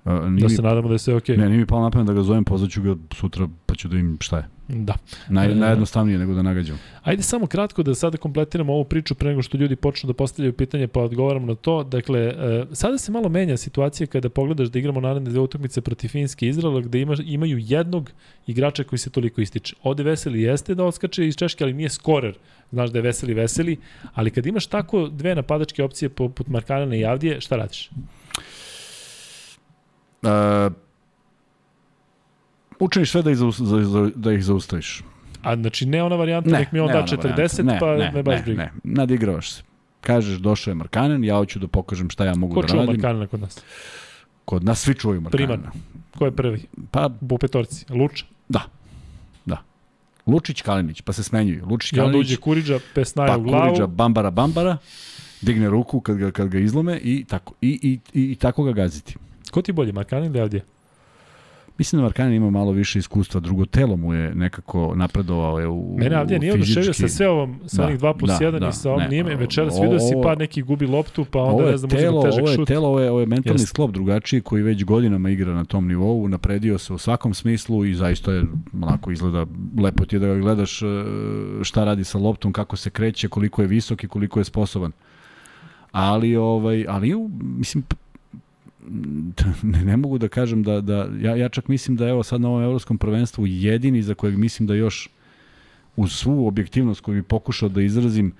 nije Da mi- se nadamo da je sve okej. Ne, nije mi palo na pamet da ga zovem, pozvaću ga sutra pa ću da im šta je. Da. Naj, E. najjednostavnije nego da nagađam. Ajde samo kratko da sada kompletiramo ovu priču pre nego što ljudi počnu da postavljaju pitanje pa odgovaramo na to. Dakle, e, sada se malo menja situacija kada pogledaš da igramo naredne dve utakmice protiv Finjske i Izraela gde ima, imaju jednog igrača koji se toliko ističe. Ode Veseli jeste da odskače iz Češke, ali nije skorer. Znaš da je Veseli Veseli, ali kad imaš tako dve napadačke opcije poput Markanana i Avdije, šta radiš? Uh, učiniš sve da ih, za, da ih zaustaviš. A znači ne ona varijanta, nek mi on da ona 40, varijanta. ne, pa ne, me baš ne, briga. Ne, nadigravaš se. Kažeš, došao je Markanen, ja hoću da pokažem šta ja mogu Ko da čuva radim. Markanana kod nas? Kod nas svi čuvaju Markanena. Primarno. Ko je prvi? Pa, U petorci. Luča. da. Da. Lučić, Kalinić, pa se smenjuju. Lučić, I onda Kalinić, uđe Kuriđa, pesnaja pa u glavu. Kuriđa, Bambara, Bambara, digne ruku kad ga, kad ga izlome i tako, i, i, i, i tako ga gaziti. Ko ti je bolje, Markanin ili Avdija? Mislim da Markanen ima malo više iskustva, drugo telo mu je nekako napredovao je u Mene Avdija nije oduševio sa sve ovom, sa Da, onih 2 plus da, 1 da, i sa ovom, ne, nije me večeras ovo- vidio si pa neki gubi loptu, pa onda ne znam telo, težak ovo je šut. telo, ovo je, ovo je mentalni Jeste. sklop drugačiji koji već godinama igra na tom nivou, napredio se u svakom smislu i zaista je onako izgleda lepo ti je da ga gledaš e, šta radi sa loptom, kako se kreće, koliko je visok i koliko je sposoban. Ali ovaj ali mislim ne, ne mogu da kažem da, da ja, ja čak mislim da evo sad na ovom evropskom prvenstvu jedini za kojeg mislim da još uz svu objektivnost koju bi pokušao da izrazim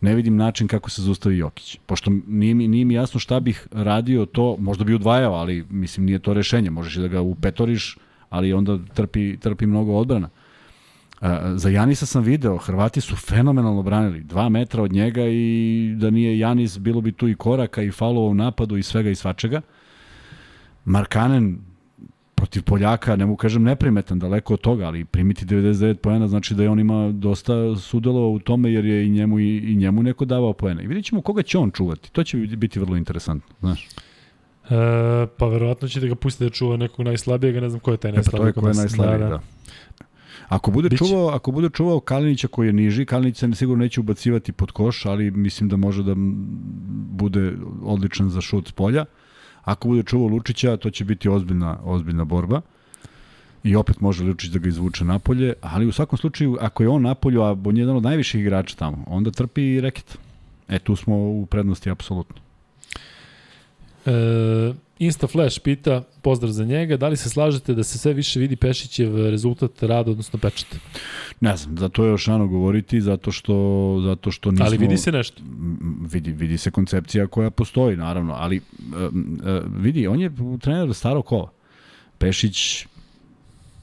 ne vidim način kako se zaustavi Jokić. Pošto nije mi, nije mi jasno šta bih radio to, možda bi udvajao, ali mislim nije to rešenje. Možeš da ga upetoriš, ali onda trpi, trpi mnogo odbrana. Za Janisa sam video, Hrvati su fenomenalno branili. Dva metra od njega i da nije Janis, bilo bi tu i koraka i faulova u napadu i svega i svačega. Markanen protiv Poljaka, ne mu kažem neprimetan, daleko od toga, ali primiti 99 poena znači da je on ima dosta sudelovao u tome jer je i njemu, i, i njemu neko davao poena. I vidjet ćemo koga će on čuvati. To će biti vrlo interesantno, znaš. E, pa verovatno će da ga pusti da čuva nekog najslabijeg, ne znam ko je taj E, pa to najslabiji. je ko je najslabiji, da. da. Ako bude Biće. čuvao, ako bude čuvao Kalinića koji je niži, Kalinić se sigurno neće ubacivati pod koš, ali mislim da može da bude odličan za šut s polja. Ako bude čuvao Lučića, to će biti ozbiljna, ozbiljna borba. I opet može Lučić da ga izvuče napolje, ali u svakom slučaju, ako je on napolju, a on je jedan od najviših igrača tamo, onda trpi i reket. E, tu smo u prednosti, apsolutno. E, Insta Flash pita, pozdrav za njega, da li se slažete da se sve više vidi Pešićev rezultat rada, odnosno pečat? Ne znam, zato je još rano govoriti, zato što, zato što nismo... Ali vidi se nešto. Vidi, vidi se koncepcija koja postoji, naravno, ali um, uh, vidi, on je trener starog kola. Pešić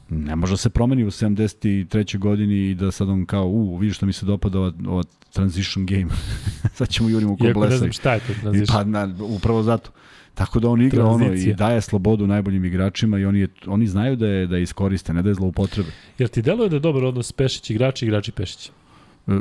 ne može da se promeni u 73. godini i da sad on kao, u, vidi što mi se dopada ova, ova transition game. sad ćemo jurimo ko Iako ne znam šta je to I transition. pa, na, upravo zato. Tako da on igra ono Tranzicija. i daje slobodu najboljim igračima i oni, je, oni znaju da je, da je iskoriste, ne da je zloupotrebe. Jer ti deluje da je dobar odnos Pešić igrači, igrači Pešić. E,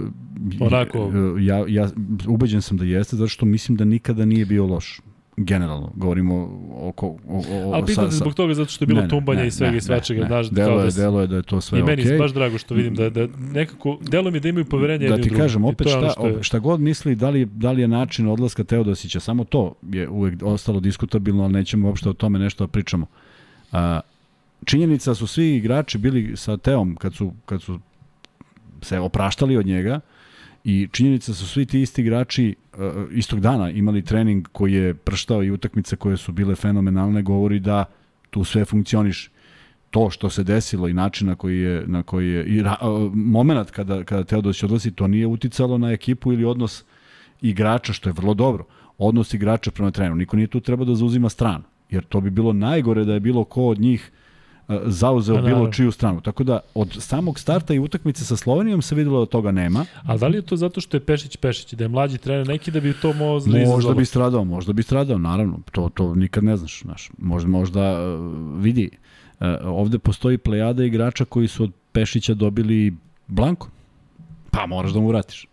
Onako- e, Ja, ja ubeđen sam da jeste, zato što mislim da nikada nije bio loš. Generalno, govorimo oko... O, o, Ali pitam te zbog toga zato što je bilo Ne, tumbanja ne, i svega ne, i svačega. ne, znaš, Delo je, da delo je da je to sve I meni okej. je baš drago što vidim da, da nekako, delo mi da imaju poverenje Da ti druge. kažem, opet ono šta, što je- šta god misli, da li, da li je način odlaska Teodosića, samo to je uvek ostalo diskutabilno, ali nećemo uopšte o tome nešto da pričamo. A, činjenica su svi igrači bili sa Teom kad su, kad su se opraštali od njega i činjenica su svi ti isti igrači uh, istog dana imali trening koji je prštao i utakmice koje su bile fenomenalne govori da tu sve funkcioniše to što se desilo i način na koji je na koji je i ra, uh, momenat kada kada Teodosić odlazi to nije uticalo na ekipu ili odnos igrača što je vrlo dobro. Odnos igrača prema treneru. Niko nije tu trebao da zauzima stranu. Jer to bi bilo najgore da je bilo ko od njih zauzeo Pa, bilo naravno. čiju stranu. Tako da od samog starta i utakmice sa Slovenijom se videlo da toga nema. Ali da li je to zato što je Pešić Pešić, da je mlađi trener neki da bi to možda Možda bi stradao, možda bi stradao, naravno. To to nikad ne znaš, znaš. Možda možda uh, vidi uh, ovde postoji plejada igrača koji su od Pešića dobili blanko. Pa moraš da mu vratiš.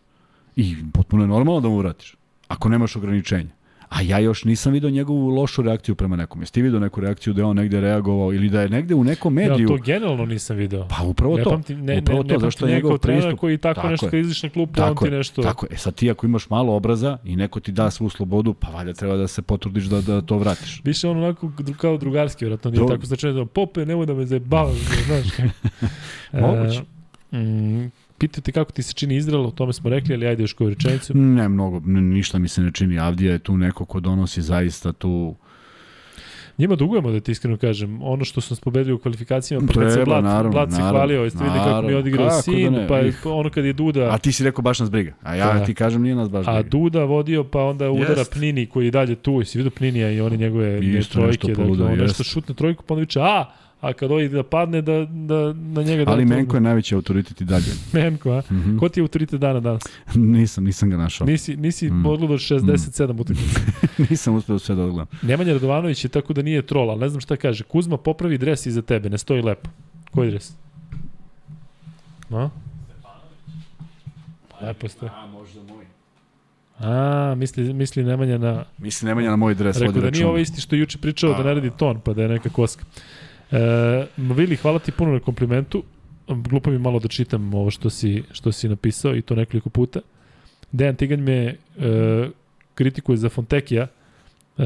I potpuno je normalno da mu vratiš. Ako nemaš ograničenja. A ja još nisam video njegovu lošu reakciju prema nekom. Jesi ti video neku reakciju da je on negde reagovao ili da je negde u nekom mediju? Ja to generalno nisam video. Pa upravo ne to. Pamtim, ne, upravo ne, to, ne zašto je njegov pristup. koji tako, Tako nešto je. na klupu, on ti nešto... tako je. E sad ti ako imaš malo obraza i neko ti da svu slobodu, pa valjda treba da se potrudiš da, da to vratiš. Više on onako kao drugarski, vjerojatno nije To- tako značajno da pope, nemoj da me zajebavaš, znaš kako. Moguće. E, mm, pitao te kako ti se čini Izrael, o tome smo rekli, ali ajde još koju rečenicu. Ne mnogo, ništa mi se ne čini. Avdija je tu neko ko donosi zaista tu... Njima dugujemo da ti iskreno kažem, ono što smo nas pobedili u kvalifikacijama, pa kad se Treba, Blat, naravno, Blat se naravno, hvalio, jeste videli kako mi je odigrao Kako da sin, ne, pa ih. ono kad je Duda, A ti si rekao baš nas briga. A ja Da. ti kažem nije nas baš a briga. Duda vodio, pa onda udara Jest. Pnini koji je dalje tu, jesi vidio Pninija i oni njegove Isto ne, nešto trojke, dakle, on nešto šutne trojku, pa onda viče, a, a kad ovaj da padne, da, da na njega da Ali Menko je najveći autoritet i dalje. Menko, a? Mhm. Ko ti je autoritet dana danas? nisam, nisam ga našao. Nisi, nisi Mm. mm. odgledao 67 mm. utakmica. nisam uspeo sve da odgledam. Nemanja Radovanović je tako da nije trol, ali ne znam šta kaže. Kuzma popravi dres iza tebe, ne stoji lepo. Koji dres? No? Lepo ste. A, možda moj. A, misli, misli Nemanja na... Mislim, Nemanja na moj dres Rekao da nije ovo isti što je juče pričao da ne radi ton, pa da je neka koska. E, Vili, hvala ti puno na komplimentu. Glupo mi malo da čitam ovo što si, što si napisao i to nekoliko puta. Dejan Tiganj me e, kritikuje za Fontekija e,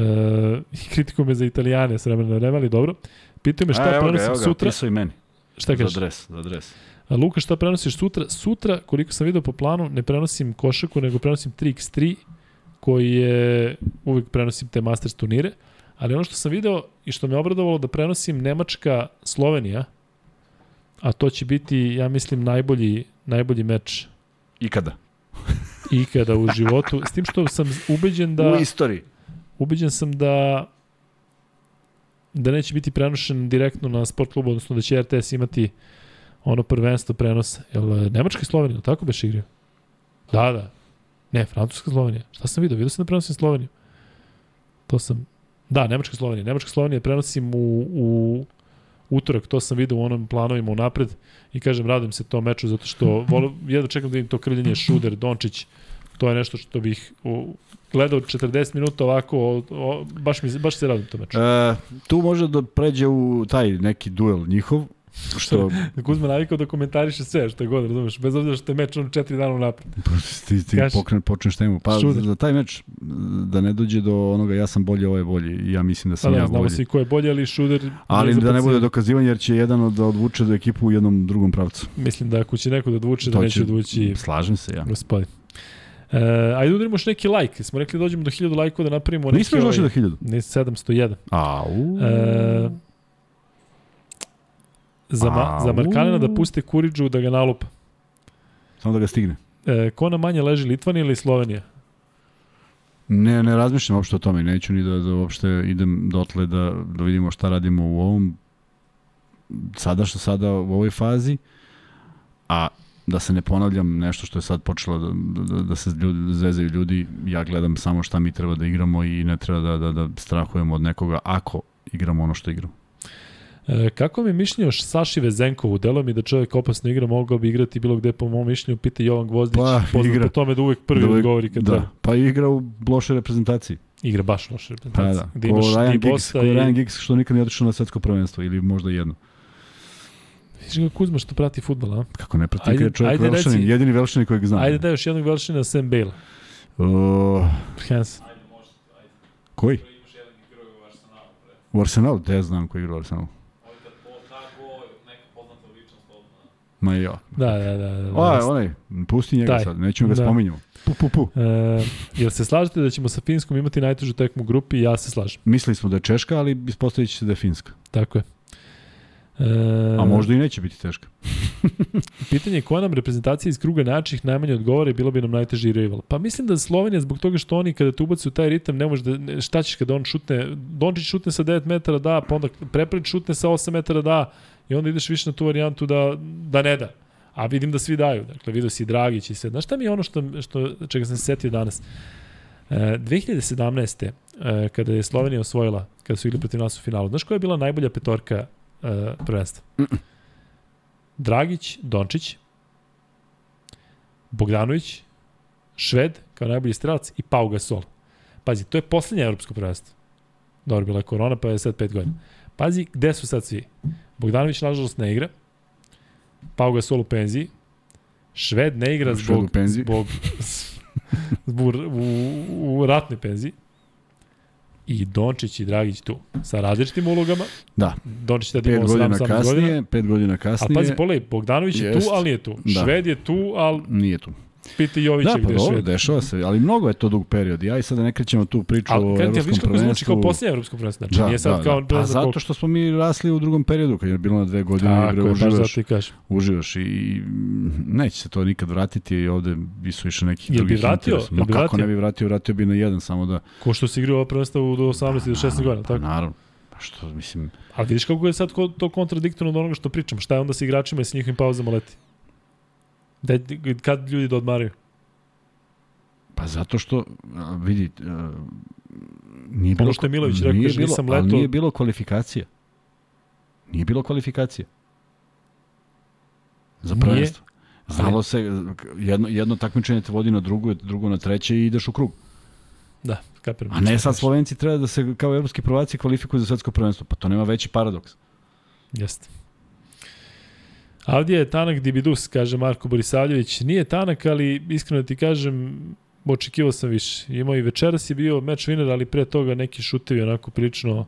i kritikuje me za Italijane s vremena na vreme, ali dobro. Pitaju me šta A, evo ga, prenosim evo ga, sutra. i meni. Šta kažeš? Za dres, za dres. A Luka, šta prenosiš sutra? Sutra, koliko sam video po planu, ne prenosim košaku, nego prenosim 3x3, koji je, uvek prenosim te Masters turnire, ali ono što sam video i što me obradovalo da prenosim Nemačka-Slovenija, a to će biti, ja mislim, najbolji, najbolji meč Ikada. ikada u životu, s tim što sam ubeđen da... U istoriji. ubeđen sam da da neće biti prenošen direktno na sport klubu, odnosno da će RTS imati ono prvenstvo prenosa. Jel Nemačka i Slovenija, tako beš igrao? Da, da. Ne, Francuska Slovenija. Šta sam vidio? Vidio sam da prenosim Sloveniju. To sam... Da, Nemačka Slovenija. Nemačka Slovenija prenosim u, u utorak, to sam video u onom planovima unapred i kažem, radujem se tom meču zato što volo, jedno čekam da vidim to krljenje Šuder, Dončić, to je nešto što bih u, gledao 40 minuta ovako, o, o, baš, mi, baš se radim to meču. E, tu može da pređe u taj neki duel njihov, što Kuzma navikao da komentariše sve što je god, razumeš, bez obzira što je meč on četiri dana unapred. ti, ti Kaži. pokren, počneš temu. Pa Šuder. za taj meč da ne dođe do onoga ja sam bolji, ovo je bolji. Ja mislim da Pa sam da, ja znamo bolji. svi ko je bolji, ali Šuder... Ali da ne bude dokazivanje jer će jedan od, da odvuče do ekipu u jednom drugom pravcu. Mislim da ako će neko da odvuče, da neće će- odvući Slažem se ja. gospodin. E, ajde udarimo još neki like. Smo rekli da dođemo do 1000 lajkova da napravimo. Nismo još došli do ovaj- hiljadu. Ne, 701. Au. E, za, ma, za Au. Markanina da puste Kuriđu da ga nalupa. Samo da ga stigne. E, ko na manje leži Litvanija ili Slovenija? Ne, ne razmišljam uopšte o tome. Neću ni da, da uopšte idem dotle da, da vidimo šta radimo u ovom sada što sada u ovoj fazi. A da se ne ponavljam nešto što je sad počelo da, da, da se ljudi, zezaju ljudi, ja gledam samo šta mi treba da igramo i ne treba da, da, da strahujemo od nekoga ako igramo ono što igramo. E, kako mi je mišljenje o Saši Vezenkovu? Delo mi da čovjek opasno igra, mogao bi igrati bilo gde po mom mišljenju, pita Jovan Gvozdić, Pa, poznat igra. po tome da uvek prvi Da da uvek- odgovori kad Da, treba. pa igra u lošoj reprezentaciji. Igra baš loše Pa reprezentacije. da, Gde ko imaš Ryan Giggs, ko i... Ryan Giggs što nikad nije otišao na svetsko prvenstvo ili možda jedno. Viš ga Kuzma što prati futbol, a? Kako ne prati, Ajde- ajde, čovjek ajde velšanin, reci- jedini velšanin kojeg znam. Ajde da još jednog velšina Sam Bale. Možete, ajde. koji? Imaš u Arsenalu, Arsenalu? Te znam koji igra u Arsenalu. Ovo kad po, da go, neka poznata ličnost odmah. Ma ja. Da, da, da. da, O, da. onaj, pusti njega Taj. sad, nećemo ga Da. spominjamo. Pu, pu, pu. E, jel se slažete da ćemo sa Finskom imati najtežu tekmu u grupi? Ja se slažem. Mislili smo da je Češka, ali ispostavit će se da je Finska. Tako je. E, A možda i neće biti teška. Pitanje je koja nam reprezentacija iz kruga načih najmanje odgovara i bilo bi nam najteži rival. Pa mislim da Slovenija zbog toga što oni kada te ubaci u taj ritam ne može da, šta ćeš kada on šutne, Dončić šutne sa 9 metara da, pa onda Prepreć šutne sa 8 metara da i onda ideš više na tu varijantu da, da ne da. A vidim da svi daju. Dakle, vidio si Dragić i sve. Znaš šta mi je ono što, što, čega sam se setio danas? E, 2017. E, kada je Slovenija osvojila, kada su igli protiv nas u finalu, znaš koja je bila najbolja petorka e, prvenstva? Dragić, Dončić, Bogdanović, Šved kao najbolji strelac i Pau Gasol. Pazi, to je poslednje evropsko prvenstvo. Dobro, bila je korona, pa je sad 5 godina. Pazi, gde su sad svi? Bogdanović, nažalost, ne igra. Pau Gasol u penziji. Šved ne igra zbog, zbog, zbog u, u ratnoj penziji. I Dončić i Dragić tu. Sa različitim ulogama. Da, Dončić tada imao godina 17 godina. kasnije, pet godina kasnije, pazi, pogledaj, Bogdanović je tu, Jest. ali nije tu. Da. Šved je tu, ali nije tu. Piti Jovića Da, pa gde dobro, dešava se, ali mnogo je to dug period. Ja i sada ne krećemo tu priču Ali, o kad ti evropskom viš kako zvuči kao prvenstvu. posljednje evropsko prvenstvo. Znači, nije sad kao... Pa ne znam zato koliko- što smo mi rasli u drugom periodu, kad je bilo na dve godine, Tako igre, uživaš, i uživaš i i neće se to nikad vratiti i ovde bi su više nekih Jel bi drugih vratio? interesa. Ma bi kako vratio? ne bi vratio, vratio bi na jedan samo da... Ko što se igrao ova prvenstva u do 18 do 16 godina, Pa tako? naravno. Pa što, mislim, Ali vidiš kako je sad to kontradiktorno od onoga što pričam. Šta je onda sa igračima i sa njihovim pauzama leti? Da, kad ljudi da odmaraju? pa zato što, vidi, nije bilo... Ono što je Milović rekao, nije bilo, nisam leto- nije bilo kvalifikacija. Nije bilo kvalifikacije. Za prvenstvo. Znalo se, jedno, jedno takmičenje te vodi na drugo, drugo na treće i ideš u krug. Da, kapiram. A ne sad Slovenci treba da se kao evropski prvaci kvalifikuju za svetsko prvenstvo. Pa to nema veći paradoks. Jeste. Avdija je tanak Dibidus, kaže Marko Borisavljević. Nije tanak, ali iskreno da ti kažem, očekivao sam više. Imao i večeras je bio meč winner, ali pre toga neki šutevi onako prilično...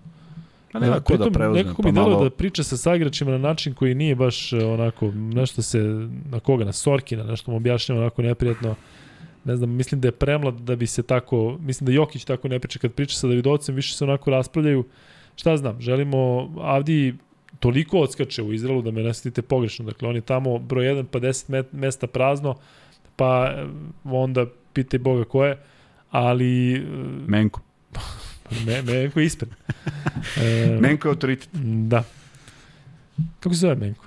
Pa nema ko da preuzme. Nekako pa delo malo... da priča sa saigračima na način koji nije baš e, onako, nešto se, na koga, na Sorkina, nešto mu objašnjava onako neprijatno. Ne znam, mislim da je premlad da bi se tako, mislim da Jokić tako ne priča kad priča sa Davidovcem, više se onako raspravljaju. Šta znam, želimo, Avdi toliko odskače u Izraelu da me ne shvatite pogrešno. Dakle, on je tamo broj 1, pa 10 met, mesta prazno, pa e, onda pitaj Boga ko je, ali e, Menko. me, Menko je ispred. E, Menko je autoritet. Da. Kako se zove Menko?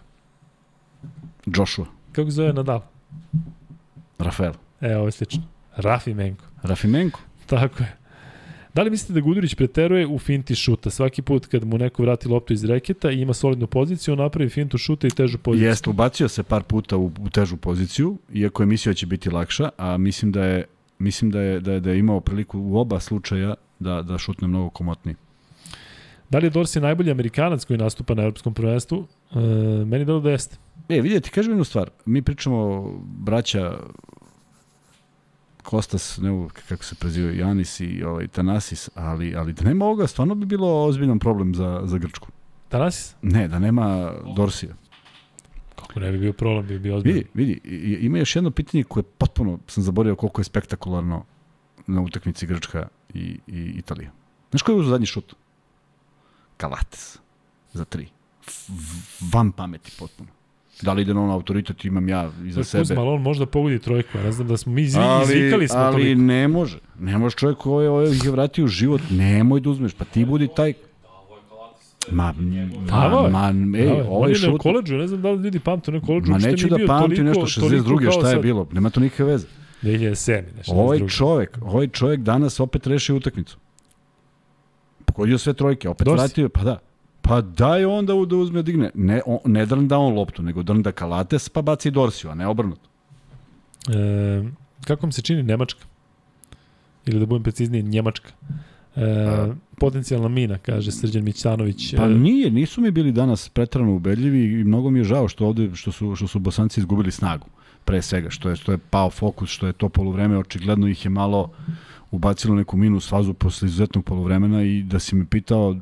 Joshua. Kako se zove Nadal? Rafael. E, ovo je slično. Rafi Menko. Rafi Menko. Tako je. Da li mislite da Gudurić preteruje u finti šuta? Svaki put kad mu neko vrati loptu iz reketa i ima solidnu poziciju, on napravi fintu šuta i težu poziciju. Jeste, ubacio se par puta u, u težu poziciju, iako je mislio da će biti lakša, a mislim da je mislim da je, da je, da je imao priliku u oba slučaja da, da šutne mnogo komotniji. Da li je Dorsi najbolji Amerikanac koji nastupa na evropskom prvenstvu? E, meni delo da jeste. E, vidjeti, kažem jednu stvar. Mi pričamo braća Kostas, ne kako se prezivaju, Janis i ovaj, Tanasis, ali, ali da nema ovoga, stvarno bi bilo ozbiljan problem za, za Grčku. Danas? Ne, da nema Dorsija. Kako ne bi bio problem, bi bio ozbiljno. Vidi, vidi, ima još jedno pitanje koje potpuno sam zaboravio koliko je spektakularno na utakmici Grčka i, i Italija. Znaš koji je uzeo zadnji šut? Kalates. Za tri. F- van pameti potpuno. Da li ide na on autoritet, imam ja iza sebe. Kuzma, ali on možda pogodi trojku, a ne znam da smo mi izvi, izvikali smo ali toliko. ne može. Ne može čovjek koji je ovaj ih je vratio u život. Nemoj da uzmeš. Pa ti budi taj... Ma, Bravo ma, ma, ej, ovaj je na šut... koleđu, ne znam da li ljudi pamte na koleđu. Ma neću da pamtim nešto toliko 62. kao šta je sad. bilo. Nema to nikakve veze. 2007. Nešto, Ovaj 22.. čovek, ovaj čovek danas opet rešio utakmicu. Pogodio sve trojke, opet Dorsi. vratio, pa da. Pa daj onda da uzme digne. Ne, on, ne drnda on loptu, nego drnda Kalates pa baci Dorsiju, a ne obrnuto. E, kako mi se čini Nemačka? Ili da budem precizniji, Njemačka. E, A. potencijalna mina, kaže Srđan Mićanović. Pa E, nije, nisu mi bili danas pretrano ubedljivi i mnogo mi je žao što ovde što su što su Bosanci izgubili snagu pre svega, što je što je pao fokus, što je to poluvreme očigledno ih je malo ubacilo neku minus fazu posle izuzetnog poluvremena i da si me pitao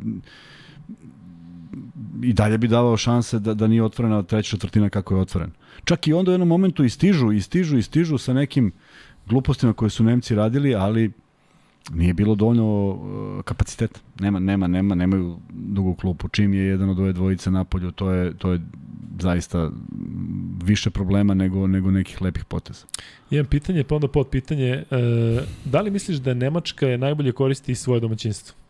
i dalje bi davao šanse da, da nije otvorena treća četvrtina kako je otvoren. Čak i onda u jednom momentu istižu, istižu, istižu sa nekim glupostima koje su Nemci radili, ali nije bilo dovoljno uh, kapaciteta. Nema, nema, nema, nemaju dugu klupu. Čim je jedan od ove dvojice na polju, to je, to je zaista više problema nego, nego nekih lepih poteza. Imam pitanje, pa onda pod pitanje. E, da li misliš da Nemačka je najbolje koristi svoje domaćinstvo?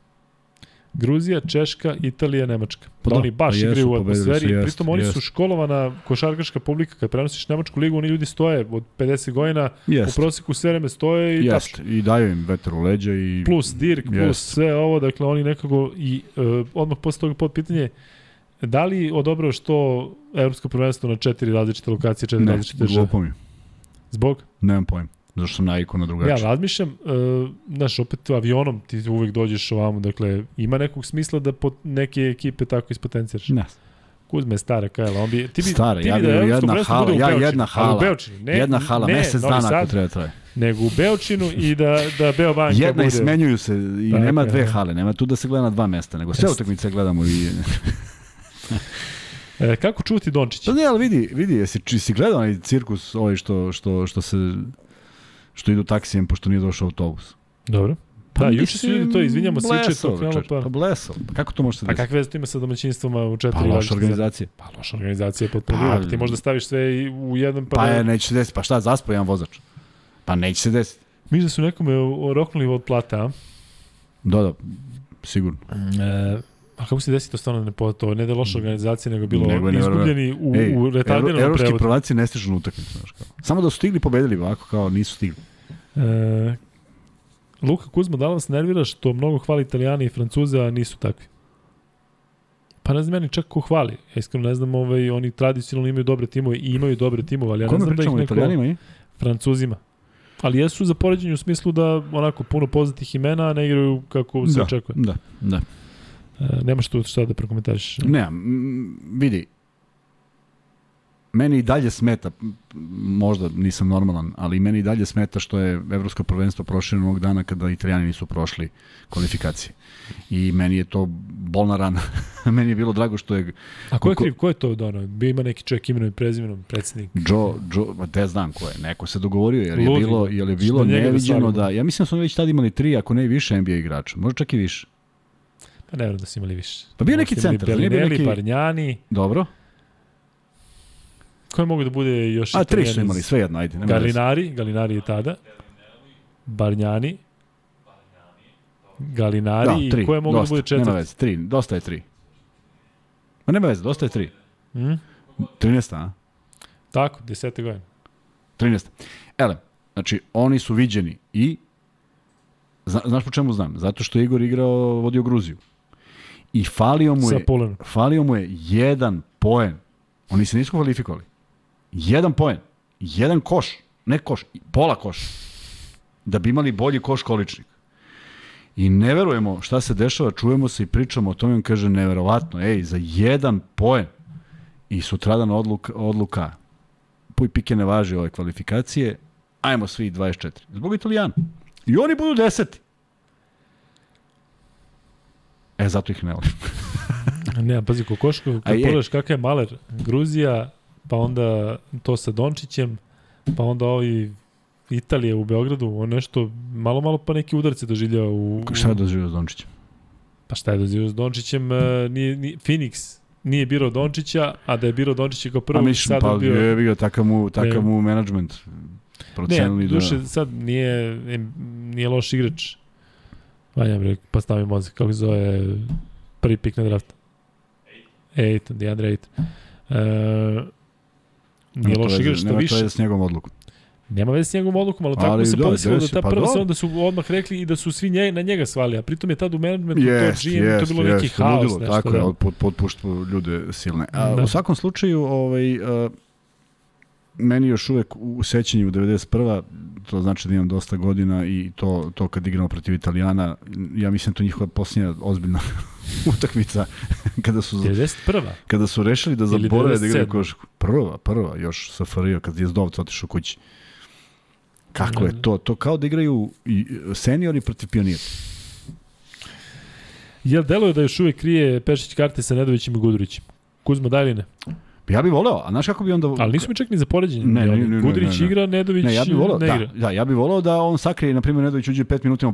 Gruzija, Češka, Italija, Nemačka. Pa da, oni baš pa jesu, igraju u su, atmosferi. jest, Pritom oni su jest. školovana košarkaška publika. Kad prenosiš Nemačku ligu, oni ljudi stoje od 50 godina. U Jeste, proseku sve vreme stoje i tačno. jeste. I daju im vetar u leđa i... plus Dirk, plus Jest. sve ovo, dakle oni nekako i uh, odmah posle toga pod pitanje da li odobrao što evropsko prvenstvo na četiri različite lokacije, četiri Ne, različite države? glupo mi. Zbog? Nemam pojma. Zašto sam navikao na Ja drugačije. razmišljam, uh, znaš, opet avionom ti uvek dođeš ovamo, dakle, ima nekog smisla da pot, neke ekipe tako ispotenciraš. Ne, Kuzma je stara Kajla, on bi, ti bi, Stara, ti ja bi da jedna prvenstvo hala, ja jedna hala, u Beočinu, ne, jedna hala, ne, mesec dana ako Sad, treba traje. nego u Beočinu i da, da Beo Banka Jedna bude... i smenjuju se i Tako nema dve da. hale, nema tu da se gleda na dva mesta, nego sve utakmice gledamo i... E, kako čuti Dončića? Pa ne, ali vidi, vidi, jesi, či si gledao onaj cirkus ovaj što, što, što se što idu taksijem pošto nije došao autobus. Dobro. Da, juče su ljudi to, izvinjamo se, juče to krenulo pa... Pa blesao. Pa kako to može se A desiti? kakve veze ima sa domaćinstvama u četiri Pa loša organizacija. zemlje? Pa loša organizacija je potpuno Pa, pa, Ti možda staviš sve u jedan pa... Pa je, neće se desiti. Pa šta, zaspao jedan vozač? Pa neće se desiti. Miš da su nekome o- roknuli od plata, a? Da, da, sigurno. E, a kako se desi to stvarno ne po to? Ne da je loša organizacija, nego bilo Nego je izgubljeni u, Ej, u retardiranom Evropski prevodu. prvaci ne stižu na utakmicu. Samo da su stigli pobedili, ovako kao nisu stigli. E, Luka Kuzma, da li vas nervira što mnogo hvali Italijani i Francuze, a nisu takvi? Pa ne znam meni čak ko hvali. Ja iskreno ne znam, ovaj, oni tradicionalno imaju dobre timove i imaju dobre timove, ali ja ne Kome znam da ih neko... italijanima i? Francuzima. Ali jesu za poređenje u smislu da onako puno poznatih imena, a ne igraju kako se Da, očekuje. da, da. E, nemaš tu šta da prokomentariš. Ne, vidi, meni i dalje smeta, možda nisam normalan, ali meni i dalje smeta što je evropsko prvenstvo prošireno ovog dana kada italijani nisu prošli kvalifikacije. I meni je to bolna rana. meni je bilo drago što je A ko je kriv? Ko je to dono? Bio ima neki čovjek imenom i prezimenom, predsednik. Joe, Joe, te znam ko je, neko se dogovorio, jer je Ludi, bilo, jer je bilo da neviđeno stvarimo. da, ja mislim da smo već tada imali tri, ako ne i više NBA igrača, možda čak i više. Pa ne vjerujem da su imali više. Pa bio neki centar, Bellinelli, neki- Barnjani. Dobro. Ko je mogu da bude još A tri su imali, sve jedno, ajde. Galinari, Galinari je tada. Barnjani. Galinari Da, i tri, ko je mogu da dosta, bude četvrti? Nema veze, tri, dosta je tri. Ma nema veze, dosta je tri. Hm? 13, a? Tako, desete godine. 13. Ele, znači, oni su viđeni i Zna, znaš po čemu znam? Zato što je Igor igrao, vodio Gruziju. I falio mu je, falio mu je jedan poen. Oni se nisu kvalifikovali. Jedan poen. Jedan koš. Ne koš, pola koš. Da bi imali bolji koš količnik. I ne verujemo šta se dešava, čujemo se i pričamo o tome, on kaže neverovatno, ej, za jedan poen. I sutradan odluka, odluka puj pike ne važi ove kvalifikacije, ajmo svi 24. Zbog Italijana. I oni budu deseti. E, zato ih ne volim. Ne, pazi, Kokoško, kad je. pogledaš kakav je Maler, Gruzija, pa onda to sa Dončićem, pa onda ovi Italije u Beogradu, on nešto, malo, malo pa neki udarce doživljava u... Šta je doživio s Dončićem? Pa šta je doživljava s Dončićem? e, Nije, nije, Phoenix nije birao Dončića, a da je birao Dončića kao Pa prvo, mislim, sad pa bi bio... je bio takav mu, takav mu management. Ne, Procenili duše, da... sad nije, nije loš igrač. Vanja bre, pa stavi mozak, kako se zove prvi pik na draftu? Ejton, DeAndre Ejton. E, nije Nema to loš igrač, što nema to više. veze s njegovom odlukom. Nema veze s njegovom odlukom, ali, tako Ali se da, pomislilo da ta pa prva da. sezona da su odmah rekli i da su svi nje, na njega svali, a pritom je tad u menadžmentu Jest, to GM, to je jest, bilo neki jest, haos, ludilo, nešto. Tako je, da. od- pod, potpuštu ljude silne. A, Da. U svakom slučaju, ovaj, a, meni još uvek u sećanju 91. to znači da imam dosta godina i to, to kad igramo protiv Italijana, ja mislim da to njihova posljednja ozbiljna utakmica kada su, 91. kada su rešili da zaborave da igraju 97.. košarku. Prva, prva, još sa FRIO, kad je Zdovca otišao kući. Kako je to? To kao da igraju seniori protiv pionira. Jel deluje da još uvek krije Pešić karte sa Nedovićem i Gudurićem? Kuzma, daj li ne? Ja bih voleo, a znaš kako bi onda... Ali nisu mi čak ni za poređenje. Ne, ne, ne, ne, Gudurić ne, ne. igra, Nedović Ne, ja bih voleo, ne da, igra. da, ja bih voleo da on sakrije, na primjer, Nedović uđe 5 minuta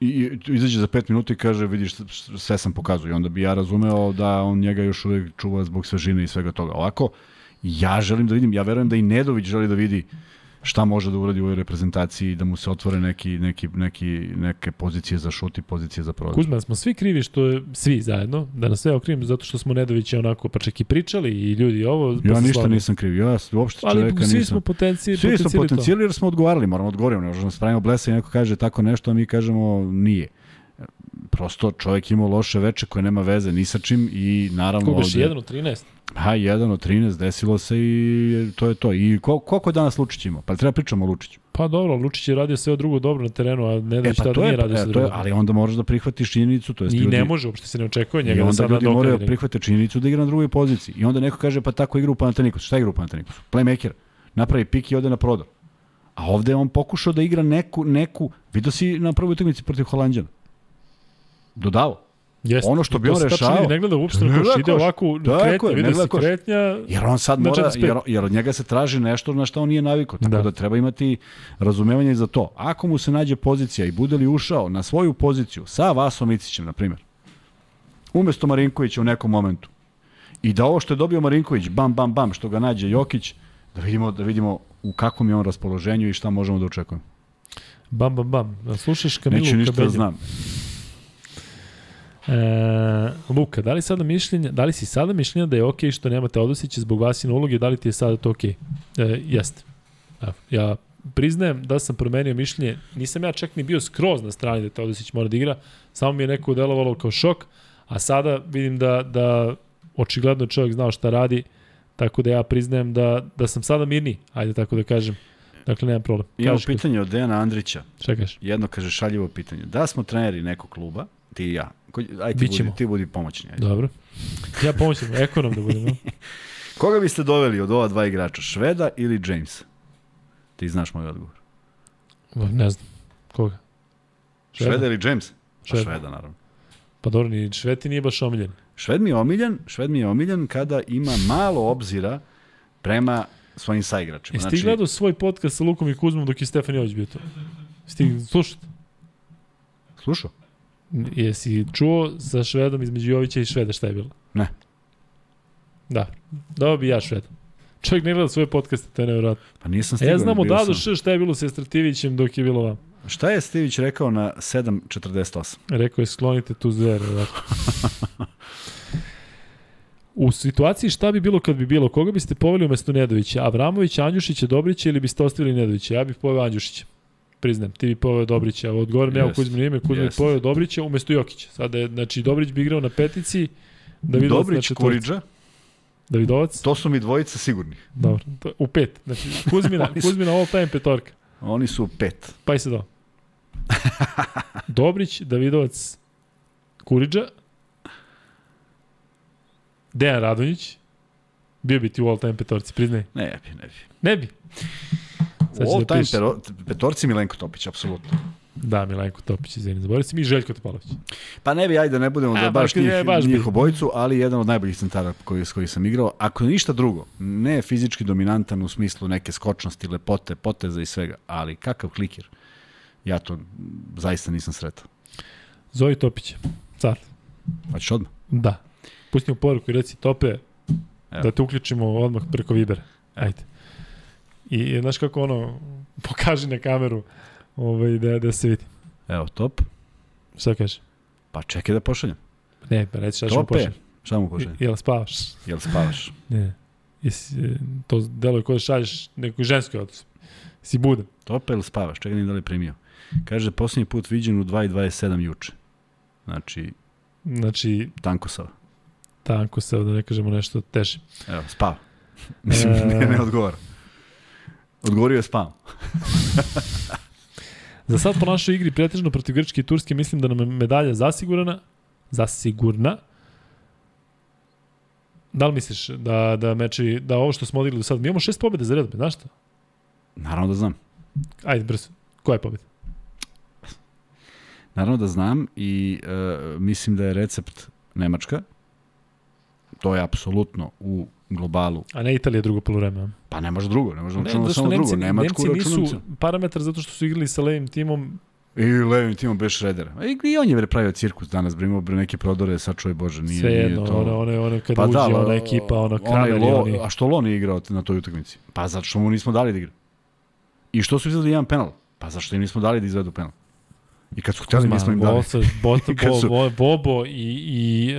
i, i, i izađe za 5 minuta i kaže, vidiš, sve sam pokazao. I onda bi ja razumeo da on njega još uvek čuva zbog svežine i svega toga. Ovako, ja želim da vidim, ja verujem da i Nedović želi da vidi šta može da uradi u ovoj reprezentaciji, da mu se otvore neki, neki, neki, neke pozicije za šut i pozicije za prodaj. Kuzma, smo svi krivi što je, svi zajedno, da nas sve okrivimo zato što smo Nedovića onako, pa čak i pričali i ljudi ovo. pa Ja se ništa slavili. nisam kriv, ja uopšte Ali čoveka svi nisam. smo potencije, Svi smo potencijali potencijali jer smo odgovarali, moramo odgovoriti, ne možemo da spravimo blesa i neko kaže tako nešto, a mi kažemo nije. Prosto čovjek imao loše veče koje nema veze ni sa čim i naravno še, ovde... 1 od 13? Ha, jedan od 13 desilo se i to je to. I ko, koliko je danas Lučić imao? Pa treba pričamo o Lučiću. Pa dobro, Lučić je radio sve drugo dobro na terenu, a ne da E, pa tada to nije je, radio sve e, to drugo. je, ali onda moraš da prihvatiš činjenicu, to jest I ljudi, ne može, uopšte se ne očekuje I njega da onda sad ljudi moraju da nadoknadi. prihvate činjenicu da igra na drugoj poziciji. I onda neko kaže pa tako igra u Panathinaikosu. Šta igra u Panathinaikosu? Playmaker. Napravi pik i ode na prodor. A ovde je on pokušao da igra neku, neku, vidio si na prvoj utakmici protiv Holandjana. Dodao. Jeste. ono što bi on rešavao- Ne gleda uopšte na koš, ide ovako je, kretnja, vidi se koš. kretnja. Jer on sad Na mora, 45. jer, jer od njega se traži nešto na što on nije navikao. Tako da, Da. treba imati razumevanje za to. Ako mu se nađe pozicija i bude li ušao na svoju poziciju sa Vasom Icićem, na primjer, umesto Marinkovića u nekom momentu, i da ovo što je dobio Marinković, bam, bam, bam, što ga nađe Jokić, da vidimo, da vidimo u kakvom je on raspoloženju i šta možemo da očekujemo. Bam, bam, bam. Slušaš Kamilu Neću ništa da znam. E, Luka, da li, sada mišljenja, da li si sada mišljenja da je okej što nema Teodosića zbog Vasine uloge, da li ti je sada to okej? E, jeste. Evo, ja priznajem da sam promenio mišljenje, nisam ja čak ni bio skroz na strani da Teodosić mora da igra, samo mi je neko delovalo kao šok, a sada vidim da, da očigledno je čovjek znao šta radi, tako da ja priznajem da, da sam sada mirniji, ajde tako da kažem. Dakle, nemam problem. Imamo Kažeš, pitanje od Dejana Andrića. Šta kažeš? Jedno kaže šaljivo pitanje. Da smo treneri nekog kluba, ti i ja, aj ti Bićemo. budi, ti budi pomoćni. Ajde. Dobro. Ja pomoćem, ekonom da budem. no? Koga biste doveli od ova dva igrača, Šveda ili James? Ti znaš moj odgovor. Ne znam. Koga? Šveda, Šveda ili James? Pa Šveda. Šveda, naravno. Pa dobro, ni Šveti nije baš omiljen. Šved mi je omiljen, Šved mi je omiljen kada ima malo obzira prema svojim saigračima. Jesi ti gledao svoj podcast sa Lukom i Kuzmom dok je Stefan Jović bio to? Jesi ti slušao? slušao? Jesi čuo sa Švedom između Jovića i Šveda šta je bilo? Ne. Da. Dao bi ja Šveda. Čovjek ne gleda svoje podcaste, to je nevjerojatno. Pa nisam E, stigao. ja znam bio od A do sam. Š šta je bilo sa Estrativićem dok je bilo vam. Šta je Stivić rekao na 7.48? Rekao je sklonite tu zver. U situaciji šta bi bilo kad bi bilo, koga biste poveli umesto Nedovića? Avramovića, Andjušića, Dobrića ili biste ostavili Nedovića? Ja bih poveo Andjušića. Priznajem, ti bi poveo Dobrića. Odgovorim ja u Jest. Kuzmino ime, Kuzma bi Jest. poveo Dobrića umesto Jokića. Sada je, znači, Dobrić bi igrao na petici, Davidovac na Dobrić, četvrci. Kuriđa, Davidovac? to su mi dvojica sigurni. Dobro, to, u pet. Znači, Kuzmina, su- Kuzmina all time petorka. Oni su pet. Pa i se do. Dobrić, Davidovac, Kuriđa, Dejan Radonjić, bio bi ti u all time petorci, priznaj. Ne bi, ne bi. Ne bi. Sad U ću all da time pišem. pero, petorci Milenko Topić, apsolutno. Da, Milenko Topić, izvini, zaboravio si mi Željko Topalović. Pa ne bi, ajde, ne budemo A, da baš baš njih, baš njih obojicu, ali jedan od najboljih centara koji, s koji sam igrao. Ako ništa drugo, ne fizički dominantan u smislu neke skočnosti, lepote, poteza i svega, ali kakav klikir, ja to zaista nisam sretao. Zoji Topić, car. Pa ćeš odmah? Da. Pustimo poruku i reci Tope, Evo. da te uključimo odmah preko Vibera. Ajde. I, znaš kako ono, pokaži na kameru ovaj, da, da se vidi. Evo, top. Šta kaže? Pa čekaj da pošaljem. Ne, pa reći šta ćemo pošaljem. Šta mu pošaljem? Jel spavaš? Jel spavaš? Ne. Jesi, e, to deluje kao da šalješ neku ženski odnos. Si budan. Tope ili spavaš? Čekaj, da li primio. Kaže, posljednji put viđen u 2.27 juče. Znači, Znači, tanko se, da ne kažemo nešto teže. Evo, spava. Mislim, E. ne, ne odgovara. Odgovorio je spavam. Za sad po našoj igri pretežno protiv Grčke i Turske mislim da nam je medalja zasigurana. Zasigurna. Da li misliš da, da meči, da ovo što smo odigli do sad, mi imamo šest pobjede za redom, znaš što? Naravno da znam. Ajde, brzo. Koja je pobjeda? Naravno da znam i e, mislim da je recept Nemačka. To je apsolutno u globalu. A ne Italija drugo polovreme. Pa ne može drugo, ne može Ne, računati samo Nemci, drugo. Nemačku Nemci računam nisu parametar zato što su igrali sa levim timom. I levim timom bez šredera. I, I on je bre pravio cirkus danas, bre imao bre neke prodore, sačuje Bože, nije, Sve nije jedno, to... ono, ono, ono kada Pa uđe da, ona ekipa, ono onaj Kramer Lo, oni. A što Lo nije igrao na toj utakmici? Pa zato što mu nismo dali da igra. I što su izgledali jedan penal? Pa zašto im nismo dali da izvedu penal? I kad su htjeli, Kuzma, nismo im dali. Bosa, Kad bo, su- bo, Bobo i, i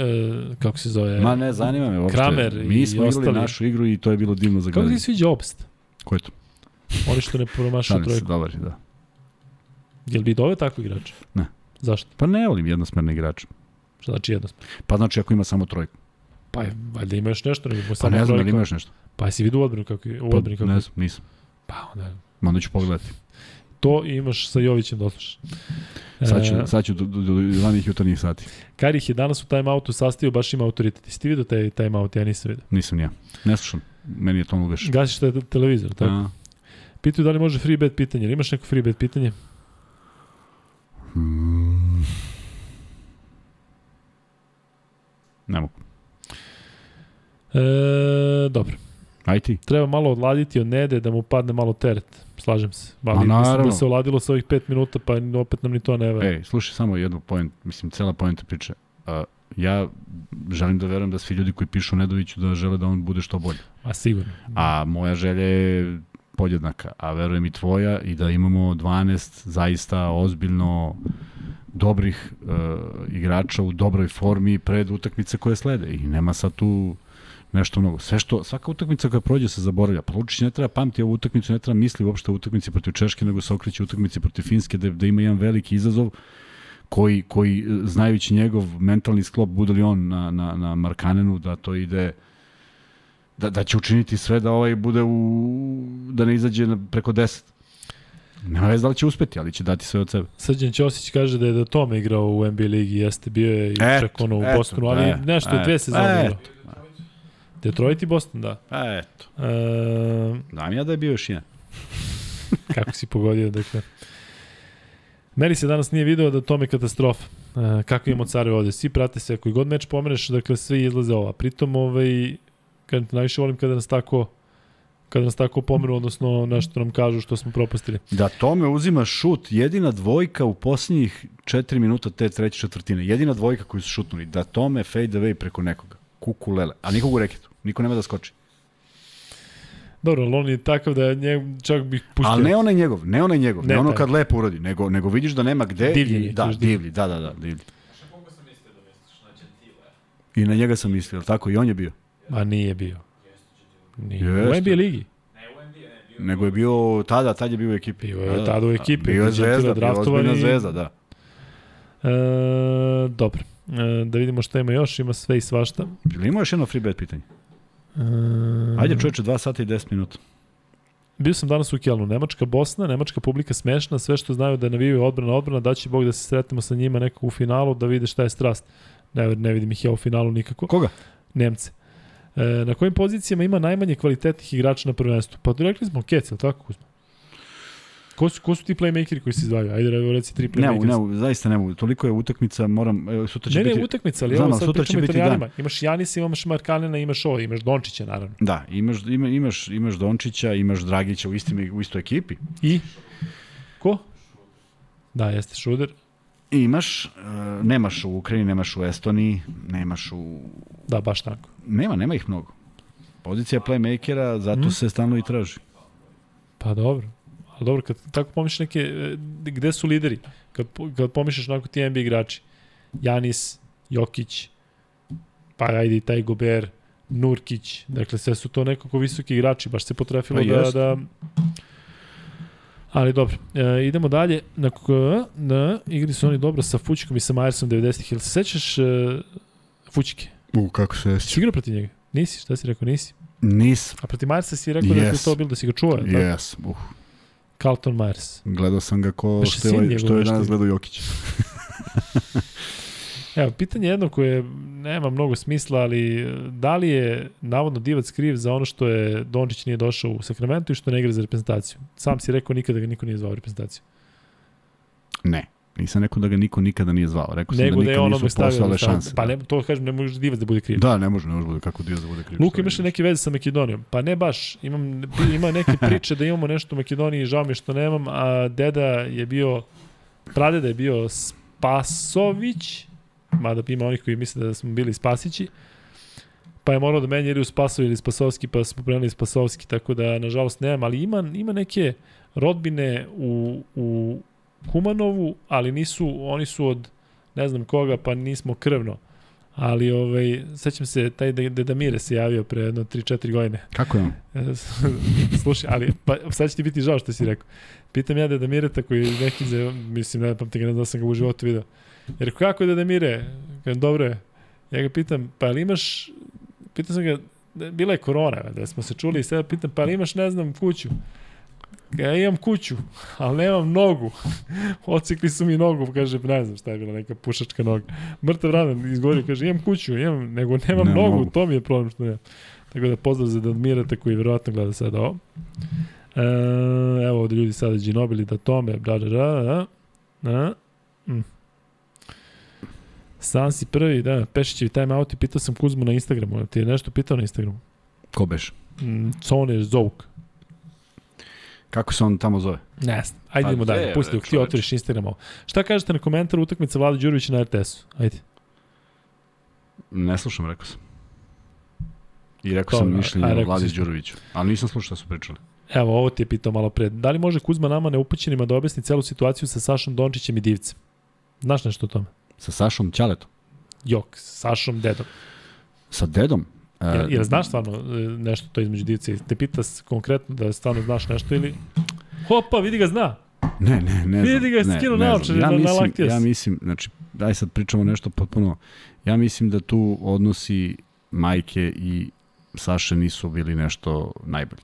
uh, kako se zove? Ma ne, zanima me uopšte. Kramer Mi smo igrali ostali. našu igru i to je bilo divno za Kako ti gledanje. sviđa Obst? Ko je to? Oni što ne promašaju trojku. dobar je, da. Jel bi doveo tako igrača? Ne. Zašto? Pa ne volim jednosmerne igrače. Šta znači jednostavno? Pa znači ako ima samo trojku. Pa je, valjda ima još nešto, nego Pa samo ne znam da li ima još nešto. Pa jesi vidio u odbranu kako je, u Pa, odbrani kako ne je? znam, nisam. Pa onda, Onda ću pogledati. To imaš sa Jovićem da oslušaš. Sad ću, E, sad ću do, do, do, do ranih jutarnjih sati. Karih je danas u timeoutu sastavio, baš ima autoritet. Jesi ti vidio taj timeout? Ja nisam vidio. Nisam ja. Ne slušam. Meni je to ugeš. Gasiš taj televizor, tako? A, Pitaju da li može free bet pitanje. Imaš neko free bet pitanje? mm, ne mogu. E, dobro. Aj ti. Treba malo odladiti od Nede da mu padne malo teret. Slažem se. Ali Ma, mislim da se oladilo sa ovih 5 minuta, pa opet nam ni to ne va. Ej, slušaj samo jednu point, mislim, cela poenta priče. Uh, ja želim da verujem da svi ljudi koji pišu Nedoviću da žele da on bude što bolje. A sigurno. A moja želja je podjednaka, a verujem i tvoja i da imamo 12 zaista ozbiljno dobrih uh, igrača u dobroj formi pred utakmice koje slede i nema sad tu nešto mnogo. Sve što, svaka utakmica koja prođe se zaboravlja. Pa Lučić ne treba pamti ovu utakmicu, ne treba misli uopšte o utakmici protiv Češke, nego se okreće utakmici protiv Finske, da, da ima jedan veliki izazov koji, koji e, znajući njegov mentalni sklop, bude li on na, na, na Markanenu, da to ide da, da će učiniti sve da ovaj bude u, da ne izađe na, preko 10. Nema veze da li će uspeti, ali će dati sve od sebe. Srđan Ćosić kaže da je da Tome igrao u NBA ligi, jeste bio je i čak ono u Bostonu, ali e, nešto je dve e, sezone igrao. Detroit i Boston, da. A eto. E, Dam ja da je bio još jedan. kako si pogodio, dakle. Meni se danas nije video da Tome katastrofa. E, kako imamo care ovde, svi prate se, koji god meč pomeneš, dakle svi izlaze ova. Pritom, ovaj, kad najviše volim kada nas tako kada nas tako pomenu, odnosno nešto nam kažu što smo propustili. Da tome uzima šut, jedina dvojka u posljednjih 4 minuta te treće četvrtine. Jedina dvojka koju su šutnuli. Da tome fade away preko nekoga. Kuku lele. A nikog u reketu. Niko nema da skoči. Dobro, ali on je takav da nje, čak bih pustio. Ali ne onaj njegov, ne onaj njegov, ne, Ne ono taj. kad lepo uradi, nego, nego vidiš da nema gde. Divljenje, i, da, divljenje. divlji, da, da, da, divlji. Da. I na njega sam mislio, tako? I on je bio. Ma nije bio. Nije. Jeste. U NBA ligi. Ne u NBA, ne, bio Nego je bio tada, tad je bio u ekipi. Bio je Da, da. tada u ekipi, Bio je zvezda, bio ozbiljna zvezda, da. E, dobro. E, da vidimo šta ima još, ima sve i svašta. Ili ima još jedno free bet pitanje? E, Ajde čoveče, 2 sata i 10 minuta. Bio sam danas u Kelnu. Nemačka Bosna, nemačka publika smešna, sve što znaju da navijaju odbrana, odbrana, da će Bog da se sretnemo sa njima nekako u finalu, da vide šta je strast. Ne, ne vidim ih ja u finalu nikako. Koga? Nemce. E, na kojim pozicijama ima najmanje kvalitetnih igrača na prvenstvu? Pa rekli smo Kec, je li tako Kuzma? Ko su, ko su ti playmakeri koji se izdvajaju? Ajde, reci tri Ne, playmakeri. ne, mogu, zaista ne mogu. Toliko je utakmica, moram, sutra će Ne, biti... ne, utakmica, ali Znam, evo sad sutra će biti italijanima. Imaš Janisa, imaš Markanena, imaš ovo, imaš Dončića, naravno. Da, imaš, ima, imaš, imaš Dončića, imaš Dragića u, istim, u istoj ekipi. I? Ko? Da, jeste Šuder. I imaš, uh, nemaš u Ukrajini, nemaš u Estoniji, nemaš u... Da, baš tako. Nema, nema ih mnogo. Pozicija playmakera, zato Mhm. se stalno i traži. Pa dobro. Ali dobro, kad tako pomišljaš neke, e, gde su lideri? Kad, kad pomišljaš onako ti NBA igrači. Janis, Jokić, pa ajde i taj Gober, Nurkić, dakle sve su to nekako visoki igrači, baš se potrefilo Pa da, da... Ali dobro, e, idemo dalje. Na, na, igri su oni dobro sa Fućikom i sa Majersom 90-ih. Jel se sećaš e, Fućike? U, kako se Si igrao protiv njega? Nisi, šta si rekao, nisi? Nis. A protiv Majersa si rekao da ti je Yes. to bilo da si ga čuo, yes. tako? Yes. Uh, Carlton Myers. gledao sam ga ko Beše što je, ovaj- što je nešto. danas gledao Jokić. Evo, pitanje jedno koje nema mnogo smisla, ali e, da li je navodno Divac kriv za ono što je Dončić nije došao u Sacramento i što ne igra za reprezentaciju? Sam si rekao nikada ga niko nije zvao u reprezentaciju. Ne. Nisam rekao da ga niko nikada nije zvao. Rekao sam Nego da da je nikad nisu da stavio- šanse. Pa da. ne, to kažem, ne može Divac da bude kriv. Da, ne može, ne može kako Diaz da bude kriv. Luka imaš li neke veze sa Makedonijom? Pa ne baš. Imam, ima neke priče da imamo nešto u Makedoniji, žao mi što nemam, a deda je bio, pradeda je bio Spasović, mada ima onih koji misle da smo bili Spasići, pa je morao da menja ili u Spasovi ili Spasovski, pa smo preneli Spasovski, tako da nažalost nemam, ali ima, ima neke rodbine u, u Kumanovu, ali nisu, oni su od ne znam koga, pa nismo krvno Ali, ovaj, sećam se, taj Deda Mire se javio pre jedno 3-4 godine. Kako je on? Slušaj, ali pa, sad će ti biti žao što si rekao. Pitam ja Deda Mireta koji neki, za, mislim, ne pamtim ga, ne znam da sam ga u životu video. Jer kako je Deda Mire? Kažem, dobro je. Ja ga pitam, pa ali imaš, pitam sam ga, bila je korona, da smo se čuli i sada pitam, pa ali imaš, ne znam, kuću? Ja imam kuću, ali nemam nogu. Ocikli su mi nogu, kaže, ne znam šta je bila, neka pušačka noga. Mrtav radan izgovorio, kaže, imam kuću, imam, nego nemam Nemam nogu, nogu. to mi je problem što nemam. Tako da pozdrav za Dadmirata koji verovatno gleda sada ovo. E, evo ovde ljudi sada Ginobili da tome, da, da, da, da. Mm. Sansi prvi, da, Pešićevi time out i pitao sam Kuzmu na Instagramu, ti je nešto pitao na Instagramu? Ko beš? Mm, Cone Zouk. Kako se on tamo zove? Ne znam. Ajde Pa idemo dalje. Pusti dok ti otvoriš Instagram ovo. Šta kažete na komentar utakmice Vlada Đurovića na RTS-u? Ajde. Ne slušam, rekao sam. I rekao To, sam mišljenje a o rekao Vladi Đuroviću. Ali nisam slušao šta su pričali. Evo, ovo ti je pitao malo pre. Da li može Kuzma nama neupućenima da objasni celu situaciju sa Sašom Dončićem i Divcem? Znaš nešto o tome? Sa Sašom Ćaletom. Jok, sa Sašom Dedom. Sa dedom. Jel, jel znaš stvarno e, nešto to između Divca i te pita konkretno da stvarno znaš nešto ili... Hopa, vidi ga zna. Ne, ne, ne znam. Vidi ga, ne, skinuo naočare, ja na- mislim, se. Ja mislim, znači, daj sad pričamo nešto potpuno, ja mislim da tu odnosi majke i Saše nisu bili nešto najbolji.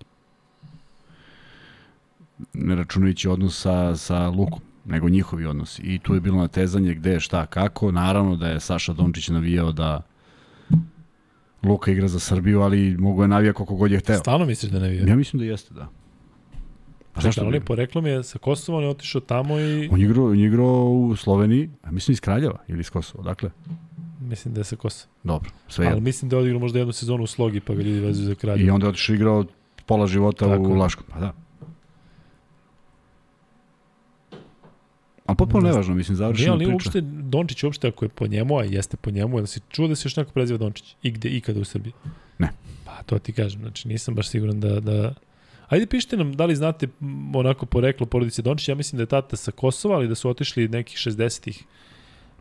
Ne računajući odnos sa, sa Lukom, nego njihovi odnosi. I tu je bilo natezanje gde, šta, kako. Naravno da je Saša Dončić navijao da Luka igra za Srbiju, ali mogu je navija koliko god je hteo. Stvarno misliš da ne vije? Ja mislim da jeste, da. A zašto je bi? poreklom je sa Kosova, on je otišao tamo i... On je igrao, on je igrao u Sloveniji, a mislim iz Kraljeva ili iz Kosova, dakle. Mislim da je sa Kosova. Dobro, sve Ali jedno. mislim da je odigrao možda jednu sezonu u Slogi, pa ga ljudi vezuju za kralje. I onda je otišao igrao pola života Tako u. Laškom. Pa da. Ali potpuno Ne nevažno, mislim, završena ali nije priča. uopšte Dončić uopšte ako je po njemu, a jeste po njemu, jel si čuo da se još neko preziva Dončić? I gde, ikada u Srbiji? Ne. Pa to ti kažem, znači nisam baš siguran da... da... Ajde pišite nam da li znate onako poreklo porodice Dončić, ja mislim da je tata sa Kosova, ali da su otišli nekih 60-ih,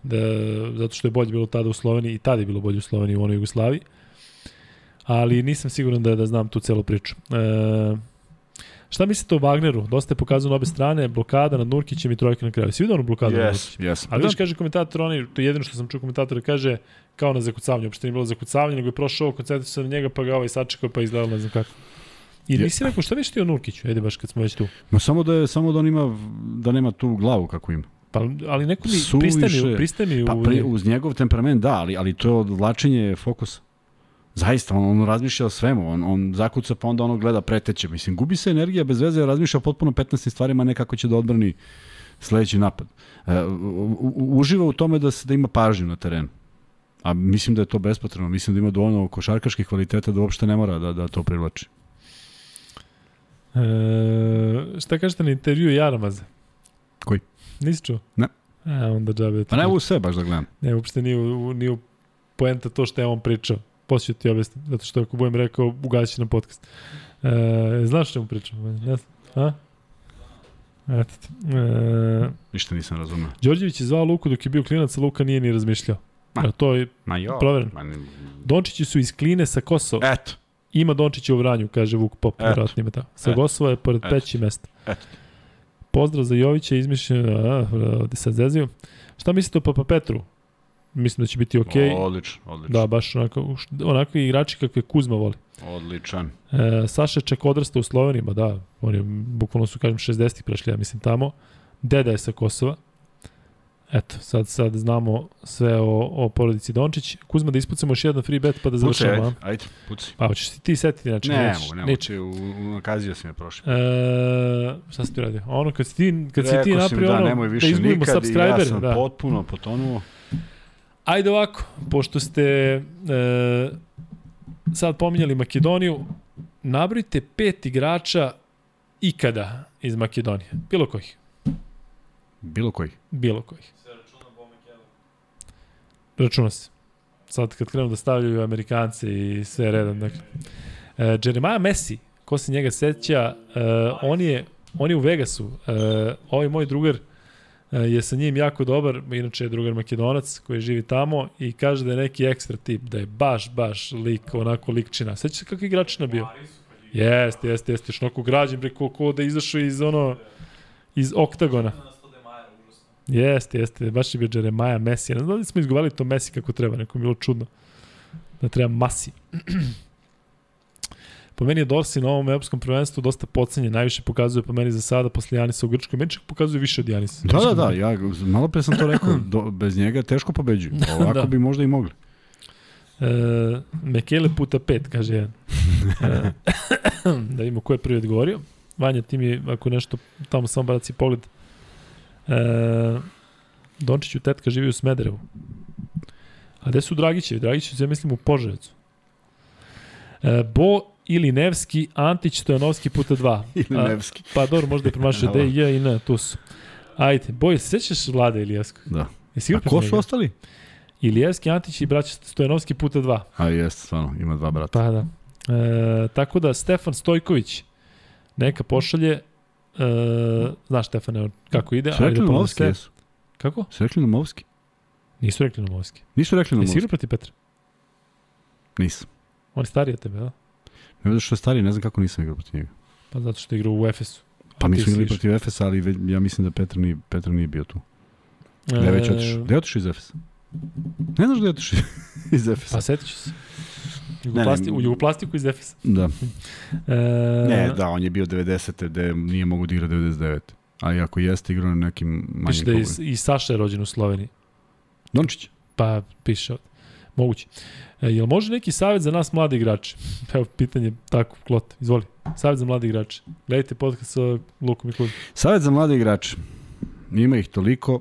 da, zato što je bolje bilo tada u Sloveniji i tada je bilo bolje u Sloveniji u onoj Jugoslaviji. Ali nisam siguran da, da znam tu celu priču. E, šta mislite o Wagneru? Dosta je pokazano na obe strane, blokada nad Nurkićem i trojka na kraju. Si vidio onu blokadu? nad Nurkićem? Yes, yes. Ali vidiš, kaže komentator, oni, to je jedino što sam čuo komentatora, kaže kao na zakucavanje, uopšte nije bilo zakucavanje, nego je prošao, koncentrisao se na njega, pa ga ovaj sačekao, pa izgledalo ne znam kako. I Je- nisi rekao, šta viš ti o Nurkiću, ajde baš kad smo već tu. Ma samo da je samo da on ima da nema tu glavu kako ima. Pa, ali neko mi Suviše- pristaje mi, pristaje mi Pa pri, uz njegov temperament da, ali ali to je odvlačenje fokusa. Zaista, on, on razmišlja o svemu, on, on zakuca pa onda ono gleda preteće. Mislim, gubi se energija bez veze, razmišlja o potpuno 15 stvarima, ne kako će da odbrani sledeći napad. E, u- u- uživa u tome da, se, da ima pažnju na terenu. A mislim da je to bespotrebno. Mislim da ima dovoljno košarkaških kvaliteta da uopšte ne mora da, da to privlači. E, šta kažete na intervju Jaramaza? Koji? Nisi čuo? Ne. E, onda džabe. Pa ne mogu sve baš da gledam. Ne, uopšte nije, u- nije u poenta to što je on pričao. Posle ću ti objasniti, zato što ako budem rekao, ugasit će na podcast. E, znaš čemu pričam? Ne znam. A? Eto ti. E, Ništa nisam razumeo. Đorđević je zvao Luku dok je bio klinac, a Luka nije ni razmišljao. Ma. Evo, to je, Ma jo. Provereno. Ma ne, Dončići su iz Kline sa Kosova. eto. Ima Dončića u Vranju, kaže Vuk Pop, Eto. ima tako. Sa Eto. Kosova je pored Eto. peći mesta. Eto. Pozdrav za Jovića, izmišljen, a, ovde sad zezio. Šta mislite o Papa Petru? Mislim da će biti. Okay. Odlično, odlično. Da, baš onako, onakvi igrači kakve Kuzma voli. Odličan. E, Saša čak odrasta u Sloveniji, ma da, oni bukvalno su, kažem, 60-ih prešli, ja mislim, tamo. Deda je sa Kosova. Eto, sad, sad znamo sve o, o porodici Dončić. Kuzma, da ispucamo još jedan free bet pa da završamo. ajde, ajde, pucaj. Pa, hoćeš ti, ti setiti, znači, Ne, nećeš, mogu, ne nećeš. mogu. U, u, nakazio si me prošli. E, šta si ti radio? Ono, kad si ti, kad ti Rekao si mi napravio da, ono, nemoj da više izgubimo nikad i subscriber. ja sam da. potpuno potonuo. Ajde ovako, pošto ste e, sad pominjali Makedoniju, nabrojite pet igrača ikada iz Makedonije. Bilo kojih. Bilo koji. Bilo kojih. Se računa Bo McKellen. Računa se. Sad kad krenu da stavljaju Amerikance i sve redom. Dakle. E, Jeremiah Messi, ko se njega seća, e, on, je, on je u Vegasu. E, ovaj moj drugar e, je sa njim jako dobar, inače je drugar makedonac koji živi tamo i kaže da je neki ekstra tip, da je baš, baš lik, onako likčina. Sveća se kakvi igračina bio? Jeste, jeste, jeste, onako građen, bre, ko, ko da izašao iz ono, iz oktagona. Jeste, jeste, baš je bio Jeremiah Messi. Ne znam da li smo izgovarali to Messi kako treba, neko je bilo čudno. Da treba Masi. Po meni je Dorsi na ovom evropskom prvenstvu dosta pocenjen, najviše pokazuje po meni za sada posle Janisa u Grčkoj. Meni čak pokazuje više od Janisa. Da, da, da, ja malo pre sam to rekao, do, bez njega teško pobeđuju. Ovako da. bi možda i mogli. E, Mekele puta pet, kaže jedan. E, da vidimo ko je prvi odgovorio. Vanja, ti mi, ako nešto tamo samo baci pogled. E, Dončiću tetka živi u Smederevu. A gde su Dragićevi? Dragićevi, ja mislim, u Požarecu. E, Bo ili Nevski, Antić, Stojanovski puta dva. ili Nevski. A, pa dobro, možda je promašao D, J i N, tu su. Ajde, Boj, sećaš Vlade Ilijasko? Da. Jesi A ko su ostali? Ilijevski, Antić i braća Stojanovski puta dva. A jeste, stvarno, ima dva brata. Pa da. E, tako da, Stefan Stojković neka pošalje, e, znaš Stefane kako ide. Su rekli Nomovski, jesu? Kako? Su rekli Nomovski? Nisu rekli Nomovski. Nisu rekli Nomovski. Jesi igrao protiv Petra? Nisam. On je stariji od tebe, da? Ne zato što je stariji, ne znam kako nisam igrao protiv njega. Pa zato što je igrao u Efesu. Pa mi smo igrali protiv Efesa, ali ja mislim da Petar nije, Petar nije bio tu. Gde je već otišao? Gde je otišao iz Efesa? Ne znaš gde je otišao iz Efesa? Pa setiću se. Jugoplasti, ne, ne, u Jugoplastiku iz Efesa. Da. E... Ne, da, on je bio 90. gde nije mogu da igra 99. Ali ako jeste igrao na nekim manjim Piše da je i, i Saša je rođen u Sloveniji. Dončić? Pa piše od. Moguće. E, jel može neki savjet za nas mladi igrače? Evo, pitanje tako, klot, izvoli. Savjet za mladi igrače. Gledajte podcast sa Lukom i Klubom. Savjet za mladi igrače. Ima ih toliko.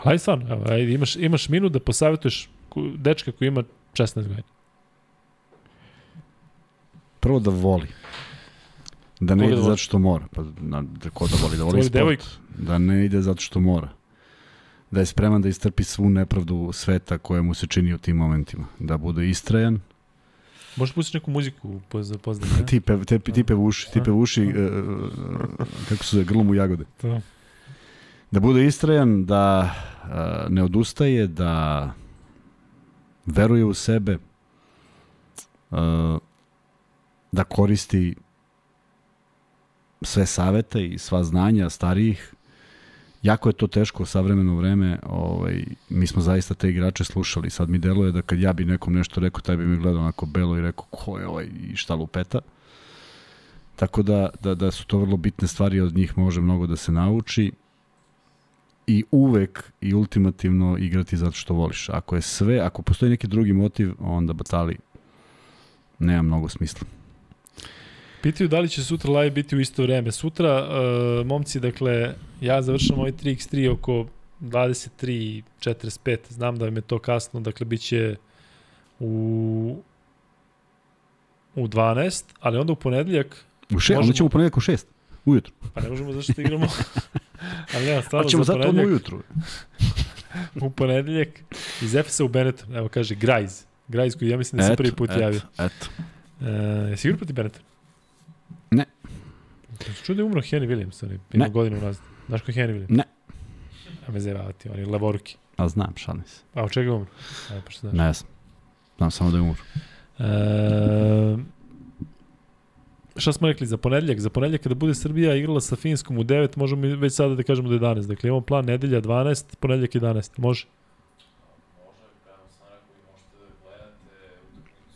Hajde stvarno, evo, ajde, imaš, imaš minut da posavjetuješ dečka koji ima 16 godina. Prvo da voli. Da ne Koga ide da zato što mora. Pa, na, da, ko da voli? Da voli sport. Devojku. Da ne ide zato što mora da je spreman da istrpi svu nepravdu sveta koja mu se čini u tim momentima. Da bude istrajan. Možeš pustiti neku muziku za pozdrav, ne? ti, pe, te, ti pevuši, ti pevuši, uh, kako su se, grlom u jagode. Da. Da bude istrajan, da uh, ne odustaje, da veruje u sebe, uh, da koristi sve savete i sva znanja starijih, jako je to teško u savremeno vreme, ovaj, mi smo zaista te igrače slušali, sad mi deluje da kad ja bi nekom nešto rekao, taj bi mi gledao onako belo i rekao ko je ovaj i šta lupeta. Tako da, da, da su to vrlo bitne stvari, od njih može mnogo da se nauči i uvek i ultimativno igrati zato što voliš. Ako je sve, ako postoji neki drugi motiv, onda batali nema mnogo smisla. Pitaju da li će sutra live biti u isto vreme. Sutra, uh, momci, dakle, ja završam ovaj 3x3 oko 23.45. Znam da mi je to kasno, dakle, bit će u u 12, ali onda u ponedeljak... U 6, možemo... onda ćemo u ponedeljak u 6, ujutru. Pa ne možemo zašto igramo. ali nema, stvarno pa ćemo za zato ujutru. u ponedeljak iz Efesa u Benetton, evo kaže Grajz. Grajz koji ja mislim da se prvi put eto, javio. Eto. E, jesi igrao protiv Benetton? Ne. Čuo da je umro Henry Williams, je ima godinu nazad. Znaš ko je Henry Williams? Ne. A me zevati, on je levoruki. A znam, šalim se. A od čega je umro? A, pa znaš? Ne znam. Znam samo da je umro. E, šta smo rekli za ponedeljak? Za ponedeljak kada bude Srbija igrala sa Finskom u 9, možemo već sada da kažemo da je 11. Dakle, imamo plan nedelja 12, ponedeljak 11. Može?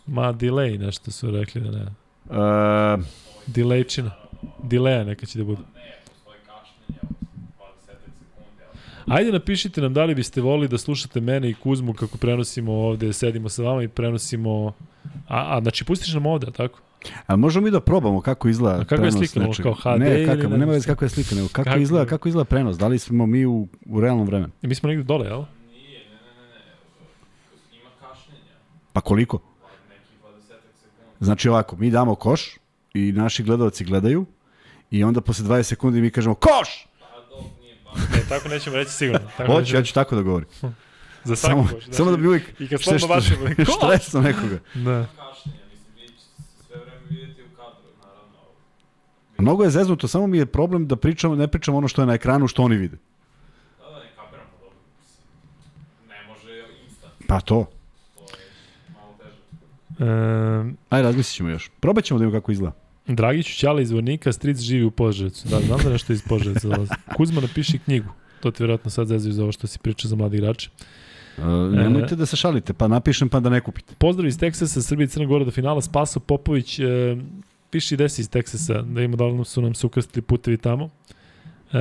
Ma, delay nešto su rekli da ne. Uh, Delayčina. Delaya neka će da bude. Ajde napišite nam da li biste volili da slušate mene i Kuzmu kako prenosimo ovde, sedimo sa vama i prenosimo... A, a znači pustiš nam ovde, tako? A možemo mi da probamo kako izgleda a kako prenos je slika, nečega. kao HD ne, kako, ili nema veze kako je slika, nego kako, kako, izgleda, kako izgleda prenos, da li smo mi u, u realnom vremenu? I mi smo negde dole, jel? Nije, ne, ne, ne, ne, ima kašnjenja. Pa koliko? Pa neki 20 sekundi. Znači ovako, mi damo koš i naši gledalci gledaju i onda posle 20 sekundi mi kažemo koš! Pa dok nije baš. Ne, tako nećemo reći sigurno. Tako Hoću, ja ću tako da govorim. Za svaku Samo, koš. Znači, samo da bi uvijek I kad slobno bačemo, koš! štresno nekoga. Da. kašnjenja, mislim, vi ćete sve vreme vidjeti u kadru, naravno. Mnogo je zeznuto, samo mi je problem da pričamo, ne pričamo ono što je na ekranu, što oni vide. Da, da, može instant, Pa to. to je malo teže. E, Ajde, razmislit ćemo još. Probat ćemo da vidimo kako izgleda. Dragiću Ćala iz Vornika, Stric živi u Požarevcu. Da, znam da nešto iz Požarevca dolazi. Kuzma napiši knjigu. To ti vjerojatno sad zezaju za ovo što si pričao za mladi igrače. Uh, nemojte da se šalite, pa napišem pa da ne kupite. Pozdrav iz Teksasa, Srbije i Crna Gora do finala. Spaso Popović, e, piši gde si iz Teksasa, da ima da li su nam se ukrstili putevi tamo. E,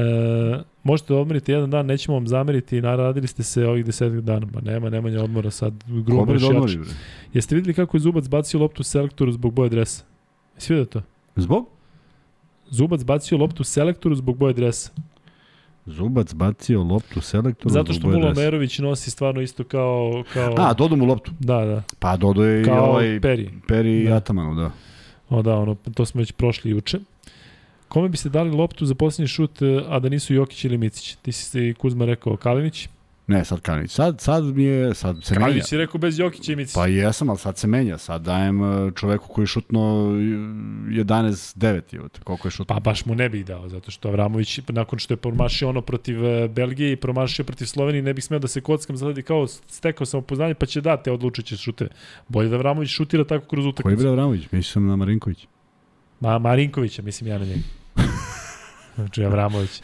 možete da odmerite jedan dan, nećemo vam zameriti, naradili ste se ovih desetak dana. Ma nema, nemanja odmora sad. Grubo da jače. odmori, bre? Jeste videli kako je Zubac bacio loptu selektoru zbog boje dresa? Jesi vidio to? Zbog? Zubac bacio loptu selektoru zbog boje dresa. Zubac bacio loptu selektoru. Zato što dresa. Merović nosi stvarno isto kao... kao A, dodu mu loptu. da, da. Pa dodo je i Kao ovaj Peri. Peri Da. Atamanov, da. O da, ono, to smo već prošli juče. Kome biste dali loptu za posljednji šut, a da nisu Jokić ili Micić? Ti si i Kuzma rekao Kalinić. Ne, sad Kalinić. Sad, sad mi je, sad se menja. Kalinić je rekao bez Jokića i Micića. Pa jesam, ali sad se menja. Sad dajem uh, čoveku koji je šutno 11-9, evo te, koliko je šutno. Pa baš mu ne bih dao, zato što Avramović, nakon što je promašio ono protiv e, Belgije i promašio protiv Slovenije, ne bih smeo da se kockam, zgledi kao stekao sam upoznanje, pa će dati odlučujuće šute. Bolje da Avramović šutira tako kroz Koji je utakmicu. bre Avramović? Mislio sam na Marinković. Ma, Marinkovića, mislim ja na njega. Znači, Avramović.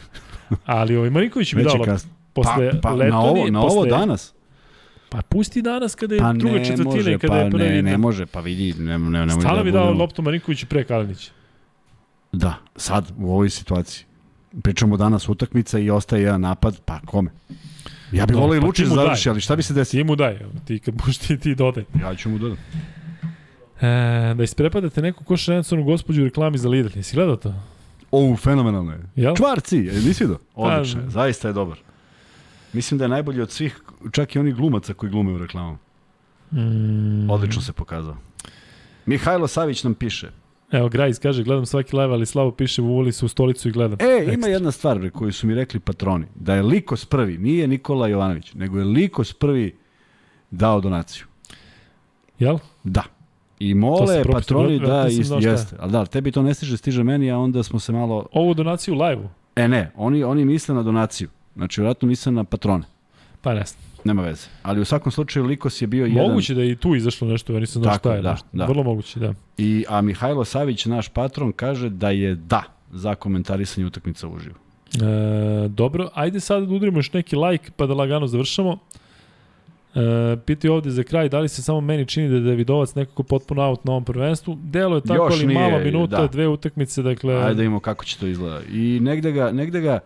Ali ovaj Marinković mi dao je loptu. Posle Pa, pa na Letonije, ovo, na ovo posle- danas? Pa pusti danas kada je Pa druga četvrtina i može, kada pa je prvi ne, ne može, pa vidi, ne, ne, ne, Stvarno bi dao budemo- loptu Marinkoviću pre Kalinića. Da, sad, u ovoj situaciji. Pričamo danas utakmica i ostaje jedan napad, pa kome? Ja bih Da, volio i pa Lučić da završi, ali šta bi se desilo? Ti mu daj, ti kad buš ti, ti dodaj. Ja ću mu dodati. E, da isprepadate neku košarenconu gospođu u reklami za Lidl. Jesi gledao to? O, fenomenalno je. Jel? Čvarci, nisi vidio? Odlično, Pa, je, zaista je dobar. Mislim da je najbolji od svih, čak i onih glumaca koji glume u reklamu. Mm, Odlično se pokazao. Mihajlo Savić nam piše. Evo, Grajs kaže, gledam svaki live, ali slabo piše, uvoli se u stolicu i gledam. E, ima Ekstra. jedna stvar bre, koju su mi rekli patroni. Da je Likos prvi, nije Nikola Jovanović, nego je Likos prvi dao donaciju. Jel? Da. I mole patroni da nisam ist, jeste. Ali da, tebi to ne stiže, stiže meni, a onda smo se malo... Ovu donaciju u live-u? E ne, oni, oni misle na donaciju. Znači, vjerojatno misle na patrone. Pa ne. Nema veze. Ali u svakom slučaju Likos je bio jedan... Moguće da je i tu izašlo nešto, ja nisam znao šta je. da, nešto. da. Vrlo moguće, da. I, a Mihajlo Savić, naš patron, kaže da je da za komentarisanje utakmica uživo. E, dobro, ajde sad da udarimo još neki like pa da lagano završamo. E, pitaju ovde za kraj, da li se samo meni čini da je Davidovac nekako potpuno out na ovom prvenstvu? Delo je tako, Još ali nije, malo minuta, da. dve utakmice, dakle... Ajde da vidimo kako će to izgleda. I negde ga, negde ga,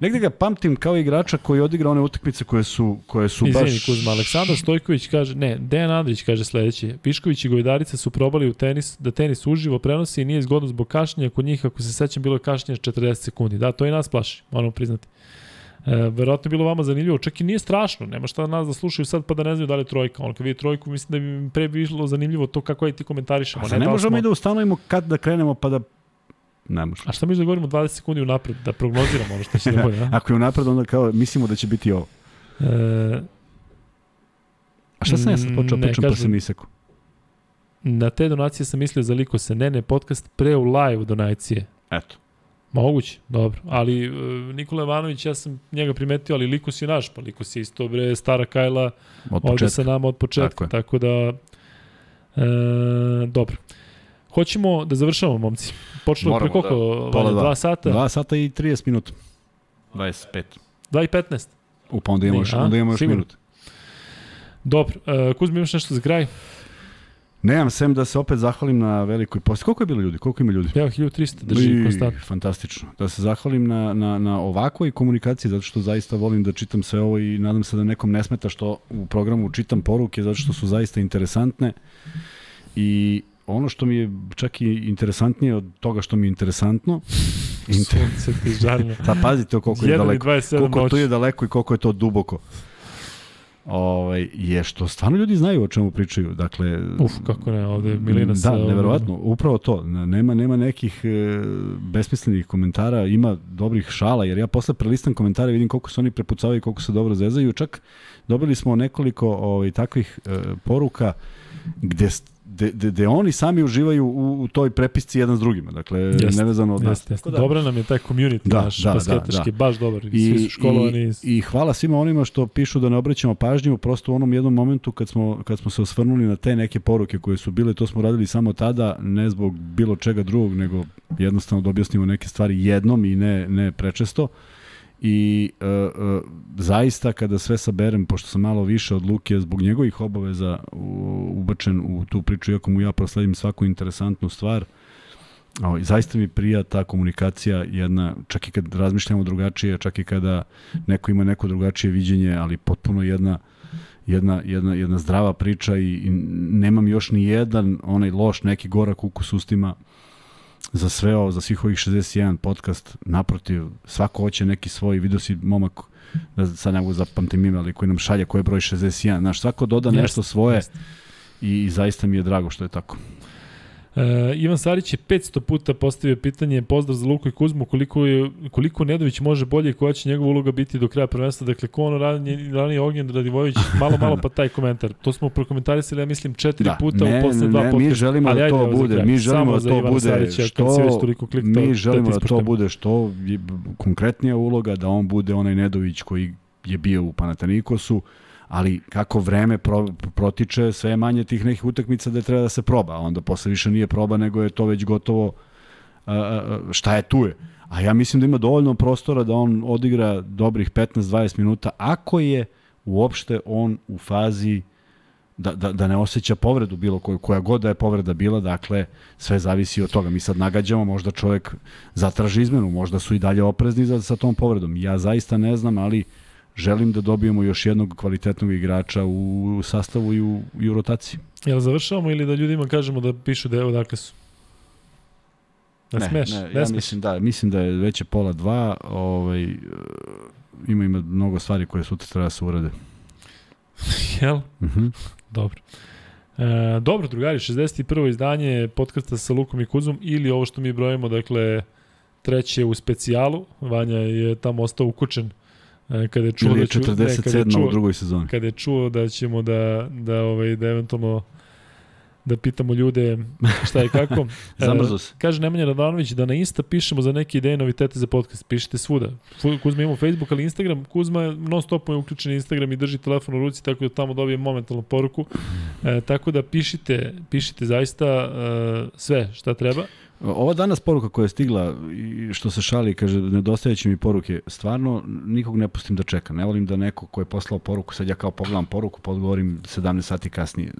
negde ga pamtim kao igrača koji je odigrao one utakmice koje su, koje su Izvini, baš... Kuzma, Aleksandar Stojković kaže, ne, Dejan Andrić kaže sledeće, Višković i Govedarica su probali u tenis, da tenis uživo prenosi i nije zgodno zbog kašnjenja, kod njih, ako se sećam, bilo je kašnjenje 40 sekundi. Da, to i nas plaši, moramo priznati. E, verovatno je bilo vama zanimljivo, čak i nije strašno, nema šta nas da slušaju sad pa da ne znaju da li je trojka. On kad vidi trojku, mislim da bi im pre bilo zanimljivo to kako je ti komentarišemo. Pa zar ne da možemo smo- i da ustanovimo kad da krenemo pa da... Ne možemo. A šta mi da govorimo 20 sekundi unapred, da prognoziramo ono što će da bude? Ako je unapred, onda kao mislimo da će biti ovo. E, A šta sam ja sad počeo Ne, pričam pa kažem- se iseku? na te donacije sam mislio za Liko se, ne, ne, podcast pre u live donacije. Eto. Moguće, dobro. Ali e, Nikola Ivanović, ja sam njega primetio, ali Likus je naš, pa Likus je isto bre stara Kajla Od ovde sa nama od početka. Tako Tako, da, e, dobro. Hoćemo da završamo, momci. Počelo je pre Moramo, koliko? Pola Vanja, dva. dva sata? Dva sata i 30 minuta. 25. 2 i 15. U, pa onda imamo još, onda imamo još minut. Dobro. E, Kuzmi, imaš nešto za kraj? Nemam, sem da se opet zahvalim na velikoj posti. Koliko je bilo ljudi? Koliko ima ljudi? Evo, 1300 drži I, konstantno. Fantastično. Da se zahvalim na, na, na ovakvoj komunikaciji, zato što zaista volim da čitam sve ovo i nadam se da nekom ne smeta što u programu čitam poruke, zato što su zaista interesantne. I ono što mi je čak i interesantnije od toga što mi je interesantno, inter... Sunce ti žarno. pa pazite koliko je 1 i daleko. 27 Koliko tu je daleko i koliko je to duboko. Ovaj, je što stvarno ljudi znaju o čemu pričaju. Dakle, Uf, kako ne, ovde Milina sa... Da, neverovatno. Upravo to. Nema, nema nekih e, besmislenih komentara, ima dobrih šala, jer ja posle prelistam komentare vidim koliko se oni prepucavaju i koliko se dobro zezaju. Čak dobili smo nekoliko ovaj, takvih e, poruka gde, gde oni sami uživaju u, u toj prepisci jedan s drugima, dakle, Jeste, nevezano od nas. Jeste, jeste. Tako Dobra nam je taj community Da, naš da, basketaški, da, da. baš dobar. I, I, svi su školovani. i, iz- I hvala svima onima što pišu da ne obraćamo pažnju, prosto u onom jednom momentu kad smo, kad smo se osvrnuli na te neke poruke koje su bile, to smo radili samo tada, ne zbog bilo čega drugog, nego jednostavno da objasnimo neke stvari jednom i ne, ne prečesto. I e, e, zaista kada sve saberem, pošto sam malo više od Luke zbog njegovih obaveza ubačen u tu priču, iako mu ja prosledim svaku interesantnu stvar, O, i zaista mi prija ta komunikacija jedna, čak i kad razmišljamo drugačije, čak i kada neko ima neko drugačije viđenje, ali potpuno jedna jedna, jedna, jedna zdrava priča i, i nemam još ni jedan onaj loš neki gorak ukus ustima za sve ovo, za svih ovih 61 podcast, naprotiv, svako hoće neki svoj, vidio si momak, da sad ne mogu zapamtim ime, ali koji nam šalje koji je broj 61, znaš, svako doda nešto svoje i zaista mi je drago što je tako. E, Ivan Sarić je 500 puta postavio pitanje, pozdrav za Luku i Kuzmu, koliko, je, koliko Nedović može bolje i koja će njegova uloga biti do kraja prvenstva. Dakle, ko ono ranije, ranije Ognjen Radivojević, malo, malo pa taj komentar. To smo prokomentarisali, ja mislim, četiri Da, puta ne, u posle dva podcasta. mi želimo Ali da to bude, mi želimo da to Ivana bude Sarića, što mi želimo da to bude što je konkretnija uloga, da on bude onaj Nedović koji je bio u Panatanikosu, ali kako vreme pro, protiče, sve je manje tih nekih utakmica da treba da se proba, onda posle više nije proba, nego je to već gotovo šta je tu je. A ja mislim da ima dovoljno prostora da on odigra dobrih 15-20 minuta, ako je uopšte on u fazi da, da, da ne osjeća povredu bilo koju, koja god da je povreda bila, dakle, sve zavisi od toga. Mi sad nagađamo, možda čovjek zatraži izmenu, možda su i dalje oprezni za, sa tom povredom. Ja zaista ne znam, ali želim da dobijemo još jednog kvalitetnog igrača u sastavu i u, i u rotaciji. Jel završavamo ili da ljudima kažemo da pišu da evo dakle su? Ne, ne smeš, ne, ne ja smeš. mislim da, mislim da je već je pola dva, ovaj, ima, ima mnogo stvari koje sutra treba da se urade. Jel? -huh. Dobro. E, dobro, drugari, 61. izdanje podcasta sa Lukom i Kuzom ili ovo što mi brojimo, dakle, treće u specijalu. Vanja je tamo ostao ukučen kada je čuo je da ću, 47 kada je čuo, u drugoj sezoni. kada je čuo da ćemo da, da, ovaj, da eventualno da pitamo ljude šta i kako. Zamrzo se. E, kaže Nemanja Radanović da na Insta pišemo za neke ideje novitete za podcast. Pišite svuda. Kuzma ima Facebook, ali Instagram. Kuzma je non stop je uključen Instagram i drži telefon u ruci, tako da tamo dobije momentalnu poruku. E, tako da pišite, pišite zaista e, sve šta treba. Ova danas poruka koja je stigla i što se šali, kaže, nedostajeće mi poruke, stvarno nikog ne pustim da čeka. Ne volim da neko ko je poslao poruku, sad ja kao pogledam poruku, pa odgovorim 17 sati kasnije.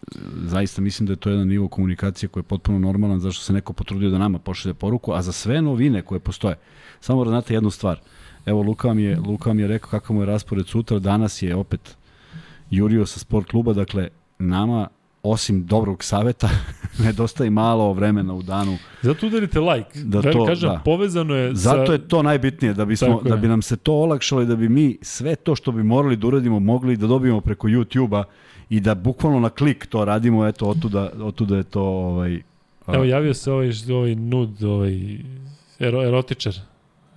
Zaista mislim da je to jedan nivo komunikacije koji je potpuno normalan, zašto se neko potrudio da nama pošalje poruku, a za sve novine koje postoje. Samo da znate jednu stvar. Evo, Luka vam je, Luka vam je rekao kakav mu je raspored sutra, danas je opet jurio sa sport kluba, dakle, nama osim dobrog saveta, nedostaje malo vremena u danu. Zato udarite like. Da to- kažem, da. povezano je Zato sa... je to najbitnije, da, bismo, Tako da bi nam se to olakšalo i da bi mi sve to što bi morali da uradimo, mogli da dobijemo preko YouTube-a i da bukvalno na klik to radimo, eto, otuda, otuda je to ovaj, a, Evo, javio se ovaj, ovaj nud, ovaj ero, erotičar.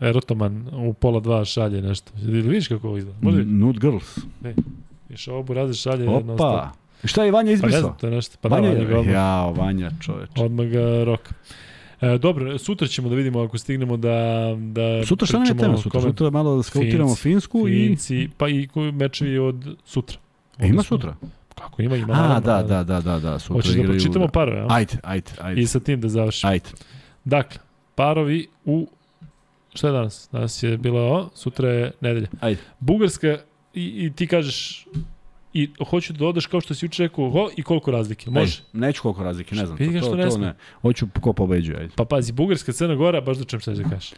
Erotoman u pola dva šalje nešto. Vidiš kako ovo izgleda? Može N- Nude Girls. Viš, ovo buraze šalje. non stop. Šta je Vanja Pa ne izbrisao? znam, to je nešto. Pa da, Vanja, Vanja ga odmah, jao, Vanja, čoveč. odmah ga roka. E, dobro, sutra ćemo da vidimo ako stignemo da, da Sutra šta nam je tema? Sutra, kome- sutra malo da skautiramo Finci, Finsku i... Finci, pa i koji mečevi od sutra. E, ima sutra? Kako ima, ima. A, da, da, da, da, da, sutra Hoćeš da igraju... pročitamo parove, a? Ajde, ajde, ajde. I sa tim da završimo. Ajde. Dakle, parovi u... Šta je danas? Danas je bila o, sutra je nedelja. Ajde. Bugarska, i, i ti kažeš, i hoću da odeš kao što si juče rekao, ho, i koliko razlike. Može? Ajde. Neću koliko razlike, ne znam. Vidi to, to, ne to ne. Hoću ko pobeđuje, ajde. Pa pazi, Bugarska, Crna Gora, baš da čem šta da kažeš.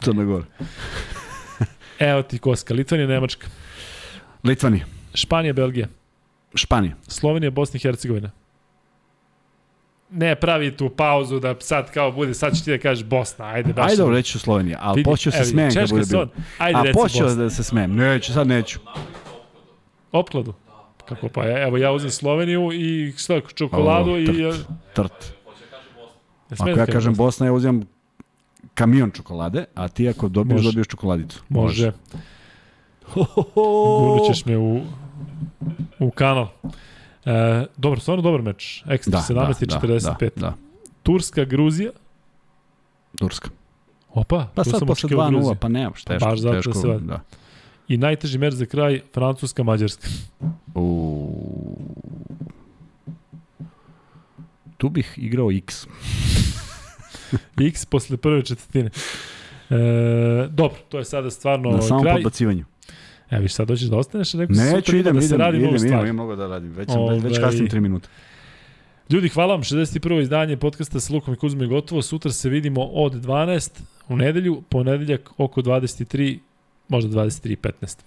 Crna Gora. Evo ti koska, Litvanija, Nemačka, Litvani, Španija, Belgija, Španija. Slovenija, Bosna i Hercegovina. Ne pravi tu pauzu da sad kao bude, sad ću ti da kažeš Bosna, ajde baš. Ajde, dobro, reći ću Slovenija, ali počeo se smijem kad bude bilo. Ajde, A počeo da se smijem. Neću, sad neću. Opkladu. Kako pa, evo ja uzem Sloveniju i šta, čokoladu O, i... trt, trt. Ne sme Ako da ja kažem Bosna. Ja uzimam kamion čokolade, a ti ako dobiješ, Može. dobiješ čokoladicu. Može. Ho, ho, ho. Gurnut ćeš me u, u kanal. E, dobro, stvarno dobar meč. Ekstra, Da, 17 i da, 45. Da, da, Turska, Gruzija. Turska. Opa, Pa sad posle očekivao 2-0, Gruziju. pa nemaš, Pa teško, baš zato teško, da se da. I najteži meč za kraj, Francuska, Mađarska. U... Tu bih igrao X. X posle prve četvrtine. E, dobro, to je sada stvarno Na samom kraj. podbacivanju. Evo viš, sad doćeš da ostaneš, rekao Neću, idem, da se idem, radi idem, idem, stvari. imam mnogo da radim. Već, sam, već, već Ovaj- kasnim 3 minuta. Ljudi, hvala vam, 61. izdanje podcasta s Lukom i Kuzmom je gotovo. Sutra se vidimo od 12 u nedelju, ponedeljak oko 23, možda 23.15.